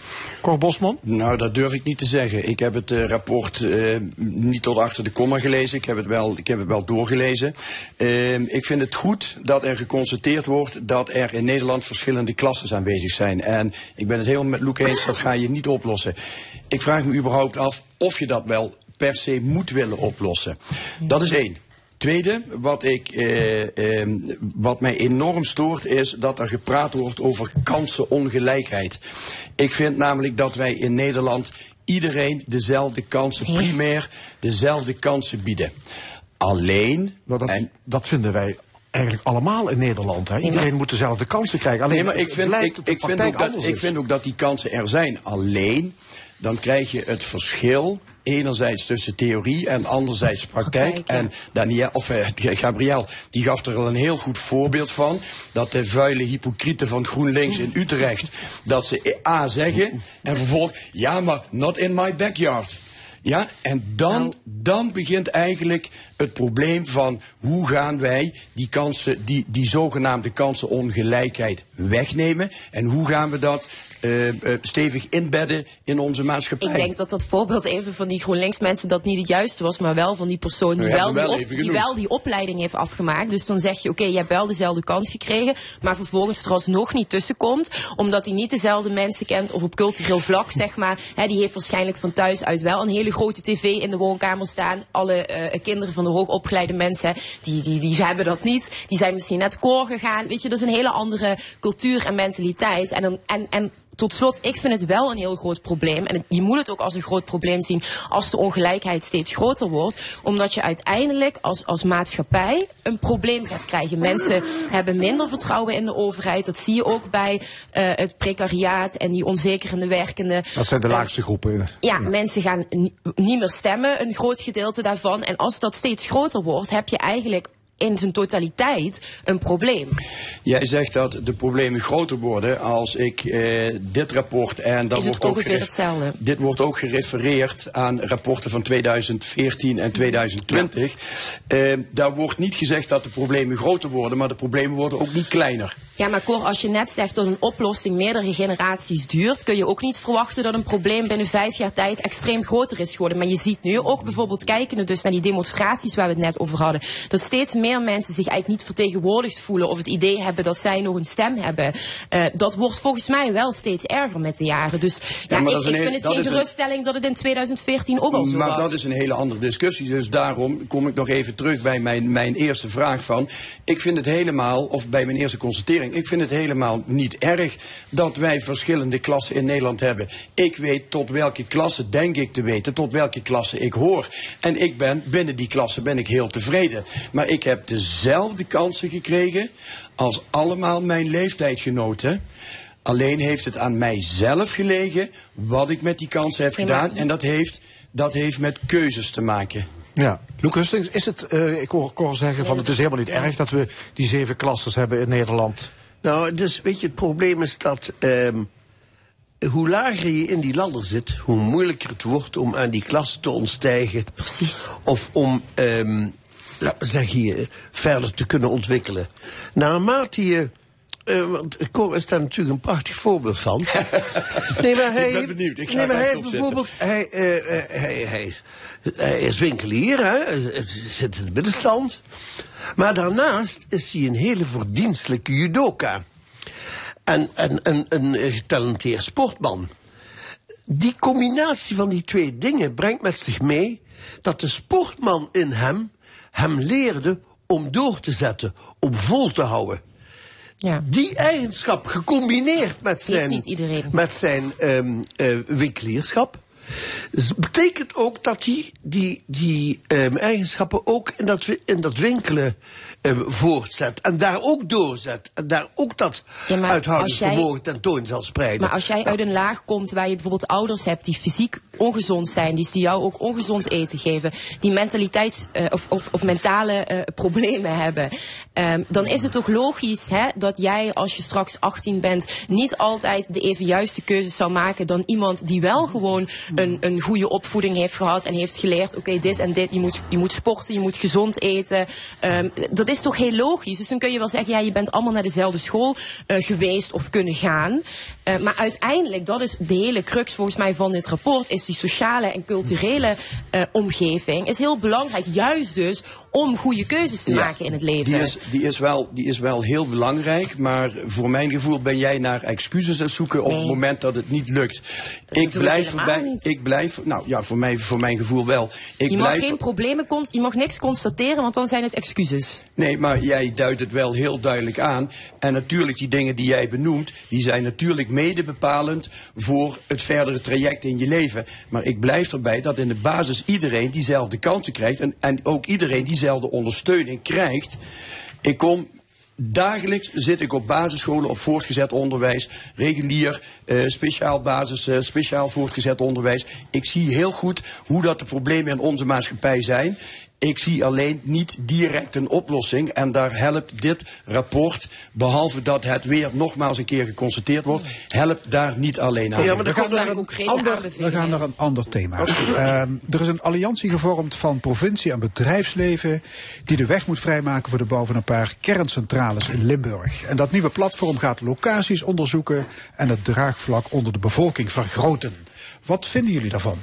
Cor Bosman? Nou, dat durf ik niet te zeggen. Ik heb het uh, rapport uh, niet tot achter de komma gelezen. Ik heb het wel, ik heb het wel doorgelezen. Uh, ik vind het goed dat er geconstateerd wordt dat er in Nederland verschillende klassen aanwezig zijn. En ik ben het helemaal met Loek eens, dat ga je niet oplossen. Ik vraag me überhaupt af of je dat wel per se moet willen oplossen. Dat is één. Tweede, wat, ik, eh, eh, wat mij enorm stoort, is dat er gepraat wordt over kansenongelijkheid. Ik vind namelijk dat wij in Nederland iedereen dezelfde kansen, primair dezelfde kansen bieden. Alleen. Nou, dat, en, dat vinden wij eigenlijk allemaal in Nederland. Hè? Iedereen ja. moet dezelfde kansen krijgen. Alleen nee, maar ik vind, ik, ik, vind ook dat, ik vind ook dat die kansen er zijn. Alleen, dan krijg je het verschil enerzijds tussen theorie en anderzijds praktijk. ja. En Daniel, of uh, Gabriel, die gaf er al een heel goed voorbeeld van. Dat de vuile hypocrieten van GroenLinks in Utrecht, dat ze A zeggen en vervolgens, ja maar not in my backyard. Ja, en dan, Nou. dan begint eigenlijk het probleem van hoe gaan wij die kansen, die, die zogenaamde kansenongelijkheid wegnemen. En hoe gaan we dat eh, eh, stevig inbedden in onze maatschappij. Ik denk dat dat voorbeeld even van die GroenLinks mensen dat niet het juiste was, maar wel van die persoon die, We wel, die, op- die wel die opleiding heeft afgemaakt. Dus dan zeg je, oké, je hebt wel dezelfde kans gekregen, maar vervolgens er alsnog niet tussenkomt, omdat hij niet dezelfde mensen kent of op cultureel vlak, zeg maar. Hè, die heeft waarschijnlijk van thuis uit wel een hele grote tv in de woonkamer staan. Alle eh, kinderen van de hoogopgeleide mensen, die, die, die hebben dat niet. Die zijn misschien naar het koor gegaan. Weet je, dat is een hele andere cultuur en mentaliteit. En, dan, en, en tot slot, ik vind het wel een heel groot probleem. En het- je moet het ook als een groot probleem zien als de ongelijkheid steeds groter wordt. Omdat je uiteindelijk als, als maatschappij een probleem gaat krijgen. Mensen hebben minder vertrouwen in de overheid. Dat zie je ook bij eh, het precariaat en die onzekerende werkenden. Dat zijn de laagste groepen. Ja, mensen gaan ni- niet meer stemmen, een groot gedeelte daarvan. En als dat steeds groter wordt, heb je eigenlijk in zijn totaliteit een probleem. Jij zegt dat de problemen groter worden als ik eh, dit rapport en het wordt ook hetzelfde? Dit wordt ook gerefereerd aan rapporten van 2014 en 2020. Eh, daar wordt niet gezegd dat de problemen groter worden, maar de problemen worden ook niet kleiner. Ja, maar Cor, als je net zegt dat een oplossing meerdere generaties duurt, kun je ook niet verwachten dat een probleem binnen vijf jaar tijd extreem groter is geworden. Maar je ziet nu ook bijvoorbeeld kijkende dus naar die demonstraties waar we het net over hadden, dat steeds meer mensen zich eigenlijk niet vertegenwoordigd voelen of het idee hebben dat zij nog een stem hebben. Eh, dat wordt volgens mij wel steeds erger met de jaren. Dus ja, maar ik, vind het geen een- geruststelling dat het in 2014 ook al zo maar was. dat is een hele andere discussie. Dus daarom kom ik nog even terug bij mijn, mijn eerste vraag van. Ik vind het helemaal, of bij mijn eerste constatering, ik vind het helemaal niet erg dat wij verschillende klassen in Nederland hebben. Ik weet tot welke klasse, denk ik te weten, tot welke klasse ik hoor. En ik ben, binnen die klasse ben ik heel tevreden. Maar ik heb dezelfde kansen gekregen als allemaal mijn leeftijdgenoten. Alleen heeft het aan mijzelf gelegen wat ik met die kansen heb gedaan. En dat heeft, dat heeft met keuzes te maken. Ja. Loek Hustings, is het, eh, ik hoor Cor zeggen van het is helemaal niet erg dat we die zeven klassen hebben in Nederland. Nou, dus weet je, het probleem is dat ehm, hoe lager je in die landen zit, hoe moeilijker het wordt om aan die klas te ontstijgen. Precies. Of om, ehm laten we zeggen, je verder te kunnen ontwikkelen. Naarmate je. Eh, want Cor is daar natuurlijk een prachtig voorbeeld van. nee, maar hij ben heeft- benieuwd. Ik ga nee, maar hij heeft bijvoorbeeld. Hij, eh, eh, hij, hij, is, hij is winkelier, hè? hij zit in de middenstand. Maar daarnaast is hij een hele verdienstelijke judoka. En, en, en een getalenteerd sportman. Die combinatie van die twee dingen brengt met zich mee dat de sportman in hem hem leerde om door te zetten, om vol te houden. Ja. Die eigenschap gecombineerd met zijn, niet met zijn ehm, eh, winkelierschap. betekent ook dat hij die, die ehm, eigenschappen ook in dat, in dat winkelen voortzet. En daar ook doorzet. En daar ook dat Ja, uithoudingsvermogen tentoon zal spreiden. Maar als jij uit een laag komt waar je bijvoorbeeld ouders hebt die fysiek ongezond zijn, die jou ook ongezond eten geven, die mentaliteits- eh, of, of, of mentale eh, problemen hebben, ehm, dan is het toch logisch hè, dat jij als je straks 18 bent niet altijd de even juiste keuzes zou maken dan iemand die wel gewoon een, een goede opvoeding heeft gehad en heeft geleerd, oké, dit en dit, je moet, je moet sporten, je moet gezond eten. Ehm, dat is toch heel logisch. Dus dan kun je wel zeggen, ja, je bent allemaal naar dezelfde school eh, geweest of kunnen gaan. Eh, maar uiteindelijk, dat is de hele crux volgens mij van dit rapport, is die sociale en culturele eh, omgeving is heel belangrijk. Juist dus om goede keuzes te Ja, maken in het leven. Die is, die, is wel, die is wel heel belangrijk, maar voor mijn gevoel ben jij naar excuses aan zoeken op het moment dat het niet lukt. ik blijf niet. Ik blijf, nou ja, voor, mij, voor mijn gevoel wel. Ik je mag blijf, geen problemen, je mag niks constateren, want dan zijn het excuses. Nee, maar jij duidt het wel heel duidelijk aan. En natuurlijk, die dingen die jij benoemt, die zijn natuurlijk mede bepalend voor het verdere traject in je leven. Maar ik blijf erbij dat in de basis iedereen diezelfde kansen krijgt. En, en ook iedereen diezelfde ondersteuning krijgt. Ik kom. Dagelijks zit ik op basisscholen, op voortgezet onderwijs, regulier, eh, speciaal basis, eh, speciaal voortgezet onderwijs. Ik zie heel goed hoe dat de problemen in onze maatschappij zijn. Ik zie alleen niet direct een oplossing. En daar helpt dit rapport, behalve dat het weer nogmaals een keer geconstateerd wordt, helpt daar niet alleen aan. we, gaan naar een ander, we gaan naar een ander thema. Ehm, er is een alliantie gevormd van provincie en bedrijfsleven die de weg moet vrijmaken voor de bouw van een paar kerncentrales in Limburg. En dat nieuwe platform gaat locaties onderzoeken en het draagvlak onder de bevolking vergroten. Wat vinden jullie daarvan?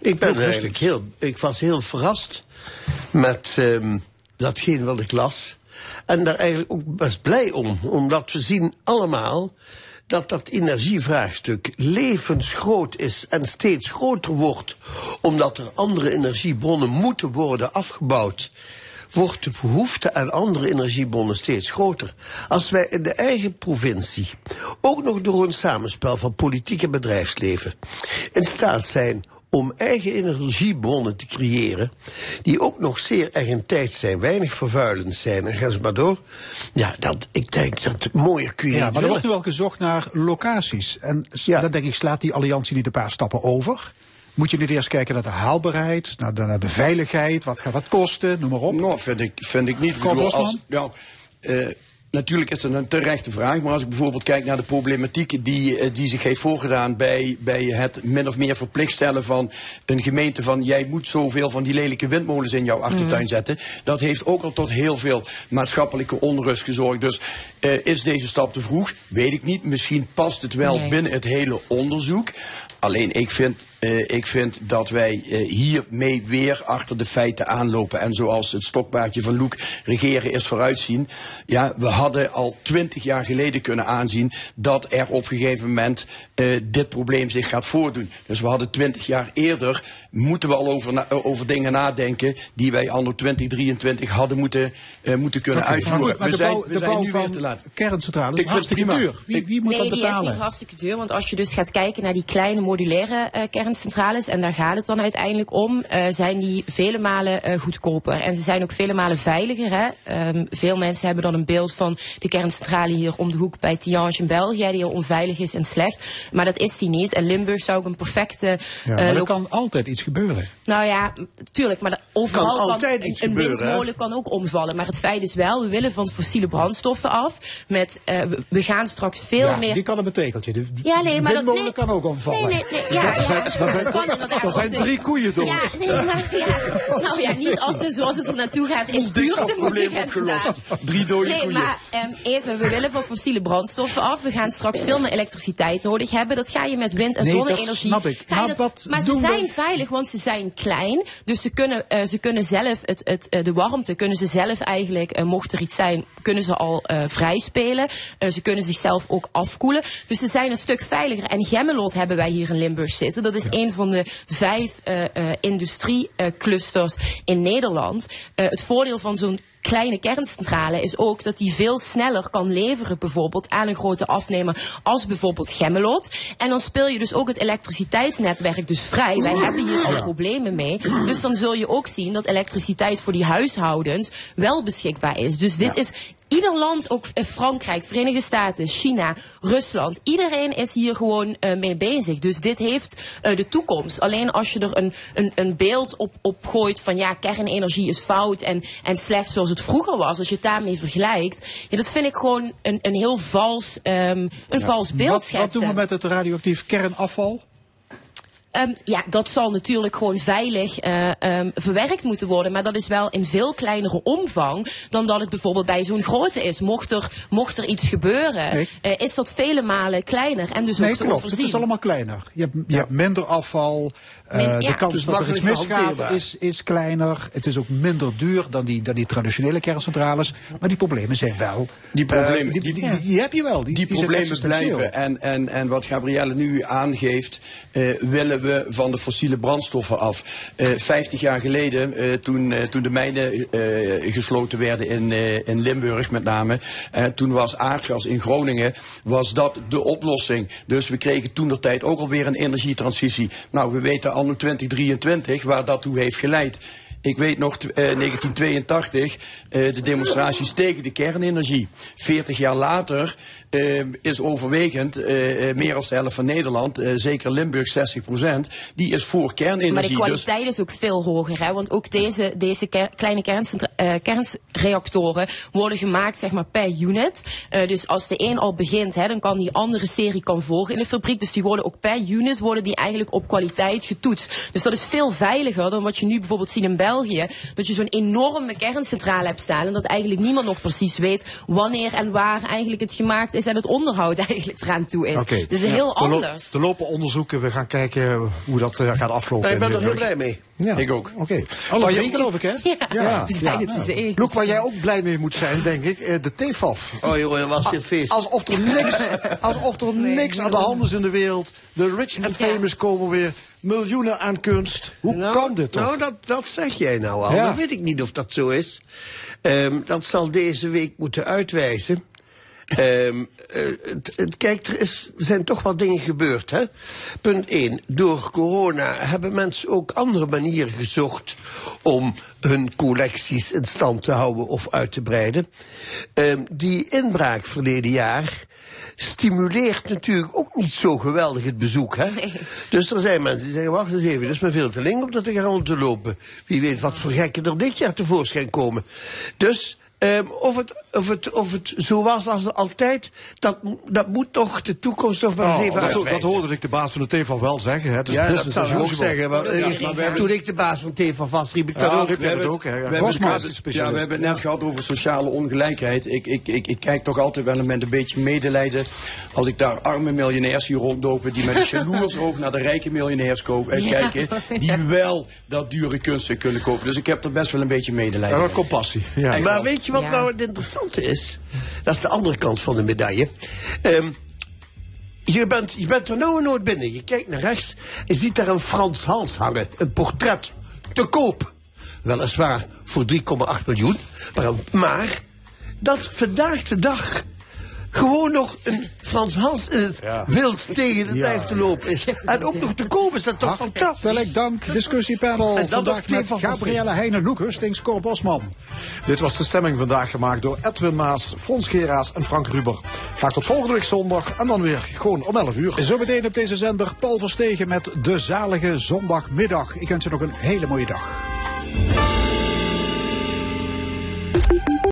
Ik ben eigenlijk heel, ik was heel verrast met ehm, datgene wat ik las. En daar eigenlijk ook best blij om, omdat we zien allemaal dat dat energievraagstuk levensgroot is en steeds groter wordt, omdat er andere energiebronnen moeten worden afgebouwd wordt de behoefte aan andere energiebronnen steeds groter. Als wij in de eigen provincie, ook nog door een samenspel van politiek en bedrijfsleven, in staat zijn om eigen energiebronnen te creëren, die ook nog zeer erg in tijd zijn, weinig vervuilend zijn, en ga ze maar door. Ja, dat, ik denk dat mooier kun je Ja, niet maar er wordt willen. nu wel gezocht naar locaties. En s- dan denk ik, slaat die alliantie niet een paar stappen over? Moet je niet eerst kijken naar de haalbaarheid, naar de, naar de veiligheid, wat gaat dat kosten, noem maar op. Nou, vind ik, vind ik niet. Ik Cor bedoel, Bosman? als, nou, eh, natuurlijk is het een terechte vraag, maar als ik bijvoorbeeld kijk naar de problematiek die, eh, die zich heeft voorgedaan bij, bij het min of meer verplicht stellen van een gemeente van jij moet zoveel van die lelijke windmolens in jouw achtertuin Mhm. zetten, dat heeft ook al tot heel veel maatschappelijke onrust gezorgd. Dus eh, is deze stap te vroeg? Weet ik niet. Misschien past het wel Nee. binnen het hele onderzoek. Alleen ik vind, eh, ik vind dat wij eh, hiermee weer achter de feiten aanlopen. En zoals het stokpaardje van Loek regeren is vooruitzien. Ja, we hadden al twintig jaar geleden kunnen aanzien dat er op een gegeven moment eh, dit probleem zich gaat voordoen. Dus we hadden twintig jaar eerder, moeten we al over, na- over dingen nadenken die wij anno 2023 hadden moeten, eh, moeten kunnen uitvoeren. goed, maar we de zijn, bouw- we de zijn bouw nu weer van te laat. kerncentrales is hartstikke duur. Wie, wie moet nee, dat die is betalen? niet hartstikke duur. Want als je dus gaat kijken naar die kleine modulaire eh, kerncentrales, en daar gaat het dan uiteindelijk om, eh, zijn die vele malen eh, goedkoper. En ze zijn ook vele malen veiliger. Hè? Ehm, veel mensen hebben dan een beeld van de kerncentrale hier om de hoek bij Tihange in België, die heel onveilig is en slecht. Maar dat is die niet. En Limburg zou ook een perfecte. Ja, eh, maar er kan altijd iets gebeuren. nou ja, tuurlijk, maar er- overal Kan altijd een, iets een gebeuren, hè? windmolen kan ook omvallen. Maar het feit is wel, we willen van fossiele brandstoffen af. Met, eh, we- gaan straks veel ja, meer... die kan een betekeltje. De Ja, nee, maar dat- windmolen nee. kan ook omvallen. Nee, nee, nee. Dat ja, dat zijn- dat drie koeien dood. Ja, nee, maar, ja. Nou ja, niet als ze zoals het er naartoe gaat in buurten moeten gaan staan. Drie dode Nee, koeien. maar ehm, even, we willen van fossiele brandstoffen af. We gaan straks veel meer elektriciteit nodig hebben. Dat ga je met wind- en Nee, zonne-energie. snap ik. Maar dat- wat maar ze we- zijn veilig, want ze zijn klein. Dus ze kunnen, eh, ze kunnen zelf het, het, eh, de warmte, kunnen ze zelf eigenlijk, eh, mocht er iets zijn, kunnen ze al vrij spelen. Ze kunnen zichzelf ook afkoelen. Dus ze zijn een stuk veiliger. En Gemmelot hebben wij hier in Limburg zitten. Dat is een van de vijf eh eh industrieclusters in Nederland. Eh, het voordeel van zo'n kleine kerncentrale is ook dat die veel sneller kan leveren bijvoorbeeld aan een grote afnemer als bijvoorbeeld Gemmelot. En dan speel je dus ook het elektriciteitsnetwerk dus vrij. Wij hebben hier al problemen mee. Dus dan zul je ook zien dat elektriciteit voor die huishoudens wel beschikbaar is. Dus dit is Ieder land, ook eh, Frankrijk, Verenigde Staten, China, Rusland, iedereen is hier gewoon eh, mee bezig. Dus dit heeft eh, de toekomst. Alleen als je er een, een, een beeld op, op gooit van ja, kernenergie is fout en, en slecht zoals het vroeger was, als je het daarmee vergelijkt, ja, dat vind ik gewoon een, een heel vals, ehm, een vals beeld Wat, wat doen we met het radioactief kernafval? Ehm, ja, dat zal natuurlijk gewoon veilig eh, ehm, verwerkt moeten worden. Maar dat is wel in veel kleinere omvang dan dat het bijvoorbeeld bij zo'n grote is. Mocht er, mocht er iets gebeuren, Nee. eh, is dat vele malen kleiner. En dus nee, ook te klopt. Het overzien. is allemaal kleiner. Je hebt, je hebt minder afval. eh, Min- ja. De kans Dus dat er iets misgaat is, is kleiner. Het is ook minder duur dan die, dan die traditionele kerncentrales. Maar die problemen zijn wel. Die problemen, die, die, die- die- die heb je wel. Die, problemen blijven. En, en, en wat Gabrielle nu aangeeft, eh, willen we van de fossiele brandstoffen af. Eh 50 jaar geleden, eh, toen, eh, toen de mijnen gesloten werden in, in Limburg met name, toen was aardgas in Groningen, was dat de oplossing. Dus we kregen toen de tijd ook alweer een energietransitie. Nou, we weten anno 2023 waar dat toe heeft geleid. Ik weet nog, eh, 1982, eh, de demonstraties tegen de kernenergie. 40 jaar later eh, is overwegend, eh, eh, meer dan de helft van Nederland, zeker Limburg 60% die is voor kernenergie. Maar de Dus- kwaliteit is ook veel hoger. Hè? Want ook deze, deze ker- kleine kernreactoren worden gemaakt zeg maar, per unit. Dus als de een al begint, hè, dan kan die andere serie kan volgen in de fabriek. Dus die worden ook per unit worden die eigenlijk op kwaliteit getoetst. Dus dat is veel veiliger dan wat je nu bijvoorbeeld ziet in België. Dat je zo'n enorme kerncentrale hebt staan. En dat eigenlijk niemand nog precies weet wanneer en waar eigenlijk het gemaakt is. En het onderhoud eigenlijk eraan toe is. Oké. Dus Ja. heel Er lo- anders. Er lopen onderzoeken. We gaan kijken hoe dat eh, gaat aflopen. ik ben er heel blij mee. Ja. Ik ook. Oké. Alle Waar drie, geloof ik, hè? Ja, we zijn het dus eens. Loek, waar jij ook blij mee moet zijn, denk ik, eh, de TFAF. Oh jongen, dat was dit feest. Alsof er niks, alsof er niks aan de hand is in de wereld. De rich and famous komen weer. Miljoenen aan kunst. Hoe kan dit toch? Nou, dat, dat zeg jij nou al. Ja. Dat weet ik niet of dat zo is. Ehm, dat zal deze week moeten uitwijzen. Het, het- kijk, er, is, zijn toch wat dingen gebeurd. Hè? Punt 1. Door corona hebben mensen ook andere manieren gezocht om hun collecties in stand te houden of uit te breiden. Ehm, die inbraak verleden jaar stimuleert natuurlijk ook niet zo geweldig het bezoek. Hè? Dus er zijn mensen die zeggen, wacht eens even, dat is me veel te link om dat te gaan rond te lopen. Wie weet wat voor gekken er dit jaar tevoorschijn komen. Dus ehm, of, het, of, het, of het zo was als altijd, dat, dat moet toch de toekomst nog maar eens Oh, even dat, dat hoorde ik de baas van de TFAF wel zeggen. Hè. Is ja, dat zou ik ook zeggen. want, eh, toen ik de baas van TEVA was, riep ik dat ook. ook, hè? We hebben, het, specialist. we hebben het net gehad over sociale ongelijkheid. Ik, ik, ik, ik kijk toch altijd wel met een beetje medelijden als ik daar arme miljonairs hier rondlopen die met een jaloers oog naar de rijke miljonairs eh, Ja. kijken, die wel dat dure kunstwerk kunnen kopen. Dus ik heb er best wel een beetje medelijden Ja, mee. compassie. Ja. Maar weet je wat Ja. nou het is? Dat is de andere kant van de medaille. Ehm, je, bent, je bent er nou nooit binnen. Je kijkt naar rechts en ziet daar een Frans Hals hangen. Een portret. Te koop. Weliswaar voor 3,8 miljoen. Maar dat vandaag de dag gewoon nog een Frans Hals in het Ja. wild tegen het lijf te lopen is. En ook nog te koop is dat toch fantastisch? Hartelijk dank, discussiepanel. En Vandaag met van Gabrielle Heijnen, Loek Hustings, Cor Bosman. Dit was de stemming vandaag gemaakt door Edwin Maas, Fons Geraas en Frank Ruber. Graag tot volgende week zondag en dan weer gewoon om 11 uur. Zometeen op deze zender Paul Verstegen met de zalige zondagmiddag. Ik wens je nog een hele mooie dag.